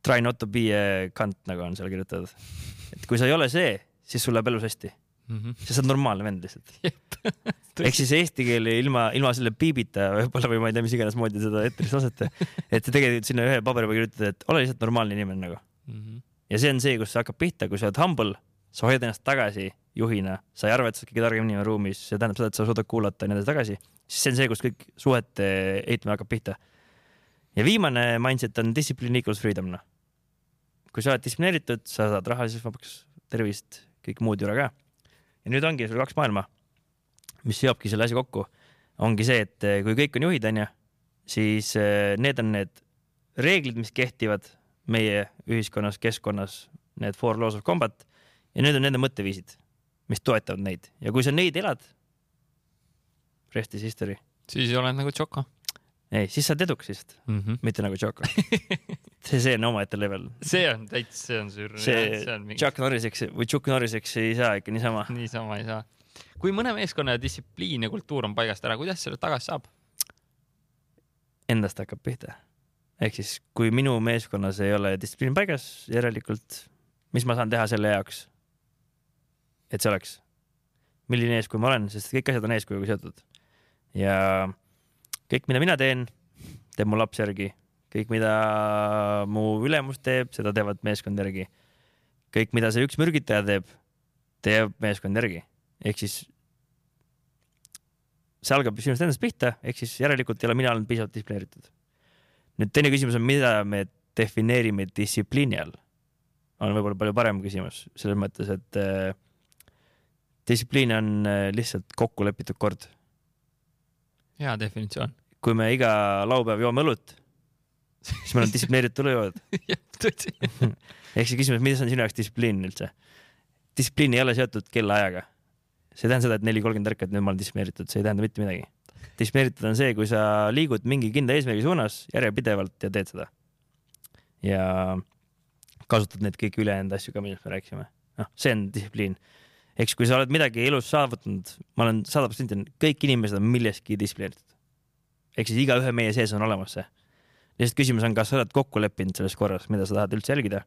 Try not to be a cunt, nagu on seal kirjutatud. et kui sa ei ole see, siis sul läheb elus hästi mm. -hmm. sest sa oled normaalne vend lihtsalt ehk siis eesti keel ilma, ilma selle piibita võib-olla või ma ei tea, mis iganes moodi seda eetris lasete. et sa tegelikult sinna ühe paberi peale kirjutad, et ole lihtsalt normaalne inimene nagu mm. -hmm. ja see on see, kus see hakkab pihta, kui sa oled humble, sa hoiad ennast tagasi juhina, sa ei arva, et sa oled kõige targem inimene ruumis, see tähendab seda, et sa suudad kuulata ja nii edasi tagasi, siis see on see, kus kõik suhete ehitamine hakkab pihta. ja viimane mindset on discipline equals freedom, noh. kui sa oled distsiplineeritud, sa saad rahaliselt vabaks, tervist, kõik muud jura ka. ja nüüd ongi sul kaks maailma mis seobki selle asja kokku, ongi see, et eh, kui kõik on juhid, onju, siis eh, need on need reeglid, mis kehtivad meie ühiskonnas, keskkonnas, need four laws of combat ja need on nende mõtteviisid, mis toetavad neid ja kui sa neid elad, rest is history. siis oled nagu Tšoko. ei, siis sa oled edukas lihtsalt mm, -hmm. mitte nagu Tšoko see, see on omaette level. see on täitsa, see on sür-. see, see mingi... Chuck Norriseks või Chuck Norriseks ei saa ikka niisama. niisama ei saa kui mõne meeskonna distsipliin ja kultuur on paigast ära, kuidas selle tagasi saab? Endast hakkab pihta. ehk siis, kui minu meeskonnas ei ole distsipliin paigas, järelikult, mis ma saan teha selle jaoks, et see oleks? milline eeskuju ma olen, sest kõik asjad on eeskujuga seotud. ja kõik, mida mina teen, teeb mu laps järgi, kõik, mida mu ülemus teeb, seda teevad meeskond järgi. kõik, mida see üks mürgitaja teeb, teeb meeskond järgi, ehk siis see algab sinust endast pihta, ehk siis järelikult ei ole mina olnud piisavalt distsiplineeritud. nüüd teine küsimus on, mida me defineerime distsipliini all? on võib-olla palju parem küsimus selles mõttes, et äh, distsipliin on äh, lihtsalt kokku lepitud kord. hea definitsioon. kui me iga laupäev joome õlut, siis meil on distsiplineeritud õlujood. ehk see küsimus, mis on sinu jaoks distsipliin üldse? distsipliin ei ole seotud kellaajaga. See ei tähenda seda, et neli kolmkümmend ärkad, nüüd ma olen distsiplineeritud, see ei tähenda mitte midagi. distsiplineeritud on see, kui sa liigud mingi kindla eesmärgi suunas järjepidevalt ja teed seda. ja kasutad neid kõiki ülejäänud asju ka, millest me rääkisime. noh, see on distsipliin. eks kui sa oled midagi elus saavutanud, ma olen sada protsenti, kõik inimesed on milleski distsiplineeritud. ehk siis igaühe meie sees on olemas see. lihtsalt küsimus on, kas sa oled kokku leppinud selles korras, mida sa tahad üldse jälgida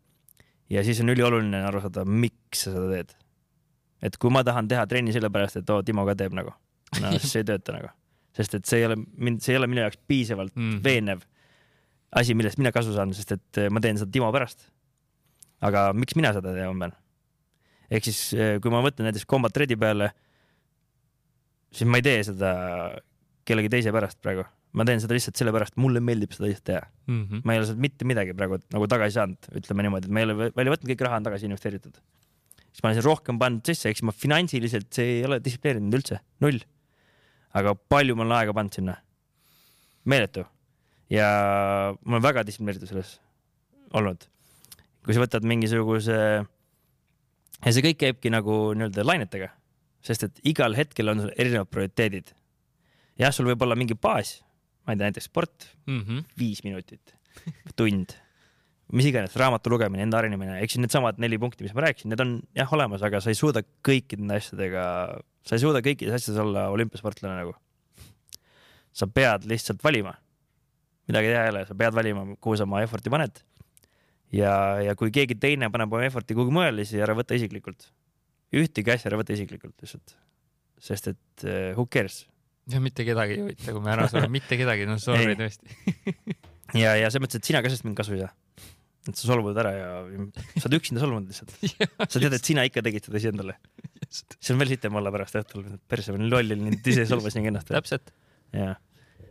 ja siis on ülioluline aru saada, miks sa seda teed. Et kui ma tahan teha trenni sellepärast, et oo, Timo ka teeb nagu, no siis see ei tööta nagu, sest et see ei ole mind, see ei ole minu jaoks piisavalt mm. Veenev asi, millest mina kasu saan, sest et eh, ma teen seda Timo pärast. aga miks mina seda tegema pean? ehk siis, kui ma mõtlen näiteks Combat Ready peale, siis ma ei tee seda kellegi teise pärast praegu, ma teen seda lihtsalt sellepärast, mulle meeldib seda lihtsalt teha Mhm. ma ei ole sealt mitte midagi praegu nagu tagasi saanud, ütleme niimoodi, et ma ei ole vä- välja võtnud, kõik raha on tagasi investeeritud. Siis ma olen siin rohkem pannud sisse, eks ma finantsiliselt, see ei ole distsiplineerinud üldse, null. aga palju ma olen aega pannud sinna, meeletu. ja ma olen väga distsiplineeritud selles olnud. kui sa võtad mingisuguse, ja see kõik käibki nagu nii-öelda lainetega, sest et igal hetkel on sul erinevad prioriteedid. jah, sul võib olla mingi baas, ma ei tea, näiteks sport, Mhm. viis minutit, tund, mis iganes, raamatu lugemine, enda arenemine, eks siis needsamad neli punkti, mis ma rääkisin, need on jah olemas, aga sa ei suuda kõikide nende asjadega, sa ei suuda kõikides asjades olla olümpiasportlane nagu. sa pead lihtsalt valima, midagi teha ei ole, sa pead valima, kuhu sa oma effort'i paned. ja, ja kui keegi teine paneb oma effort'i kuhugi mujale, siis ära võta isiklikult. ühtegi asja ära võta isiklikult lihtsalt, sest et uh, who cares ja mitte kedagi ei huvita, kui me ära sureme, mitte kedagi, no sorry tõesti. ja, ja selles mõttes, et sina ka sellest mingit kasu ei saa. Et sa solvud ära ja sa oled üksinda solvunud lihtsalt. sa tead, et sina ikka tegid seda iseendale. see on veel sitem olla pärast õhtul, perse, olin loll olin, ise solvasin ennast. täpselt. jah,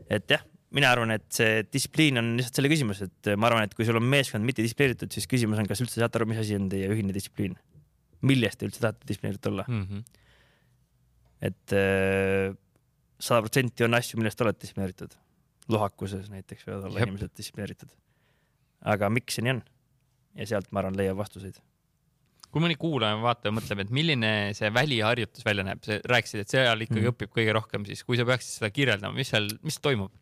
et jah, mina arvan, et see distsipliin on lihtsalt selle küsimus, et ma arvan, et kui sul on meeskond mitte distsiplineeritud, siis küsimus on, kas üldse saate aru, mis asi on teie ühine distsipliin. millest te üldse tahate distsiplineeritud olla, Mhm. et sada protsenti on asju, millest te olete distsiplineeritud. lohakuses näiteks võivad olla Jep. inimesed distsiplineeritud. Aga miks see nii on? ja sealt, ma arvan, leiab vastuseid. kui mõni kuulaja, vaataja mõtleb, et milline see väliharjutus välja näeb, sa rääkisid, et seal ikkagi mm. õpib kõige rohkem, siis kui sa peaksid seda kirjeldama, mis seal, mis toimub?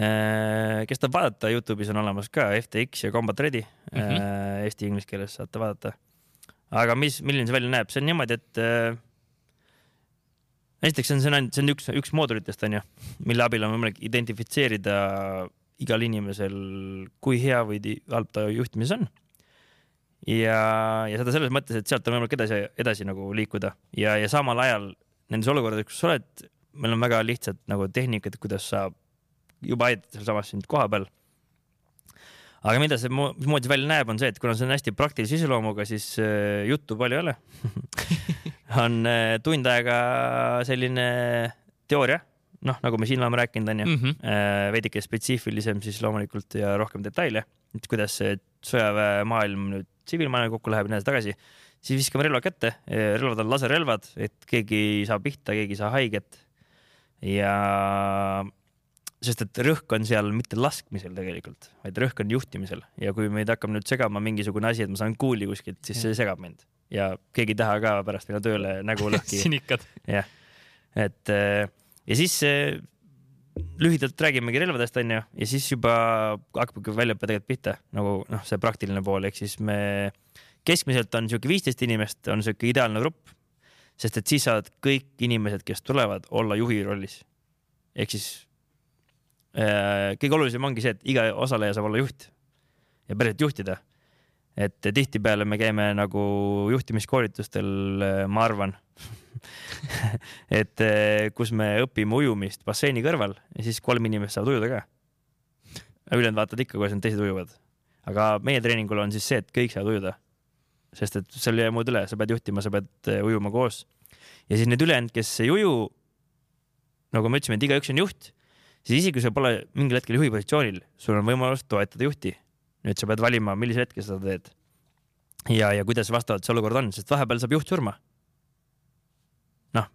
Äh, kes tahab vaadata, Youtube'is on olemas ka FTX ja Combat Ready mm, Mhm. -hmm. eesti inglise keeles saate vaadata. aga mis, milline see välja näeb, see on niimoodi, et äh, esiteks on see on ainult, see on üks, üks moodulitest onju, mille abil on võimalik identifitseerida igal inimesel, kui hea või halb ta juhtimises on. ja, ja seda selles mõttes, et sealt on võimalik edasi, edasi nagu liikuda ja, ja samal ajal nendes olukordades, kus sa oled, meil on väga lihtsad nagu tehnikad, kuidas saab juba aidata sealsamas sind koha peal. aga mida see, mismoodi välja näeb, on see, et kuna see on hästi praktilise iseloomuga, siis äh, juttu palju ei ole. on äh, tund aega selline teooria, noh, nagu me siin oleme rääkinud, onju Mhm. äh, veidike spetsiifilisem siis loomulikult ja rohkem detaile, et kuidas see sõjaväemaailm nüüd tsiviilmaailmaga kokku läheb ja nii edasi-tagasi. siis viskame relva kätte, relvad on laserrelvad, et keegi ei saa pihta, keegi ei saa haiget. ja sest et rõhk on seal mitte laskmisel tegelikult, vaid rõhk on juhtimisel ja kui meid hakkab nüüd segama mingisugune asi, et ma saan kuuli kuskilt, siis see segab mind ja keegi ei taha ka pärast minna tööle nägu lõhki sinikad. jah, et äh, ja siis äh, lühidalt räägimegi relvadest onju ja siis juba hakkabki väljaõpe tegelikult pihta nagu noh, see praktiline pool, ehk siis me keskmiselt on sihuke viisteist inimest, on sihuke ideaalne grupp, sest et siis saavad kõik inimesed, kes tulevad, olla juhi rollis. ehk siis äh, kõige olulisem ongi see, et iga osaleja saab olla juht ja päriselt juhtida. et tihtipeale me käime nagu juhtimiskoolitustel, ma arvan, et eh, kus me õpime ujumist basseini kõrval ja siis kolm inimest saavad ujuda ka. ülejäänud vaatavad ikka, kuidas need teised ujuvad. aga meie treeningul on siis see, et kõik saavad ujuda. sest et seal ei jää muud üle, sa pead juhtima, sa pead eh, ujuma koos. ja siis need ülejäänud, kes ei uju, nagu me ütlesime, et igaüks on juht, siis isegi kui sa pole mingil hetkel juhi positsioonil, sul on võimalus toetada juhti. nüüd sa pead valima, millisel hetkel sa seda teed. ja, ja kuidas vastavalt see olukord on, sest vahepeal saab juht surma noh,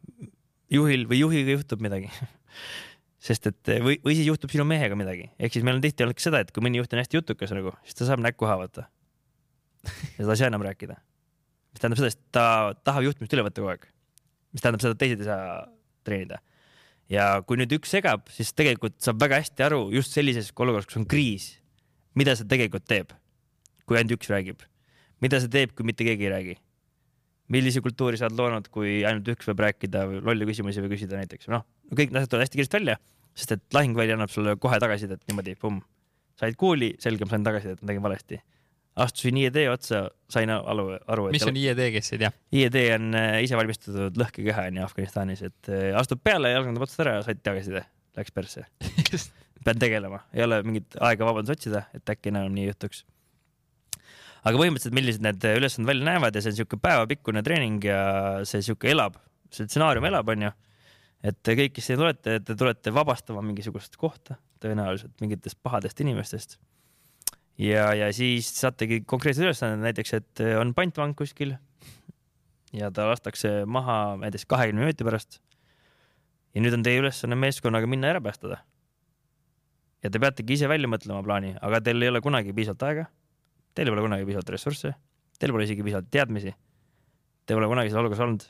juhil või juhiga juhtub midagi sest et või, või siis juhtub sinu mehega midagi, ehk siis meil on tihti olnud ka seda, et kui mõni juht on hästi jutukas nagu, siis ta saab näkku haavata. ja ta ei saa enam rääkida. mis tähendab seda, et ta tahab juhtimist üle võtta kogu aeg. mis tähendab seda, et teised ei saa treenida. ja kui nüüd üks segab, siis tegelikult saab väga hästi aru just sellises olukorras, kus on kriis, mida see tegelikult teeb, kui ainult üks räägib. mida see teeb, kui mitte keegi ei räägi millise kultuuri sa oled loonud, kui ainult üks võib rääkida või lolle küsimusi või küsida näiteks, noh, kõik asjad tulevad hästi kiiresti välja, sest et lahingväli annab sulle kohe tagasisidet niimoodi, pumm. said kuuli, selge, ma sain tagasisidet, ma tegin valesti. astusin IED otsa, sain aru, aru. mis on IED, kes ei tea? IED on äh, isevalmistatud lõhkekeha onju Afganistanis, et äh, astud peale, jalgandab otsast ära ja said tagasiside, läks persse pean tegelema, ei ole mingit aega vabandust otsida, et äkki enam nii juhtuks aga põhimõtteliselt, millised need ülesanded välja näevad ja see on niisugune päevapikkune treening ja see niisugune elab, see stsenaarium elab, onju. et kõik, kes siia tulete, te tulete vabastama mingisugust kohta, tõenäoliselt mingitest pahadest inimestest. ja, ja siis saategi konkreetsed ülesanded, näiteks, et on pantvang kuskil ja ta lastakse maha näiteks kahekümne minuti pärast. ja nüüd on teie ülesanne meeskonnaga minna ära päästada. ja te peategi ise välja mõtlema plaani, aga teil ei ole kunagi piisavalt aega Teil pole kunagi piisavalt ressursse, teil pole isegi piisavalt teadmisi. Te pole kunagi selles olukorras olnud.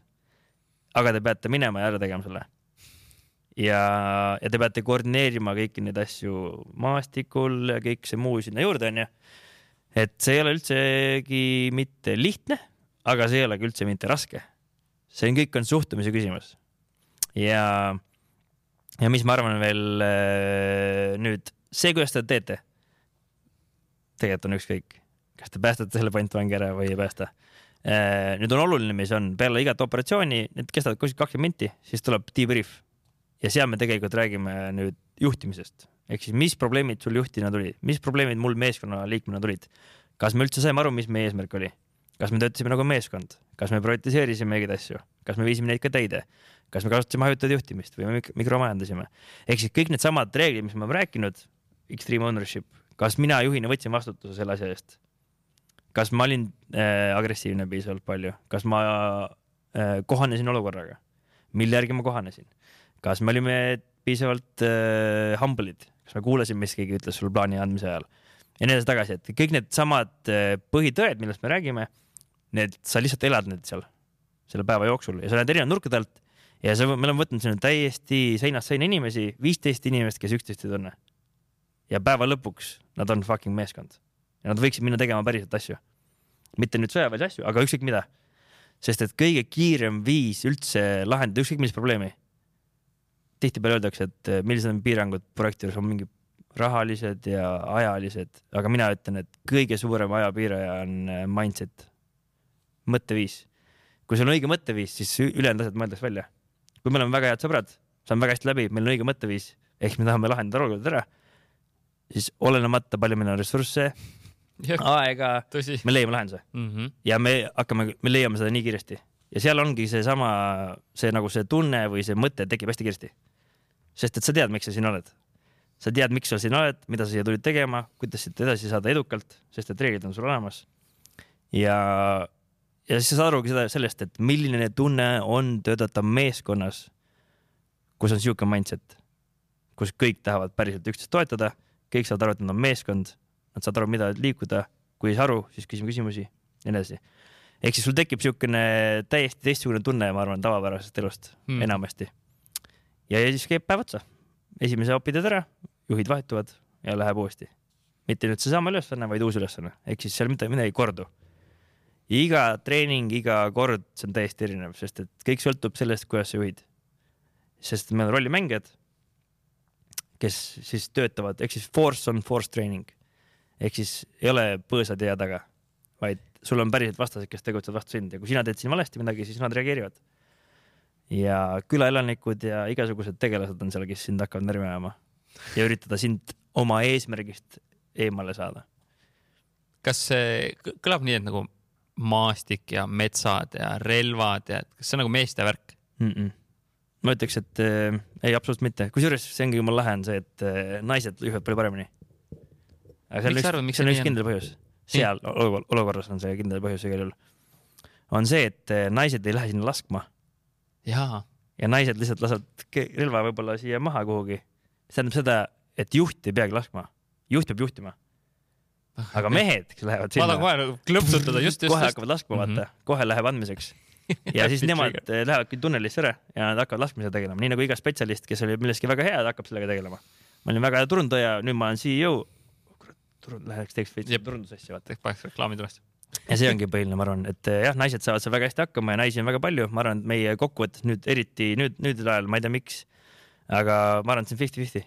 aga te peate minema ja ära tegema selle. ja, ja te peate koordineerima kõiki neid asju maastikul ja kõik see muu sinna juurde onju. et see ei ole üldsegi mitte lihtne, aga see ei ole ka üldse mitte raske. see on, kõik on suhtumise küsimus. ja, ja mis ma arvan veel äh, nüüd, see, kuidas te teete, tegelikult on ükskõik kas te päästate selle pantvangi ära või ei päästa. Äh, nüüd on oluline, mis on peale igat operatsiooni, need kestavad kuskil kakskümmend minti, siis tuleb debrief. Ja seal me tegelikult räägime nüüd juhtimisest. Ehk siis, mis probleemid sul juhtina tulid, mis probleemid mul meeskonnaliikmena tulid, kas me üldse saime aru, mis meie eesmärk oli, kas me töötasime nagu meeskond, kas me prioritiseerisime mingeid asju, kas me viisime neid ka täide, kas me kasutasime hajutatud juhtimist või me mikromajandasime, ehk siis kõik needsamad reeglid, mis me oleme rääkinud, extreme ownership, kas mina juhina võtsin vastutuse selle asja eest kas ma olin äh, agressiivne piisavalt palju, kas ma äh, kohanesin olukorraga, mille järgi ma kohanesin, kas me olime piisavalt äh, humble'id, kas me kuulasime, mis keegi ütles sulle plaani andmise ajal? Ja nii edasi-tagasi, et kõik needsamad äh, põhitõed, millest me räägime, need, sa lihtsalt elad need seal selle päeva jooksul. Ja sa näed erinevaid nurkade alt ja sa, me oleme võtnud sinna täiesti seinast seina inimesi, viisteist inimest, kes üksteist ei tunne. ja päeva lõpuks nad on fucking meeskond ja nad võiksid minna tegema päriselt asju. mitte nüüd sõjaväelisi asju, aga ükskõik mida. sest et kõige kiirem viis üldse lahendada ükskõik millist probleemi. tihtipeale öeldakse, et eh, millised on piirangud projekti juures, on mingid rahalised ja ajalised, aga mina ütlen, et kõige suurem ajapiiraja on eh, mindset, mõtteviis. kui sul on õige mõtteviis, siis ülejäänud asjad mõeldakse välja. kui me oleme väga head sõbrad, saame väga hästi läbi, meil on õige mõtteviis, ehk me tahame lahendada olukorda ära, siis olenemata, palju meil on ressursse, aega, me leiame lahenduse mm. -hmm. ja me hakkame, me leiame seda nii kiiresti ja seal ongi seesama, see nagu see tunne või see mõte tekib hästi kiiresti. sest et sa tead, miks sa siin oled. sa tead, miks sa siin oled, mida sa siia tulid tegema, kuidas siit edasi saada edukalt, sest et reeglid on sul olemas. ja, ja siis sa saad arugi seda sellest, et milline tunne on töötada meeskonnas, kus on sihuke mindset, kus kõik tahavad päriselt üksteist toetada, kõik saavad aru, et nad on meeskond nad saavad aru, mida liikuda, kui ei saa aru, siis küsime küsimusi ja nii edasi. ehk siis sul tekib niisugune täiesti teistsugune tunne, ma arvan, tavapärasest elust hmm. enamasti. ja, ja siis käib päev otsa, esimese opi teed ära, juhid vahetuvad ja läheb uuesti. mitte nüüd seesama ülesanne, vaid uus ülesanne, ehk siis seal midagi, midagi ei kordu. iga treening, iga kord, see on täiesti erinev, sest et kõik sõltub sellest, kuidas sa juhid. sest meil on rollimängijad, kes siis töötavad, ehk siis force on force training ehk siis ei ole põõsad jää taga, vaid sul on päriselt vastased, kes tegutsevad vastu sind ja kui sina teed siin valesti midagi, siis nad reageerivad. ja külaelanikud ja igasugused tegelased on seal, kes sind hakkavad närvi ajama ja üritada sind oma eesmärgist eemale saada kas see kõ- kõlab nii, et nagu maastik ja metsad ja relvad ja kas see on nagu meeste värk? mm. -mm. ma ütleks, et äh, ei, absoluutselt mitte, kusjuures see ongi jumala lahe on see, et äh, naised juhivad palju paremini. Seal on üks seal on üks kindel põhjus, seal olu- olukorras on see kindel põhjus igal juhul. on see, et äh, naised ei lähe sinna laskma. Ja naised lihtsalt lasevad relva võib-olla siia maha kuhugi. see tähendab seda, et juht ei peagi laskma, juht peab juhtima, aga mehed, kes lähevad ma tahan sinna, kohe nagu klõpsutada, just, just, kohe hakkavad laskma, vaata, kohe läheb andmiseks. Ja siis nemad eh, lähevadki tunnelisse ära ja nad hakkavad laskmisega tegelema, nii nagu iga spetsialist, kes oli milleski väga hea, ta hakkab sellega tegelema. ma olin väga hea turundaja, nüüd ma olen CEO. turund-, läheks teeks veits Jep. turundusasja, vaata. paneks reklaami tulest. ja see ongi põhiline, ma arvan, et eh, jah, naised saavad seal väga hästi hakkama ja naisi on väga palju, ma arvan, et meie kokkuvõttes nüüd eriti nüüd, nüüd ajal, ma ei tea, miks, aga ma arvan, et see on fifty-fifty.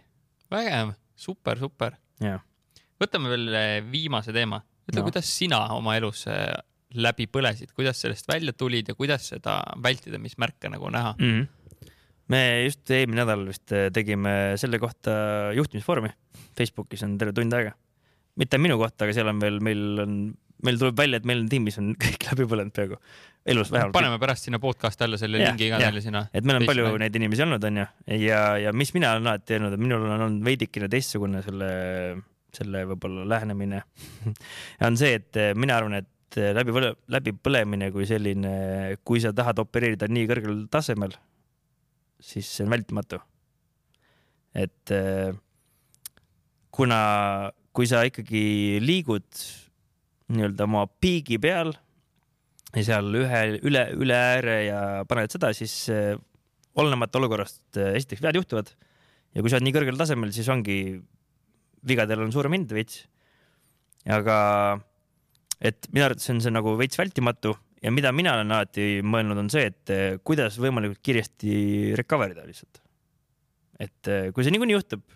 vägev, super, super. võtame veel eh, viimase teema. ütle No. kuidas sina oma elus eh, läbi põlesid, kuidas sellest välja tulid ja kuidas seda vältida, mis märke nagu näha? mm. -hmm. me just eelmine nädal vist tegime selle kohta juhtimisfoorumi. Facebookis on terve tund aega. Mitte minu kohta, aga seal on veel, meil on, meil tuleb välja, et meil on tiimis on kõik läbi põlenud peaaegu. elus vähemalt. paneme pärast sinna podcast'i alla selle Jah, lingi teile sinna. et meil on Teist palju neid inimesi olnud, onju, ja, ja mis mina olen alati öelnud, et minul on olnud veidikene teistsugune selle, selle võib-olla lähenemine on see, et mina arvan, et läbi, läbipõlemine kui selline, kui sa tahad opereerida nii kõrgel tasemel, siis see on vältimatu. et eh, kuna, kui sa ikkagi liigud nii-öelda oma piigi peal ja seal ühe, üle, üle ääre ja paned seda, siis eh, olenemata olukorrast eh, esiteks vead juhtuvad ja kui sa oled nii kõrgel tasemel, siis ongi, vigadel on suurem hind veits. aga et minu arvates on see nagu veits vältimatu ja mida mina olen alati mõelnud, on see, et eh, kuidas võimalikult kiiresti recover ida lihtsalt. et kui see niikuinii juhtub,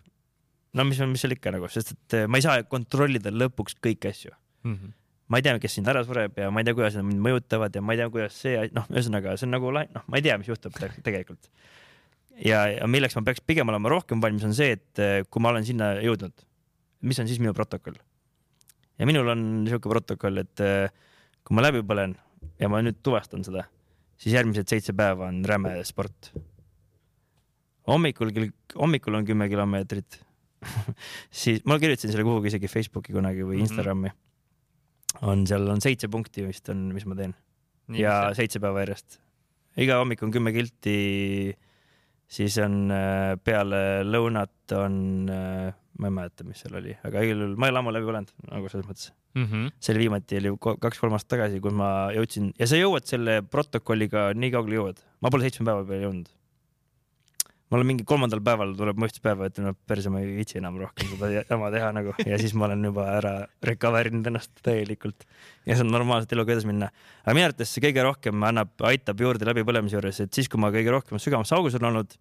no mis, mis seal ikka nagu, sest et eh, ma ei saa kontrollida lõpuks kõiki asju mm. -hmm. ma ei tea, kes sind ära sureb ja ma ei tea, kuidas nad mind mõjutavad ja ma ei tea, kuidas see, noh, ühesõnaga see on nagu noh, ma ei tea, mis juhtub te- tegelikult. ja, ja milleks ma peaks pigem olema rohkem valmis, on see, et eh, kui ma olen sinna jõudnud, mis on siis minu protokoll. ja minul on niisugune protokoll, et eh, kui ma läbi põlen ja ma nüüd tuvastan seda, siis järgmised seitse päeva on räme sport. hommikul kell, hommikul on kümme kilomeetrit siis ma kirjutasin selle kuhugi isegi Facebooki kunagi või Mhm. Instagrami mm. -hmm. on seal on seitse punkti vist on, mis ma teen ja seitse päeva järjest. iga hommik on kümme kilti, siis on äh, peale lõunat on, ma ei mäleta, mis seal oli, aga igal juhul ma ei ole ammu läbi põlenud nagu selles mõttes. mm. -hmm. see oli viimati oli ko- kaks-kolm aastat tagasi, kui ma jõudsin ja sa jõuad selle protokolliga nii kaugele jõuad, ma pole seitsme päeva peale jõudnud. Mul on mingi kolmandal päeval tuleb mõistuspäeva, ütlen, et perse ma ei viitsi enam rohkem seda jama teha nagu ja siis ma olen juba ära recover inud ennast täielikult ja saan normaalselt eluga edasi minna. aga minu arvates see kõige rohkem annab, aitab juurde läbipõlemise juures, et siis, kui ma kõige rohkem sügavamas augus olen olnud,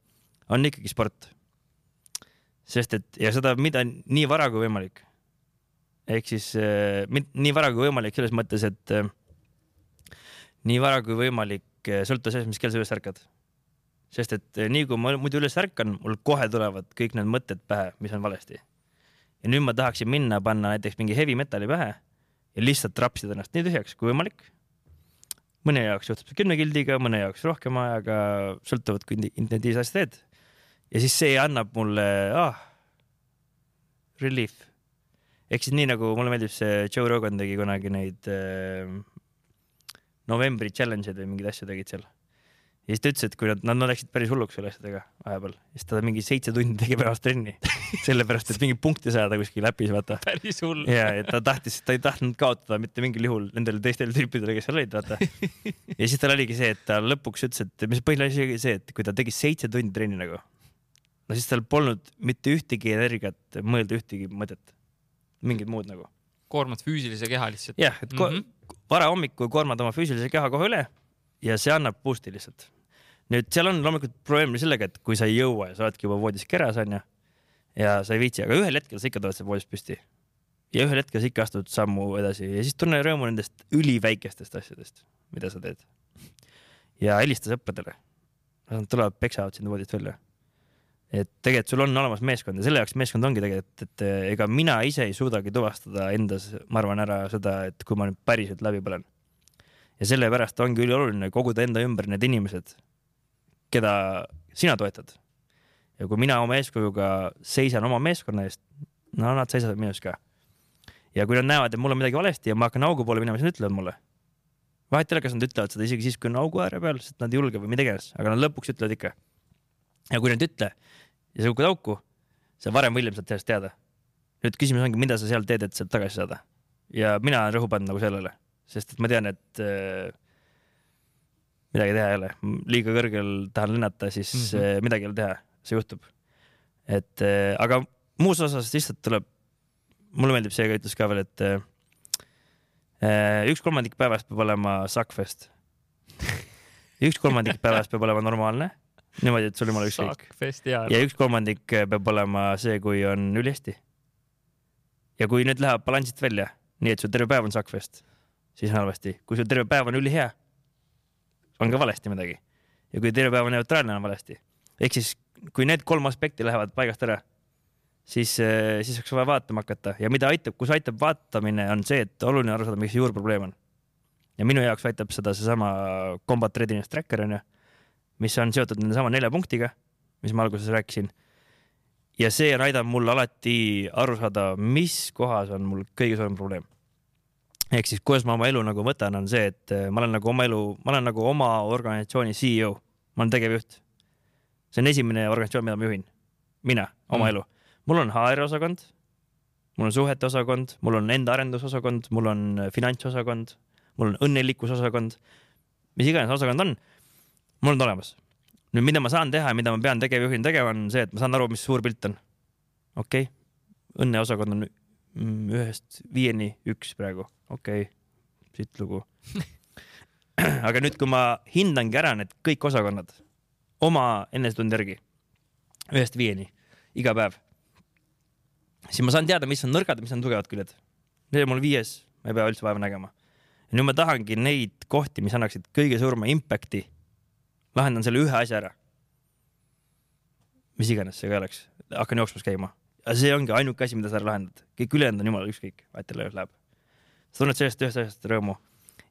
on ikkagi sport. sest et ja seda, mida nii vara kui võimalik. ehk siis mit- nii vara kui võimalik selles mõttes, et äh, nii vara kui võimalik äh, sõltub sellest, mis kell sa üles ärkad. Sest et äh, nii kui ma muidu üles ärkan, mul kohe tulevad kõik need mõtted pähe, mis on valesti. ja nüüd ma tahaksin minna, panna näiteks mingi heavy metal'i pähe ja lihtsalt rapsida ennast nii tühjaks kui võimalik. mõne jaoks juhtub see kümne kildiga, mõne jaoks rohkem ajaga, sõltuvalt kui intensiivse asja teed. ja siis see annab mulle ah, relief. ehk siis nii nagu mulle meeldib see Joe Rogan tegi kunagi neid äh, novembri challenge'id või mingeid asju tegid seal. Ja siis ta ütles, et kui nad, nad, läksid päris hulluks selle asjadega vahepeal, siis ta mingi seitse tundi tegi päevas trenni. sellepärast, et mingi punkti saada kuskil äpis, vaata. päris hull. ja, et ta tahtis, ta ei tahtnud kaotada mitte mingil juhul nendele teistele tüüpidele, kes seal olid, vaata. ja siis tal oligi see, et ta lõpuks ütles, et mis põhiline asi oli see, et kui ta tegi seitse tundi trenni nagu, no siis tal polnud mitte ühtegi energiat mõelda ühtegi mõtet, mingit muud nagu. koormad füüsilise keha lihtsalt. jah, et mm. -hmm. varahommikul koormad oma füüsilise keha kohe üle ja see annab boost'i lihtsalt. Nüüd seal on loomulikult probleem sellega, et kui sa ei jõua ja sa oledki juba voodis keras onju ja sa ei viitsi, aga ühel hetkel sa ikka tuled sealt voodist püsti. ja ühel hetkel sa ikka astud sammu edasi ja siis tunne rõõmu nendest üliväikestest asjadest, mida sa teed. ja helista sõpradele. Nad tulevad, peksavad sind voodist välja. et tegelikult sul on olemas meeskond ja selle jaoks meeskond ongi tegelikult, et ega mina ise ei suudagi tuvastada endas, ma arvan, ära seda, et kui ma nüüd päriselt läbi põlen. ja sellepärast ongi ülioluline koguda enda ümber need inimesed, keda sina toetad. ja kui mina oma eeskujuga seisan oma meeskonna eest, no nad seisavad minu eest ka. ja kui nad näevad, et mul on midagi valesti ja ma hakkan augu poole minema, siis nad ütlevad mulle vahet ei ole, kas nad ütlevad seda isegi siis, kui on augu ääre peal, sest nad ei julge või mida iganes, aga nad lõpuks ütlevad ikka. ja kui nad ei ütle ja sa kukud auku, sa varem või hiljem saad sellest teada. nüüd küsimus ongi, mida sa seal teed, et sealt tagasi saada. ja mina olen rõhu pannud nagu sellele, sest et ma tean, et äh, midagi teha ei ole, liiga kõrgel tahan lennata, siis mm -hmm. midagi ei ole teha, see juhtub. et äh, aga muus osas lihtsalt tuleb, mulle meeldib see ütlus ka veel, et Äh, üks kolmandik päevast peab olema Suckfest. üks kolmandik päevast peab olema normaalne, niimoodi, et sul jumala ükskõik. ja üks kolmandik peab olema see, kui on ülihästi. ja kui nüüd läheb balansilt välja, nii et sul terve päev on Suckfest, siis on halvasti. kui sul terve päev on ülihea, on ka valesti midagi. ja kui terve päev on neutraalne, on valesti. ehk siis, kui need kolm aspekti lähevad paigast ära siis, eh, siis oleks vaja vaatama hakata ja mida aitab, kus aitab vaatamine, on see, et oluline aru saada, mis juurprobleem on. ja minu jaoks aitab seda seesama Combat Readiness Tracker onju, mis on seotud nendesama nelja punktiga, mis ma alguses rääkisin. ja see on aidanud mul alati aru saada, mis kohas on mul kõige suurem probleem. Ehk siis, kuidas ma oma elu nagu võtan, on see, et eh, ma olen nagu oma elu, ma olen nagu oma organisatsiooni CEO, ma olen tegevjuht. see on esimene organisatsioon, mida ma juhin, mina, oma mm. elu mul on HR osakond, mul on suhete osakond, mul on enda arendusosakond, mul on äh, finantsosakond, mul on õnnelikkusosakond, mis iganes osakond on, mul on olemas. nüüd, mida ma saan teha ja mida ma pean tegevjuhina tegema, on see, et ma saan aru, mis suur pilt on. okei okay., õnneosakond on mm, ühest viieni üks praegu, okei okay., siit lugu aga nüüd, kui ma hindangi ära need kõik osakonnad oma enesetunde järgi ühest viieni iga päev siis ma saan teada, mis on nõrgad ja mis on tugevad küljed. Need on mul viies, ma ei pea üldse vaeva nägema. ja nüüd ma tahangi neid kohti, mis annaksid kõige suurema impact'i, lahendan selle ühe asja ära. mis iganes see ka oleks, hakkan jooksmas käima. ja see ongi ainuke asi, mida sa lahendad, kõik ülejäänud on jumala ükskõik, vahet ei ole, läheb. Sa tunned sellest ühest asjast rõõmu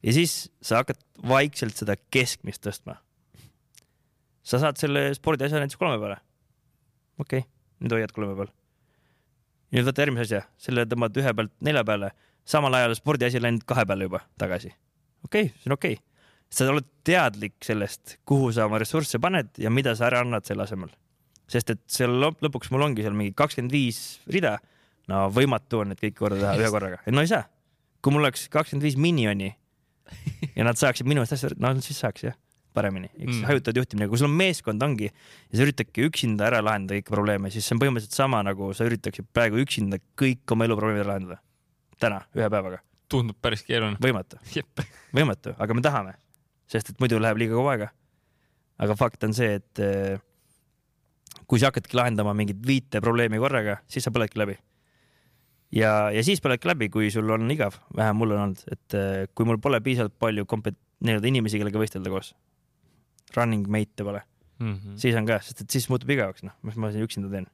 ja siis sa hakkad vaikselt seda keskmist tõstma. sa saad selle spordiasja näiteks kolme peale. okei okay,, nüüd hoiad kolme peal nüüd võta järgmise asja, selle tõmbad ühe pealt nelja peale, samal ajal spordiasi läinud kahe peale juba tagasi. okei okay,, see on okei okay.. sa oled teadlik sellest, kuhu sa oma ressursse paned ja mida sa ära annad selle asemel. sest et seal lõpuks mul ongi seal mingi kakskümmend viis rida. no võimatu on need kõik korda teha ühe korraga, no ei saa. Kui mul oleks kakskümmend viis minioni ja nad saaksid minu eest asja, no siis saaks jah paremini, eks mm. hajutatud juhtimine, kui sul on meeskond ongi ja sa üritadki üksinda ära lahendada kõiki probleeme, siis see on põhimõtteliselt sama nagu sa üritaksid praegu üksinda kõik oma elu probleemid ära lahendada. täna, ühe päevaga. tundub päris keeruline. võimatu võimatu, aga me tahame, sest et muidu läheb liiga kaua aega. aga fakt on see, et eh, kui sa hakkadki lahendama mingit viite probleemi korraga, siis sa põledki läbi. Ja, ja siis põledki läbi, kui sul on igav, vähem mul on olnud, et eh, kui mul pole piisavalt palju kompet-, nii-öelda inimesi, kellega võistelda koos running mate'e pole mm. -hmm. siis on ka, sest et siis muutub igavaks, noh, mis ma siin üksinda teen.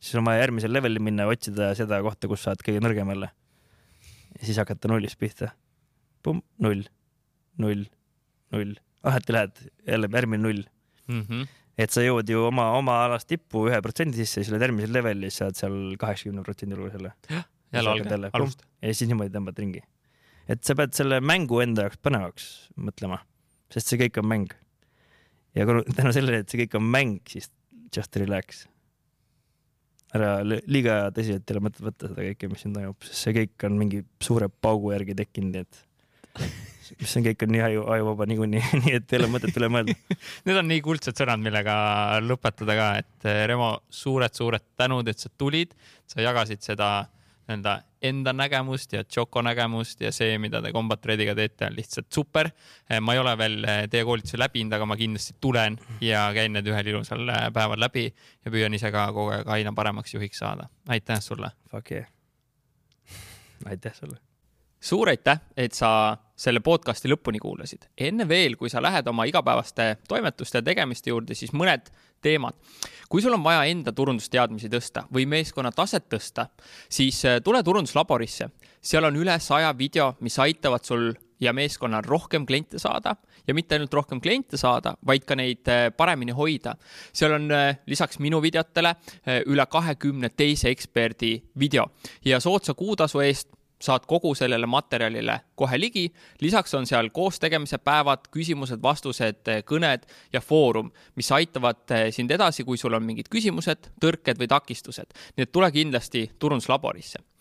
siis on vaja järgmisel levelil minna, otsida seda kohta, kus sa oled kõige nõrgem jälle. ja siis hakata nullist pihta. Pumm, null, null, null, alati lähed jälle järgmine null mm. -hmm. et sa jõuad ju oma, oma alast tippu ühe protsendi sisse, siis oled järgmisel levelil, siis saad seal kaheksakümne protsendi juures jälle. Jälle alge, alust. ja siis niimoodi tõmbad ringi. et sa pead selle mängu enda jaoks põnevaks mõtlema, sest see kõik on mäng ja tänu sellele, et see kõik on mäng, siis just relax. ära liiga tõsiselt ei ole mõtet võtta seda kõike, mis siin toimub, sest see kõik on mingi suure paugu järgi tekkinud, nii et mis on kõik on nii aju, ajuvaba niikuinii, nii et ei ole mõtet üle mõelda Need on nii kuldsed sõnad, millega lõpetada ka, et Remo suured,, suured-suured tänud, et sa tulid, sa jagasid seda nii-öelda enda nägemust ja Choco nägemust ja see, mida te Combat Rediga teete, on lihtsalt super. Eh, ma ei ole veel eh, teie koolituse läbinud, aga ma kindlasti tulen ja käin need ühel ilusal eh, päeval läbi ja püüan ise ka kogu aeg aina paremaks juhiks saada. aitäh sulle. Fuck yeah. aitäh sulle suur aitäh, et sa selle podcasti lõpuni kuulasid. enne veel, kui sa lähed oma igapäevaste toimetuste ja tegemiste juurde, siis mõned teemad. kui sul on vaja enda turundusteadmisi tõsta või meeskonna taset tõsta, siis äh, tule turunduslaborisse. seal on üle saja video, mis aitavad sul ja meeskonnal rohkem kliente saada ja mitte ainult rohkem kliente saada, vaid ka neid äh, paremini hoida. seal on äh, lisaks minu videotele üle kahekümne teise eksperdi video ja soodsa kuutasu eest saad kogu sellele materjalile kohe ligi. lisaks on seal koostegemise päevad, küsimused-vastused, kõned ja foorum, mis aitavad eh, sind edasi, kui sul on mingid küsimused, tõrked või takistused. nii et tule kindlasti turunduslaborisse